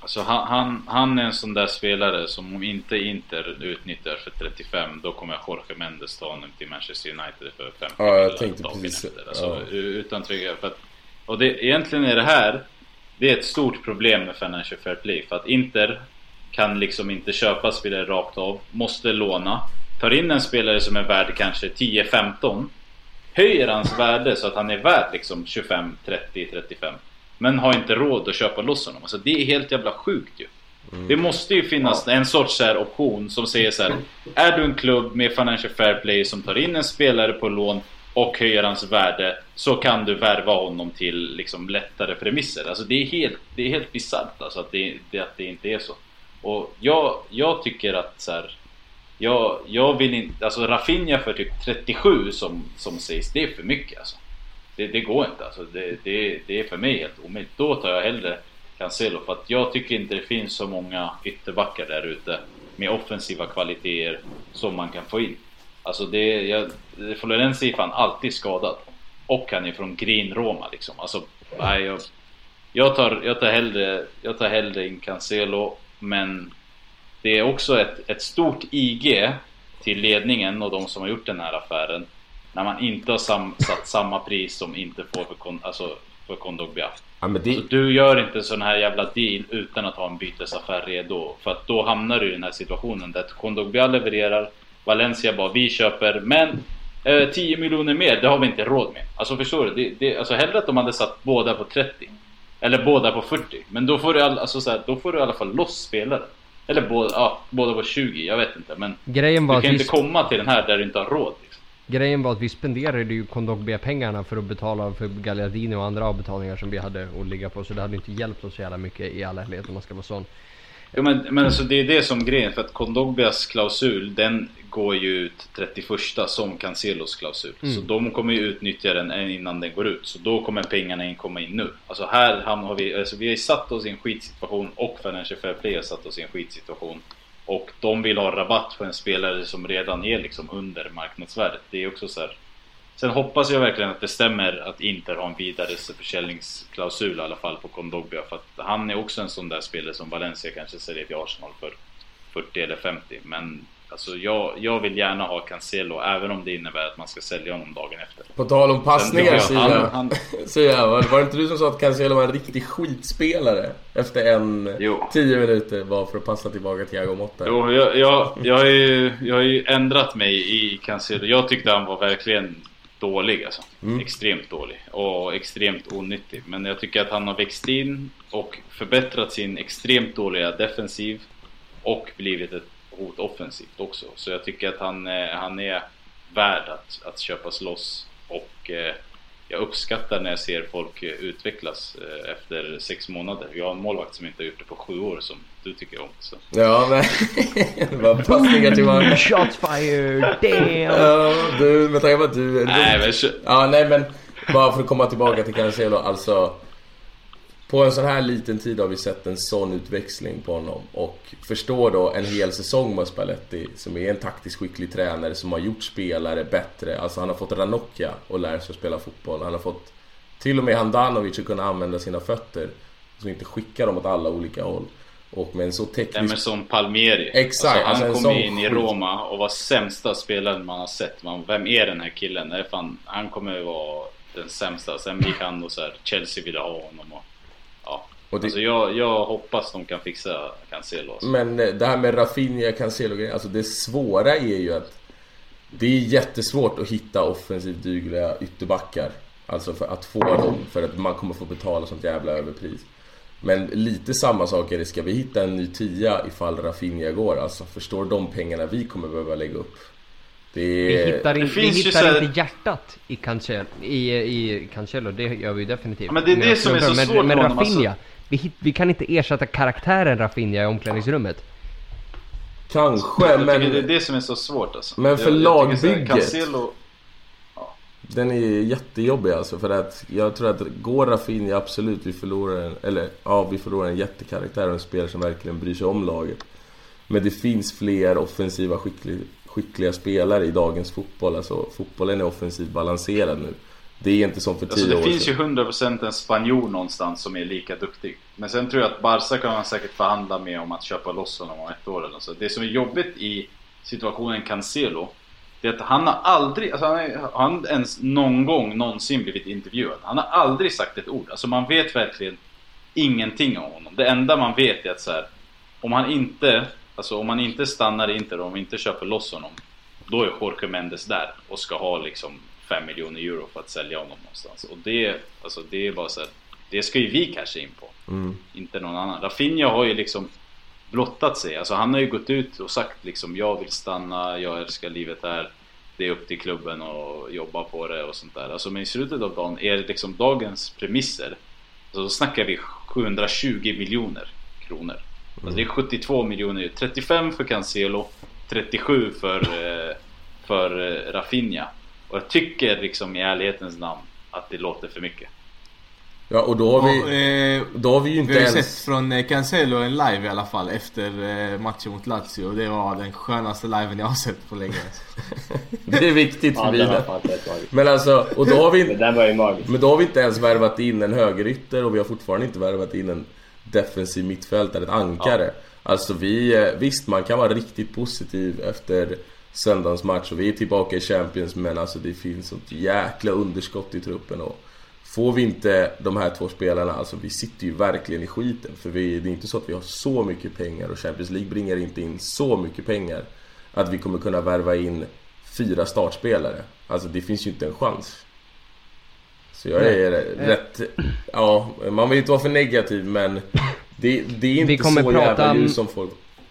B: Alltså han, han, han är en sån där spelare som om inte Inter utnyttjar för 35 då kommer Jorge Mendes ta honom till Manchester United för 50
D: Ja, jag tänkte precis-.
B: Alltså,
D: ja.
B: Utan trygghet. För att, och det, egentligen är det här Det är ett stort problem med Financial Fair Play för att Inter kan liksom inte köpa spelare rakt av, måste låna. Tar in en spelare som är värd kanske 10-15 Höjer hans värde så att han är värd liksom 25, 30, 35 Men har inte råd att köpa loss honom. Alltså det är helt jävla sjukt ju. Det måste ju finnas en sorts så här option som säger så här. Är du en klubb med Financial Fair Play som tar in en spelare på lån och höjer hans värde så kan du värva honom till liksom lättare premisser. Alltså det är helt, det är helt bisarrt alltså att det, det, att det inte är så. Och jag, jag tycker att så här, jag, jag vill inte, alltså Rafinha för typ 37 som, som sägs, det är för mycket alltså. Det, det går inte alltså. Det, det, det är för mig helt omöjligt. Då tar jag hellre Cancelo för att jag tycker inte det finns så många ytterbackar där ute med offensiva kvaliteter som man kan få in. Alltså det, jag, Florenzi är fan alltid skadad. Och han är från Green Roma liksom. Alltså, nej, jag, jag, tar, jag, tar hellre, jag tar hellre in Cancelo men det är också ett, ett stort IG till ledningen och de som har gjort den här affären när man inte har sam, satt samma pris som inte får för, Kon- alltså, för Kondogbia.
D: ja, det,
B: Så du gör inte en sån här jävla deal utan att ha en bytesaffär redo. För att då hamnar du i den här situationen där Kondogbia levererar, Valencia bara vi köper, men eh, 10 miljoner mer, det har vi inte råd med. Alltså förstår du? Det, det, alltså hellre att de hade satt båda på 30. Eller båda på 40. Men då får du, all, alltså, så här, då får du i alla fall loss spelare. Eller båda, ja, båda på 20, jag vet inte. Men
A: Grejen var,
B: du
A: att
B: kan
A: vi,
B: inte komma till den här där du inte har råd. Liksom.
A: grejen var att vi spenderade ju Kondogbia-pengarna för att betala för Gagliardini och andra avbetalningar som vi hade att ligga på. Så det hade inte hjälpt oss så jävla mycket i all ärlighet om man ska vara sån.
B: Ja, men, men alltså det är det som grejen, för att Kondogbias klausul den går ju ut 31 som Cancelos klausul.
A: Mm.
B: Så de kommer ju utnyttja den innan den går ut. Så då kommer pengarna in komma in nu. Alltså här hamnar vi, alltså vi har ju satt oss i en skitsituation och Financial Fair Play har satt oss i en skitsituation. Och de vill ha rabatt på en spelare som redan är liksom under marknadsvärdet. Det är också så här. Sen hoppas jag verkligen att det stämmer att Inter har en vidareförsäljningsklausul i alla fall på Kondogbia. För att han är också en sån där spelare som Valencia kanske säljer till Arsenal för 40 eller 50. Men alltså jag, jag vill gärna ha Cancelo även om det innebär att man ska sälja honom dagen efter.
D: På tal om passningar (laughs) Sia. var var det inte du som sa att Cancelo var en riktig skitspelare? Efter en
B: Jo.
D: 10 minuter bara för att passa tillbaka till Thiago Motta.
B: Jo, jag, jag, jag, har ju, jag har ju ändrat mig i Cancelo. Jag tyckte han var verkligen dålig alltså.
D: Mm.
B: Extremt dålig och extremt onyttig. Men jag tycker att han har växt in och förbättrat sin extremt dåliga defensiv och blivit ett hot offensivt också. Så jag tycker att han, eh, han är värd att, att köpas loss och eh, jag uppskattar när jag ser folk eh, utvecklas efter sex månader. Jag har en målvakt som inte har gjort det på sju år som du tycker om. Så.
D: Ja, men... det var passningar tillbaka.
A: Shots fired! Damn!
D: Ja, du, med tanke på att du...
B: Nej, men
D: Ja, nej men bara för att komma tillbaka till Cancelo, alltså på en sån här liten tid har vi sett en sån utväxling på honom och förstår då en hel säsong med Spalletti som är en taktiskt skicklig tränare som har gjort spelare bättre. Alltså han har fått Ranocchia att lära sig att spela fotboll. Han har fått till och med Handanovic att kunna använda sina fötter. Så inte skicka dem åt alla olika håll. Och med en så teknisk...
B: Emerson Palmieri.
D: Exakt,
B: Alltså,
D: alltså
B: han kom
D: sån
B: in i. Roma och var sämsta spelaren man har sett. Man, vem är den här killen? Nej, fan, han kommer vara den sämsta. Sen gick han och så här, Chelsea ville ha honom. Och.
D: Och det-
B: Alltså jag, jag hoppas de kan fixa Cancelo. Alltså.
D: Men eh, det här med Rafinha, Cancelo alltså det svåra är ju att det är jättesvårt att hitta offensivt dugliga ytterbackar. Alltså för att få dem, för att man kommer få betala sånt jävla överpris. Men lite samma sak är det, ska vi hitta en ny tia ifall Rafinha går? Alltså förstår de pengarna vi kommer behöva lägga upp? Det
A: Vi hittar, in,
B: det
A: vi hittar
B: här-
A: inte hjärtat i Cancelo, i, i Cancelo, det gör vi definitivt.
B: Ja, men det är det som är så svårt
A: Men
B: med honom,
A: Rafinha,
B: alltså.
A: Vi, vi kan inte ersätta karaktären Rafinha i omklädningsrummet.
D: Kanske,
B: Jag
D: men
B: det är det som är så svårt alltså.
D: Men för
B: jag, jag
D: lagbygget.
B: Cancelo,
D: Den är jättejobbig alltså för att jag tror att går Rafinha absolut vi förlorar en, eller ja vi förlorar en jättekaraktär och en spelare som verkligen bryr sig om laget. Men det finns fler offensiva skickliga, skickliga spelare i dagens fotboll. Alltså fotbollen är offensivt balanserad nu. Det är inte som för
B: Alltså
D: tio
B: det
D: år
B: finns ju
D: sedan.
B: 100% en spanjor någonstans som är lika duktig. Men sen tror jag att Barca kan man säkert förhandla med om att köpa loss honom om ett år eller så. Det som är jobbigt i situationen Cancelo, det är att han har aldrig, alltså han har han ens någon gång någonsin blivit intervjuad? Han har aldrig sagt ett ord. Alltså man vet verkligen ingenting om honom. Det enda man vet är att så här, om han inte, alltså om han inte stannar inte och om vi inte köper loss honom, då är Jorge Mendes där och ska ha liksom 5 miljoner euro för att sälja honom någonstans. Och det, alltså det är bara så här, det ska ju vi kanske in på.
D: Mm.
B: Inte någon annan. Rafinha har ju liksom blottat sig. Alltså han har ju gått ut och sagt liksom jag vill stanna, jag älskar livet här. Det är upp till klubben och jobba på det och sånt där. Alltså men i slutet av dagen är det liksom dagens premisser. Alltså då snackar vi 720 miljoner kronor. Alltså det är 72 miljoner, 35 för Cancelo, 37 för, eh, för eh, Rafinha. Och jag tycker liksom i ärlighetens namn att det låter för mycket.
D: Ja och då har
E: Och,
D: vi,
E: eh,
D: då har vi ju inte
E: Vi har
D: ens...
E: sett från eh, Cancelo en live i alla fall efter eh, matchen mot Lazio. Och det var den skönaste liven jag har sett på länge. (laughs)
D: Det är viktigt
C: Ja,
D: för bilen. Men alltså, och då har vi inte... (laughs)
C: Det där var ju magiskt.
D: Men då har vi inte ens värvat in en högerytter och vi har fortfarande inte värvat in en defensiv mittfältare, ett ankare. Alltså vi, eh, visst man kan vara riktigt positiv efter söndagens match och vi är tillbaka i Champions men alltså det finns ett jäkla underskott i truppen och Får vi inte de här två spelarna, alltså vi sitter ju verkligen i skiten för vi, det är inte så att vi har så mycket pengar och Champions League bringar inte in så mycket pengar att vi kommer kunna värva in fyra startspelare. Alltså det finns ju inte en chans. Så jag är rätt... Ja, man vill inte vara för negativ men det, det är inte så jävla ljus som folk...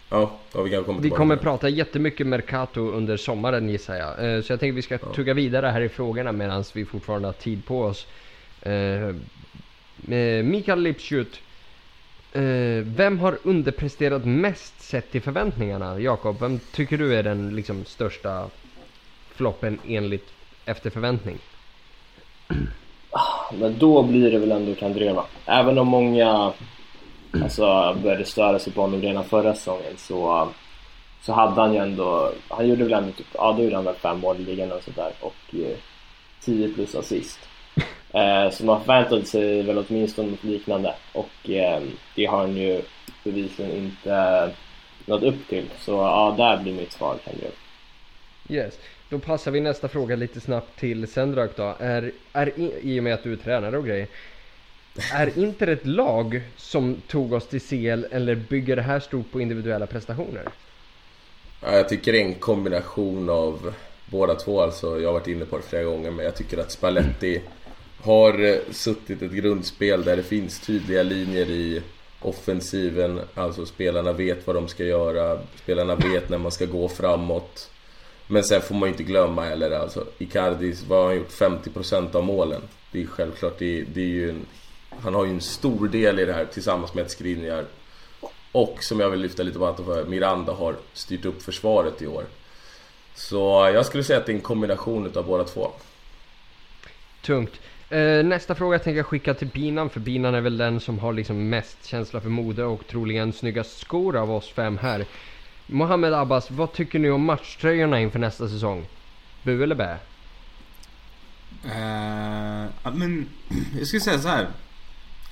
D: Ja, ja vi kan komma
A: Vi kommer prata jättemycket Mercato under sommaren gissar jag. Eh, Så jag tänker vi ska tugga vidare här i frågorna medan vi fortfarande har tid på oss. Eh, eh, Mikael Lipschut. Vem har underpresterat mest sett till förväntningarna? Jakob, vem tycker du är den liksom största floppen enligt efter förväntning?
C: Men då blir det väl ändå Kandreva. Även om många alltså, började störa sig på honom redan förra säsongen så, så hade han ju ändå, han gjorde väl ändå typ, ja då gjorde han väl fem mål i ligan och sådär och eh, 10 plus assist. (laughs) Eh, så man förväntade sig väl åtminstone något liknande och eh, det har han ju bevisligen inte nått upp till. Så ja, där blir mitt svar Kendrick.
A: Yes. Då passar vi nästa fråga lite snabbt till Sendrak då. Är, är, i- I och med att du är tränare och grejer. Är Inter ett lag som tog oss till CL eller bygger det här stort på individuella prestationer?
D: Jag tycker det är en kombination av båda två alltså. Jag har varit inne på det flera gånger men jag tycker att Spalletti har eh, suttit ett grundspel där det finns tydliga linjer i offensiven. Alltså spelarna vet vad de ska göra. Spelarna vet när man ska gå framåt. Men sen får man ju inte glömma heller alltså Icardi, vad har han gjort? 50% av målen. Det är självklart, det är, det är ju en, han har ju en stor del i det här tillsammans med ett Skriniar. Och som jag vill lyfta lite på för Miranda har styrt upp försvaret i år. Så jag skulle säga att det är en kombination utav båda två.
A: Tungt. Eh, nästa fråga tänker jag skicka till Binan för Binan är väl den som har liksom mest känsla för mode och troligen snyggast skor av oss fem här. Mohammed Abbas, vad tycker ni om matchtröjorna inför nästa säsong? Bu eller bä?
E: Ja, men (clears throat) jag skulle säga så här.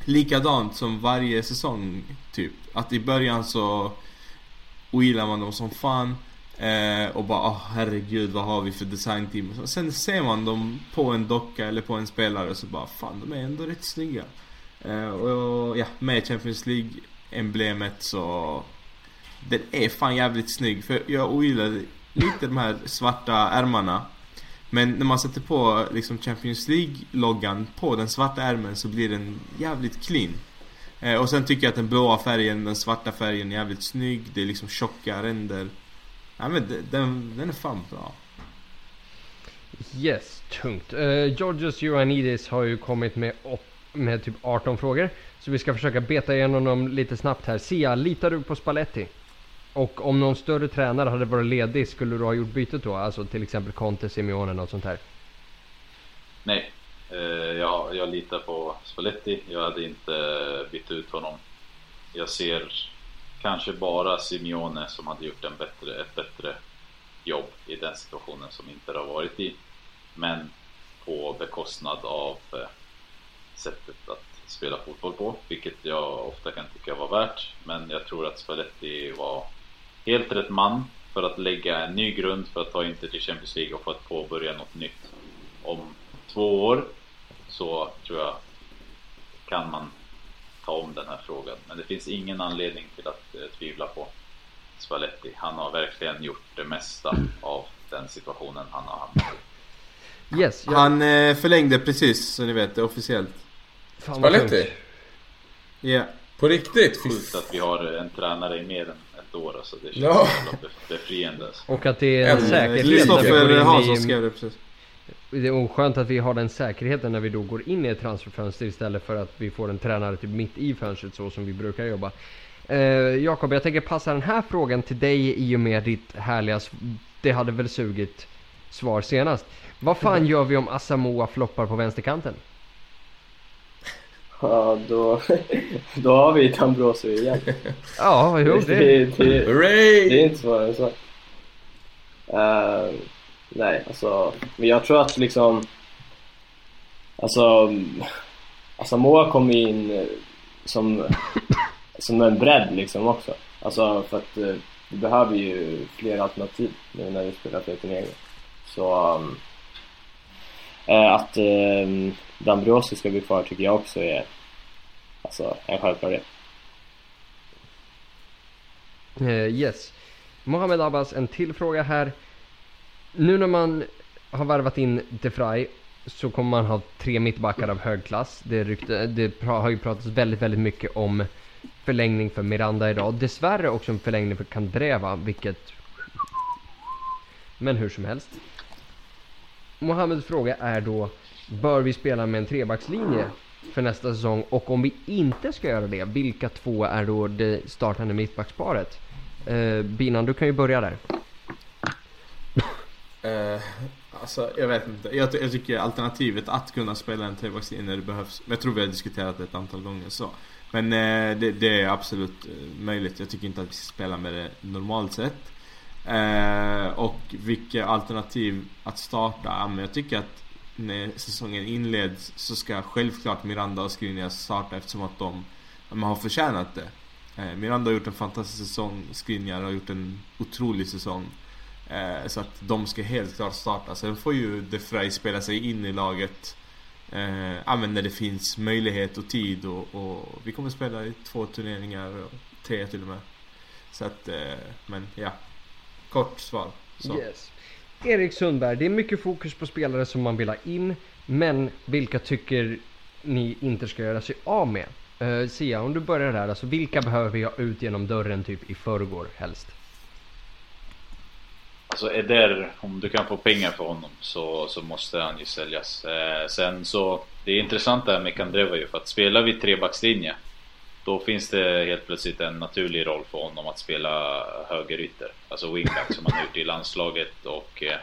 E: Likadant som varje säsong typ. Att i början så ogillar man dem som fan. Eh, och bara oh, herregud vad har vi för designteam. Och Sen ser man dem på en docka eller på en spelare och så bara fan de är ändå rätt snygga. Eh, och ja, med Champions League emblemet så den är fan jävligt snygg. För jag ogillar lite de här svarta ärmarna. Men när man sätter på liksom Champions League-loggan på den svarta ärmen så blir den jävligt clean. Eh, och sen tycker jag att den blåa färgen, den svarta färgen är jävligt snygg. Det är liksom tjocka ränder. Ja men den, den är fan bra.
A: Yes, tungt. Uh, Georgios Ioannidis har ju kommit med, med typ 18 frågor. Så vi ska försöka beta igenom dem lite snabbt här. Sia, litar du på Spalletti? Och om någon större tränare hade varit ledig, skulle du ha gjort bytet då? Alltså till exempel Conte, Simeone, något sånt här.
B: Nej, eh, jag, jag litar på Spalletti. Jag hade inte eh, bytt ut honom. Jag ser kanske bara Simeone som hade gjort en bättre, ett bättre jobb i den situationen som inte har varit i. Men på bekostnad av eh, sättet att spela fotboll på, vilket jag ofta kan tycka var värt. Men jag tror att Spalletti var helt rätt man för att lägga en ny grund för att ta Inter till Champions League och för att påbörja något nytt. Om två år så tror jag kan man ta om den här frågan. Men det finns ingen anledning till att eh, tvivla på Spalletti. Han har verkligen gjort det mesta av den situationen han har hamnat i.
A: Yes, jag...
E: Han eh, förlängde precis så ni vet officiellt.
D: Spalletti?
E: Ja.
D: På riktigt?
B: Sjukt att vi har en tränare i mer än år alltså. Det känns
D: Ja.
B: ja. bef- befriande. Alltså.
A: Och att det är en
D: Mm.
A: säkerhet när vi
E: Kristoffer
A: går
E: Hansson
A: in i...
E: skrev det precis.
A: Det är oskönt att vi har den säkerheten när vi då går in i ett transferfönster istället för att vi får en tränare typ mitt i fönstret så som vi brukar jobba. Eh, Jakob, jag tänker passa den här frågan till dig i och med ditt härliga, det hade väl sugit svar senast. Vad fan (laughs) gör vi om Asamoah floppar på vänsterkanten?
C: Ja, då, (laughs) då har vi Tambrosio igen.
A: Ja, jo
C: det,
A: det...
C: det, det,
D: Hooray!
C: är inte svårare än så. Eh, nej, alltså, men jag tror att liksom, alltså, alltså Moa kom in eh, som, (coughs) som en bredd liksom också. Alltså för att eh, vi behöver ju fler alternativ nu när vi spelar för turneringen. Så um, Eh, att eh, Dambrosio ska bli kvar tycker jag också är alltså, en självklarhet.
A: Uh, yes. Mohamed Abbas, en till fråga här. Nu när man har värvat in DeFry så kommer man ha tre mittbackar av hög klass. Det, rykte, det har ju pratats väldigt, väldigt mycket om förlängning för Miranda idag. Dessvärre också en förlängning för Kandreva, vilket... Men hur som helst. Mohammeds fråga är då, bör vi spela med en trebackslinje för nästa säsong? Och om vi inte ska göra det, vilka två är då det startande mittbacksparet? Eh, Binan, du kan ju börja där. (laughs)
E: Eh, alltså jag vet inte. Jag, jag tycker alternativet att kunna spela en trebackslinje när det behövs. Men jag tror vi har diskuterat det ett antal gånger så. Men eh, det, det är absolut eh, möjligt. Jag tycker inte att vi ska spela med det normalt sett. Eh, och vilka alternativ att starta? Men jag tycker att när säsongen inleds så ska självklart Miranda och Skriniar starta eftersom att de, de har förtjänat det. Eh, Miranda har gjort en fantastisk säsong, Skriniar har gjort en otrolig säsong. Eh, så att de ska helt klart starta. Sen får ju De Frey spela sig in i laget eh, när det finns möjlighet och tid och, och vi kommer spela i två turneringar, och tre till och med. Så att, eh, men ja. Kort svar. Så.
A: Yes. Erik Sundberg, det är mycket fokus på spelare som man vill ha in. Men vilka tycker ni inte ska göra sig av med? Uh, Sia, om du börjar där. Alltså, vilka behöver vi ha ut genom dörren typ i förrgår helst?
B: Alltså Eder, om du kan få pengar för honom så, så måste han ju säljas. Eh, sen så, det är intressant det här med Kandreva ju för att spelar vi trebackslinje då finns det helt plötsligt en naturlig roll för honom att spela högerytter. Alltså wingback som han har gjort i landslaget och eh,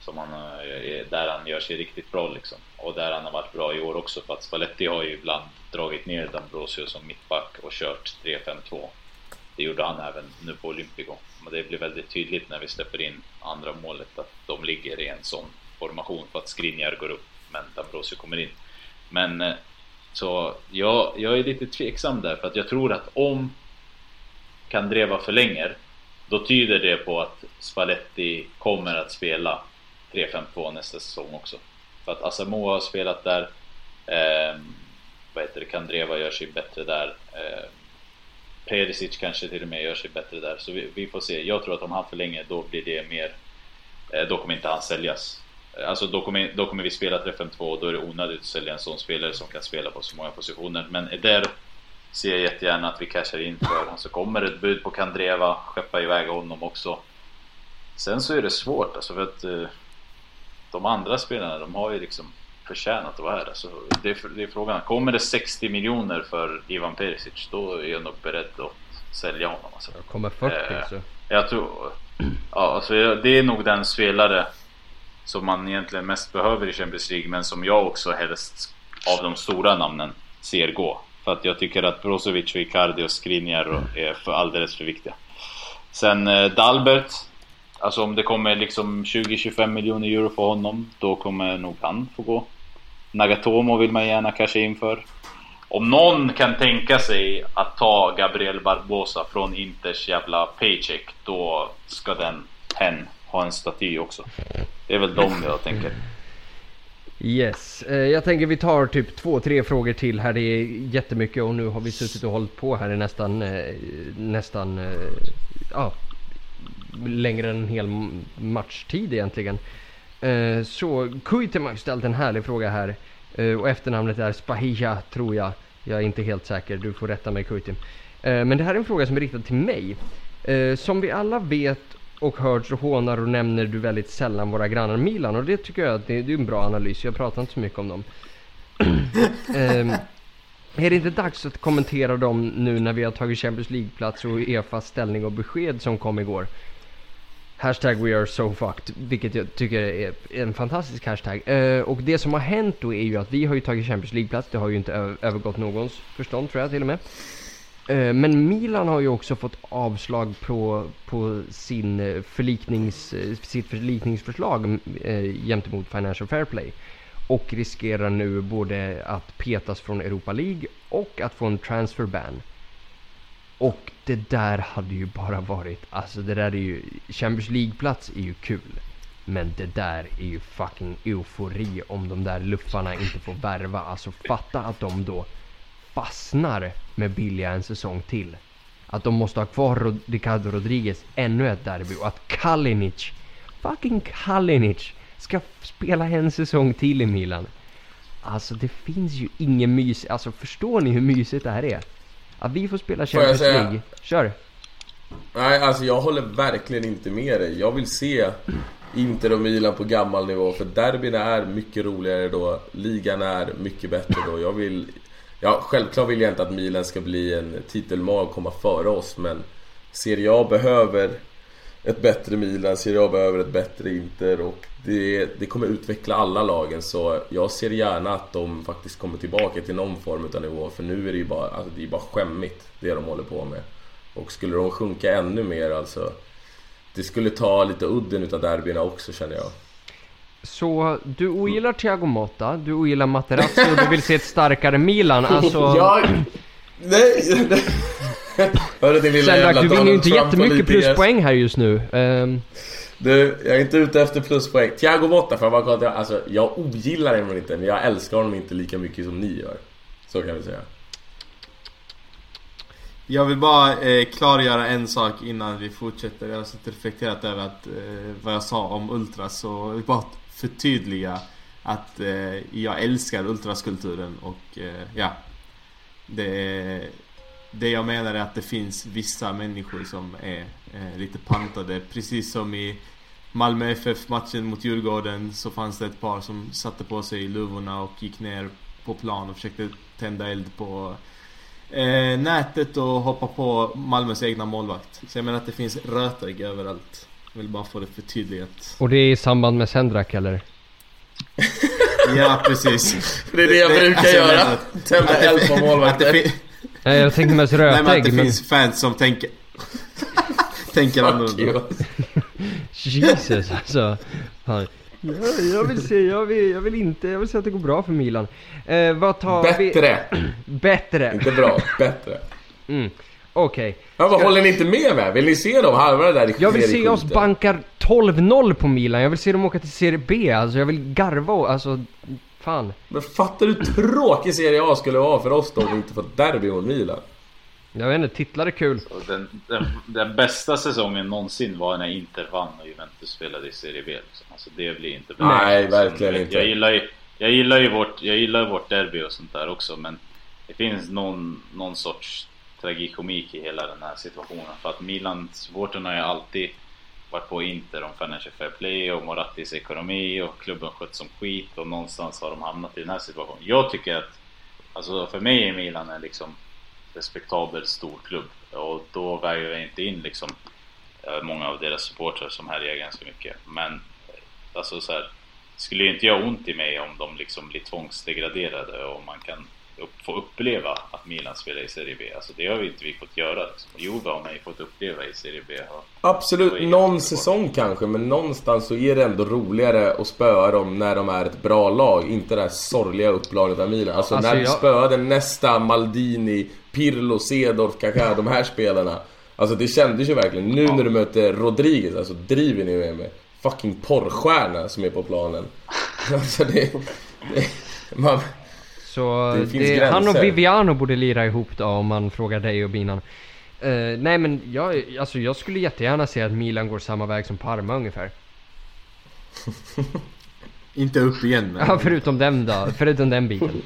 B: som han, eh, där han gör sig riktigt bra liksom. Och där han har varit bra i år också för att Spalletti har ju ibland dragit ner Dambrosio som mittback och kört 3-5-2. Det gjorde han även nu på Olympico. Men det blir väldigt tydligt när vi släpper in andra målet att de ligger i en sån formation för att Skriniar går upp men Dambrosio kommer in. Men eh, så jag, jag är lite tveksam där för att jag tror att om Kandreva förlänger då tyder det på att Spalletti kommer att spela 3-5-2 nästa säsong också. För att Asamoah har spelat där. Eh, vad heter det? Kandreva gör sig bättre där. Eh, Perisic kanske till och med gör sig bättre där. Så vi, vi, får se. Jag tror att om han förlänger då blir det mer... Eh, då kommer inte han säljas. Alltså då kommer, då kommer vi spela 3-5-2 och då är det onödigt att sälja en sån spelare som kan spela på så många positioner. Men där ser jag jättegärna att vi cashar in för. Alltså kommer ett bud på Kandreva, skeppa iväg honom också. Sen så är det svårt alltså för att eh, de andra spelarna de har ju liksom förtjänat att vara här. Alltså, det, är, det är frågan. Kommer det 60 miljoner för Ivan Perisic då är jag nog beredd att sälja honom. Alltså.
A: Jag kommer 40 eh, så.
B: Jag tror... Ja, alltså, det är nog den spelare som man egentligen mest behöver i Champions League men som jag också helst av de stora namnen ser gå. För att jag tycker att Brozovic, och Icardi och Skriniar är för alldeles för viktiga. Sen eh, Dalbert Alltså om det kommer liksom 20-25 miljoner euro för honom, då kommer nog han få gå. Nagatomo vill man gärna casha in för. Om någon kan tänka sig att ta Gabriel Barbosa från Inters jävla paycheck, då ska den hen ha en staty också. Det är väl de jag tänker.
A: Yes, eh, jag tänker vi tar typ två, tre frågor till här. Det är jättemycket och nu har vi suttit och hållit på här i nästan, eh, nästan, eh, ja, längre än en hel matchtid egentligen. Så Kuitema har ställt en härlig fråga här. Och efternamnet är Spahija tror jag. Jag är inte helt säker, du får rätta mig Kuitim. Men det här är en fråga som är riktad till mig. som vi alla vet och hörts och hånar och nämner du väldigt sällan våra grannar Milan och det tycker jag att det, det är en bra analys. Jag pratar inte så mycket om dem. (clears throat) Ehm, är det inte dags att kommentera dem nu när vi har tagit Champions League-plats och Efas ställning och besked som kom igår? Hashtag we are so fucked, vilket jag tycker är en fantastisk hashtag. Eh, och det som har hänt då är ju att vi har ju tagit Champions League-plats, det har ju inte övergått någons förstånd tror jag till och med. Eh, men Milan har ju också fått avslag på, på sin eh, förliknings, eh, sitt förlikningsförslag gentemot Financial Fair Play. Och riskerar nu både att petas från Europa League och att få en transfer ban. Och det där hade ju bara varit, alltså det där är ju, Champions League-plats är ju kul. Men det där är ju fucking eufori om de där luffarna inte får värva. Alltså fatta att de då fastnar med billiga en säsong till. Att de måste ha kvar Ricardo Rodriguez ännu ett derby och att Kalinic, fucking Kalinic, ska spela en säsong till i Milan. Alltså det finns ju ingen mys, alltså förstår ni hur mysigt det här är? Att vi får spela Champions får League. Kör!
D: Nej, alltså jag håller verkligen inte med dig. Jag vill se Inter och Milan på gammal nivå. För derbyn är mycket roligare då. Ligan är mycket bättre då. Jag vill... Ja, självklart vill jag inte att Milan ska bli en titelmag och komma före oss. Men Serie A behöver ett bättre Milan, Serie A behöver ett bättre Inter och det, det kommer utveckla alla lagen så jag ser gärna att de faktiskt kommer tillbaka till någon form av nivå för nu är det ju bara, alltså det är bara skämmigt det de håller på med. Och skulle de sjunka ännu mer alltså Det skulle ta lite udden utav derbyna också känner jag.
A: Så du ogillar Thiago Motta, du ogillar Materazzi och du vill se ett starkare Milan. Alltså, (laughs)
D: Jag... Nej! nej. Hörru din lilla jävla
A: du vinner ju inte
D: Trump
A: jättemycket pluspoäng här just nu. Ehm,
D: Du, jag är inte ute efter pluspoäng. Thiago Motta, för jag bara kolla att jag, alltså, jag ogillar honom inte, men jag älskar honom inte lika mycket som ni gör. Så kan vi säga.
E: Jag vill bara eh, klargöra en sak innan vi fortsätter. Jag har suttit och reflekterat över att, eh, vad jag sa om Ultras bara förtydliga att eh, jag älskar Ultraskulturen och eh, ja. Det, det jag menar är att det finns vissa människor som är eh, lite pantade. Precis som i Malmö FF-matchen mot Djurgården så fanns det ett par som satte på sig luvorna och gick ner på plan och försökte tända eld på eh, nätet och hoppa på Malmös egna målvakt. Så jag menar att det finns rötägg överallt. Jag vill bara få det förtydligat.
A: och det är i samband med Sendrak eller? (laughs)
E: Ja, precis.
D: Det är det jag
E: Det-
D: brukar
E: alltså, jag
D: göra. Tända eld på målvakter.
A: Nej, jag tänkte mest
E: nej, men att det
A: rötägg, men...
E: finns fans som tänker... tänker annorlunda. (laughs)
A: Jesus alltså. Fan. Ja, jag vill se, jag vill, jag vill inte, jag vill se att det går bra för Milan. Eh, vad tar vi?
D: Bättre! (clears throat)
A: Bättre.
D: Inte bra, bättre.
A: Mm. Okej.
D: Ja, vad håller ni inte med med? Vill ni se dem halva det där
A: Jag vill se oss bankar 12-0 på Milan. Jag vill se dem åka till Serie B. Alltså jag vill garva och, alltså... Fan.
D: Men fattar du hur tråkig Serie A skulle vara för oss då om vi inte fått derby mot Milan?
A: Jag vet inte, titlar är kul.
B: Den, den, den bästa säsongen någonsin var när Inter vann och Juventus spelade i Serie B. Liksom. Alltså det blir inte bra.
D: Nej,
B: Alltså,
D: verkligen
B: jag,
D: inte.
B: Jag gillar ju, jag gillar ju vårt, jag gillar ju vårt derby och sånt där också men det finns någon, någon sorts tragikomik i hela den här situationen. För att Milan-supportrarna har ju alltid varit på Inter om Financial Fair Play och Morattis ekonomi och klubben skött som skit och någonstans har de hamnat i den här situationen. Jag tycker att, alltså för mig är Milan en liksom respektabel stor klubb och då väger jag inte in liksom eh, många av deras supportrar som härjar ganska mycket. Men eh, alltså så här, det skulle ju inte göra ont i mig om de liksom blir tvångsdegraderade och man kan få uppleva att Milan spelar i Serie B. Alltså det har vi inte vi fått göra. Liksom. Juve har man ju fått uppleva i Serie B.
D: Absolut,
B: det
D: någon säsong kanske, men någonstans så är det ändå roligare att spöa dem när de är ett bra lag. Inte det här sorgliga upplaget av Milan. Alltså,
A: Alltså,
D: när vi
A: jag-
D: spöade nästa Maldini, Pirlo, Cedorf, Kaká, (laughs) de här spelarna. Alltså det kändes ju verkligen. Nu när du möter Rodriguez, alltså driver ni med mig? Fucking porrstjärna som är på planen. (laughs) Alltså det... det man,
A: Så
D: Det
A: det
D: finns
A: han och Viviano borde lira ihop då om man frågar dig och Binan. Eh, nej men jag, alltså jag skulle jättegärna se att Milan går samma väg som Parma ungefär. (laughs)
E: Inte upp igen men...
A: Ja förutom den då, förutom den biten.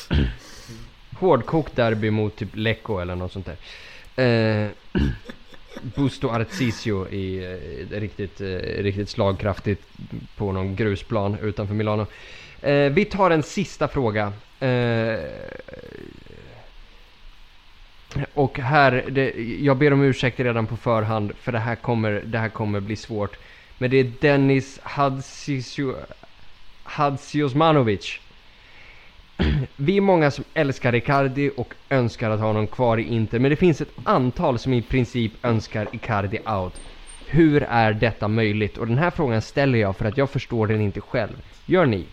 A: (laughs) Hårdkokt derby mot typ Lecco eller något sånt där. Eh, (clears throat) Busto Arzisio i eh, riktigt, riktigt slagkraftigt på någon grusplan utanför Milano. Eh, vi tar en sista fråga. Eh, och här, det, jag ber om ursäkt redan på förhand för det här kommer, det här kommer bli svårt. Men det är Dennis Hadzisio, Hadziosmanovic. (clears throat) Vi är många som älskar Icardi och önskar att ha honom kvar i Inter, men det finns ett antal som i princip önskar Icardi out. Hur är detta möjligt? Och den här frågan ställer jag för att jag förstår den inte själv. Gör ni?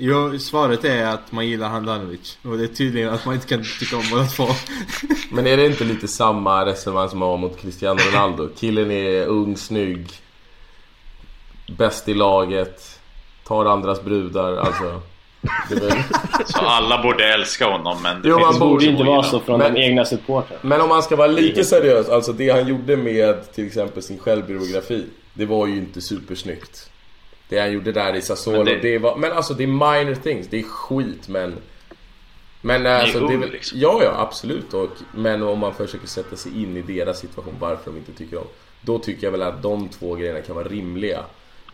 E: Jo, svaret är att man gillar Handanovic. Och det är tydligen att man inte kan tycka om båda två. (laughs)
D: men är det inte lite samma resonemang som man har mot Cristiano Ronaldo? Killen är ung, snygg, bäst i laget, tar andras brudar, alltså. Väl... (laughs)
B: så alla borde älska honom men det
D: Jo,
B: finns
D: man borde
C: inte vara så från
D: Men-
C: de egna supportrarna.
D: Men om man ska vara lite seriös, alltså det han gjorde med till exempel sin självbiografi Det var ju inte supersnyggt Det han gjorde där i Sassuolo,
B: Men
D: det...
B: det-
D: var, men alltså det är minor things, det är skit men Men alltså det är väl,
B: liksom.
D: ja ja absolut och, Men om man försöker sätta sig in i deras situation, varför de inte tycker om Då tycker jag väl att de två grejerna kan vara rimliga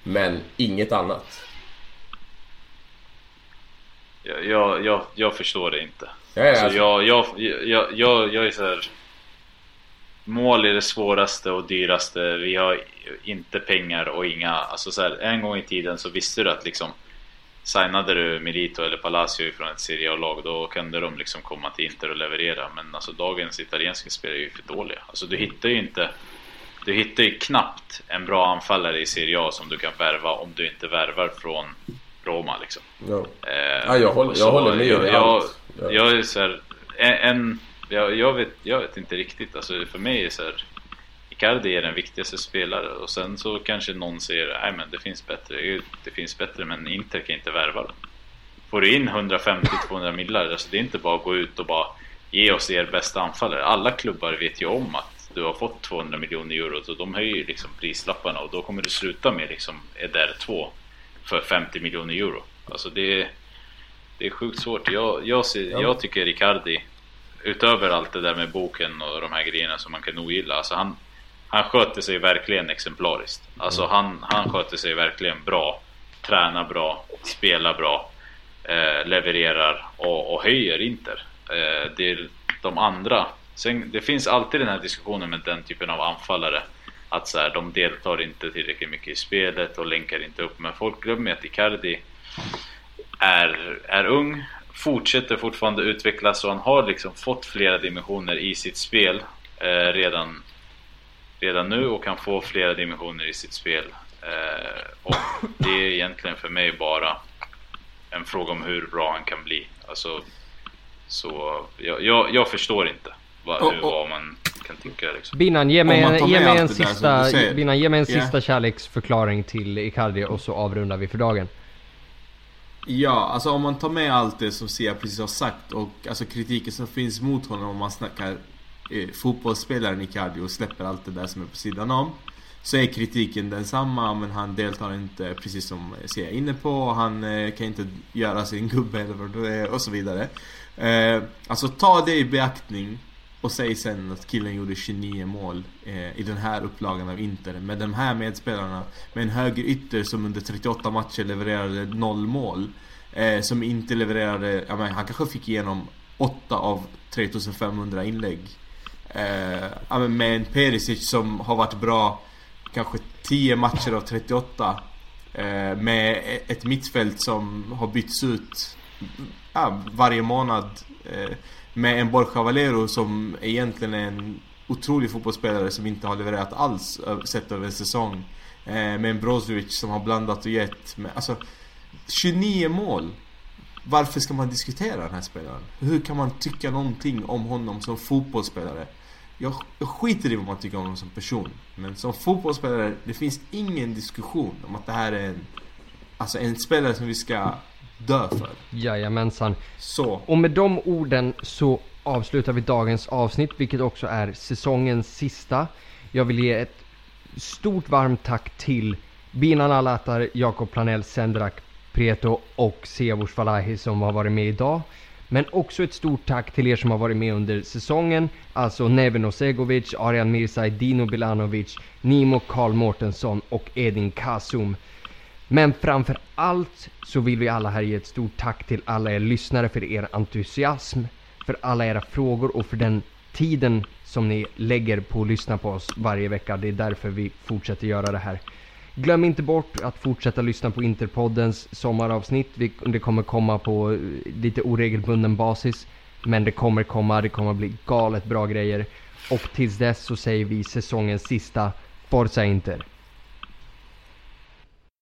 D: Men inget annat
B: Jag, jag, jag, jag förstår det inte.
D: ja, ja,
B: Alltså,
D: alltså,
B: jag, jag, jag, jag, jag är så här. Mål är det svåraste och dyraste. Vi har inte pengar och inga... Alltså så här, en gång i tiden så visste du att liksom Signade du Milito eller Palacio från ett Serie A-lag då kunde de liksom komma till Inter och leverera. Men alltså dagens italienska spelare är ju för dåliga. Alltså du hittar ju inte... du hittar ju knappt en bra anfallare i Serie A som du kan värva om du inte värvar från Roma liksom.
D: Ja.
B: Eh,
D: Ja, jag håller- jag håller med
B: jag,
D: dig
B: jag,
D: allt. Ja.
B: jag är så här, en jag, jag, vet, jag vet inte riktigt, alltså för mig är så här Icardi är den viktigaste spelaren och sen så kanske någon säger nej men det finns bättre, det finns bättre men Inter kan inte värva dem. Får du in 150-200 millar, alltså det är inte bara att gå ut och bara ge oss er bästa anfallare. Alla klubbar vet ju om att du har fått 200 miljoner euro så de höjer ju liksom prislapparna och då kommer du sluta med liksom Eder 2 för 50 miljoner euro. Alltså det är, det är sjukt svårt. Jag, jag, ser,
D: Ja.
B: jag tycker Icardi, utöver allt det där med boken och de här grejerna som man kan ogilla, alltså han, han sköter sig verkligen exemplariskt. Alltså han, han sköter sig verkligen bra, tränar bra, spelar bra, eh, levererar och, och höjer Inter. Eh, det är de andra. Sen, det finns alltid den här diskussionen med den typen av anfallare. Att så här, de deltar inte tillräckligt mycket i spelet och länkar inte upp. Men folk glömmer att Icardi är, är ung, fortsätter fortfarande utvecklas och han har liksom fått flera dimensioner i sitt spel eh, redan, redan nu och kan få flera dimensioner i sitt spel. Eh, och det är egentligen för mig bara en fråga om hur bra han kan bli. Alltså, så jag, jag, jag förstår inte vad,
E: och-
B: vad man kan tycka liksom.
A: Binan, ge mig, en, ge mig en
E: där
A: sista. Binan, ge mig en sista kärleksförklaring till Icardi och så avrundar vi för dagen.
E: Ja, alltså om man tar med allt det som Sia precis har sagt och alltså kritiken som finns mot honom om man snackar eh, fotbollsspelaren Icardi och släpper allt det där som är på sidan om. Så är kritiken densamma men han deltar inte precis som Sia är inne på. Han eh, kan inte göra sin gubbe eller vad det är och så vidare. Eh, alltså ta det i beaktning och säg sen att killen gjorde 29 mål eh, i den här upplagan av Inter med de här medspelarna med en höger ytter som under 38 matcher levererade 0 mål. Eh, som inte levererade, ja, men han kanske fick igenom 8 av 3500 inlägg. Eh, ja, men med en Perisic som har varit bra kanske 10 matcher av 38. Eh, med ett mittfält som har bytts ut ja, varje månad. Eh, med en Borja Valero som egentligen är en otrolig fotbollsspelare som inte har levererat alls sett över en säsong. Eh, med en Brozovic som har blandat och gett. Med, alltså, 29 mål. Varför ska man diskutera den här spelaren? Hur kan man tycka någonting om honom som fotbollsspelare? Jag, jag skiter i vad man tycker om honom som person. Men som fotbollsspelare, det finns ingen diskussion om att det här är en, alltså en spelare som vi ska dö för.
A: Jajamensan.
E: Så.
A: Och med de orden så avslutar vi dagens avsnitt, vilket också är säsongens sista. Jag vill ge ett stort varmt tack till Binan Alatar, Jakob Planell, Sendrak Preto och Sevors Valahi som har varit med idag. Men också ett stort tack till er som har varit med under säsongen. Alltså Neven Osegovic, Arian Mirsaj, Dino Bilanovic, Nimo Karl Mårtensson och Edin Kasum. Men framför allt så vill vi alla här ge ett stort tack till alla er lyssnare för er entusiasm, för alla era frågor och för den tiden som ni lägger på att lyssna på oss varje vecka. Det är därför vi fortsätter göra det här. Glöm inte bort att fortsätta lyssna på Interpoddens sommaravsnitt. Det kommer komma på eh, lite oregelbunden basis. Men det kommer komma, det kommer bli galet bra grejer. Och tills dess så säger vi säsongens sista Forza Inter.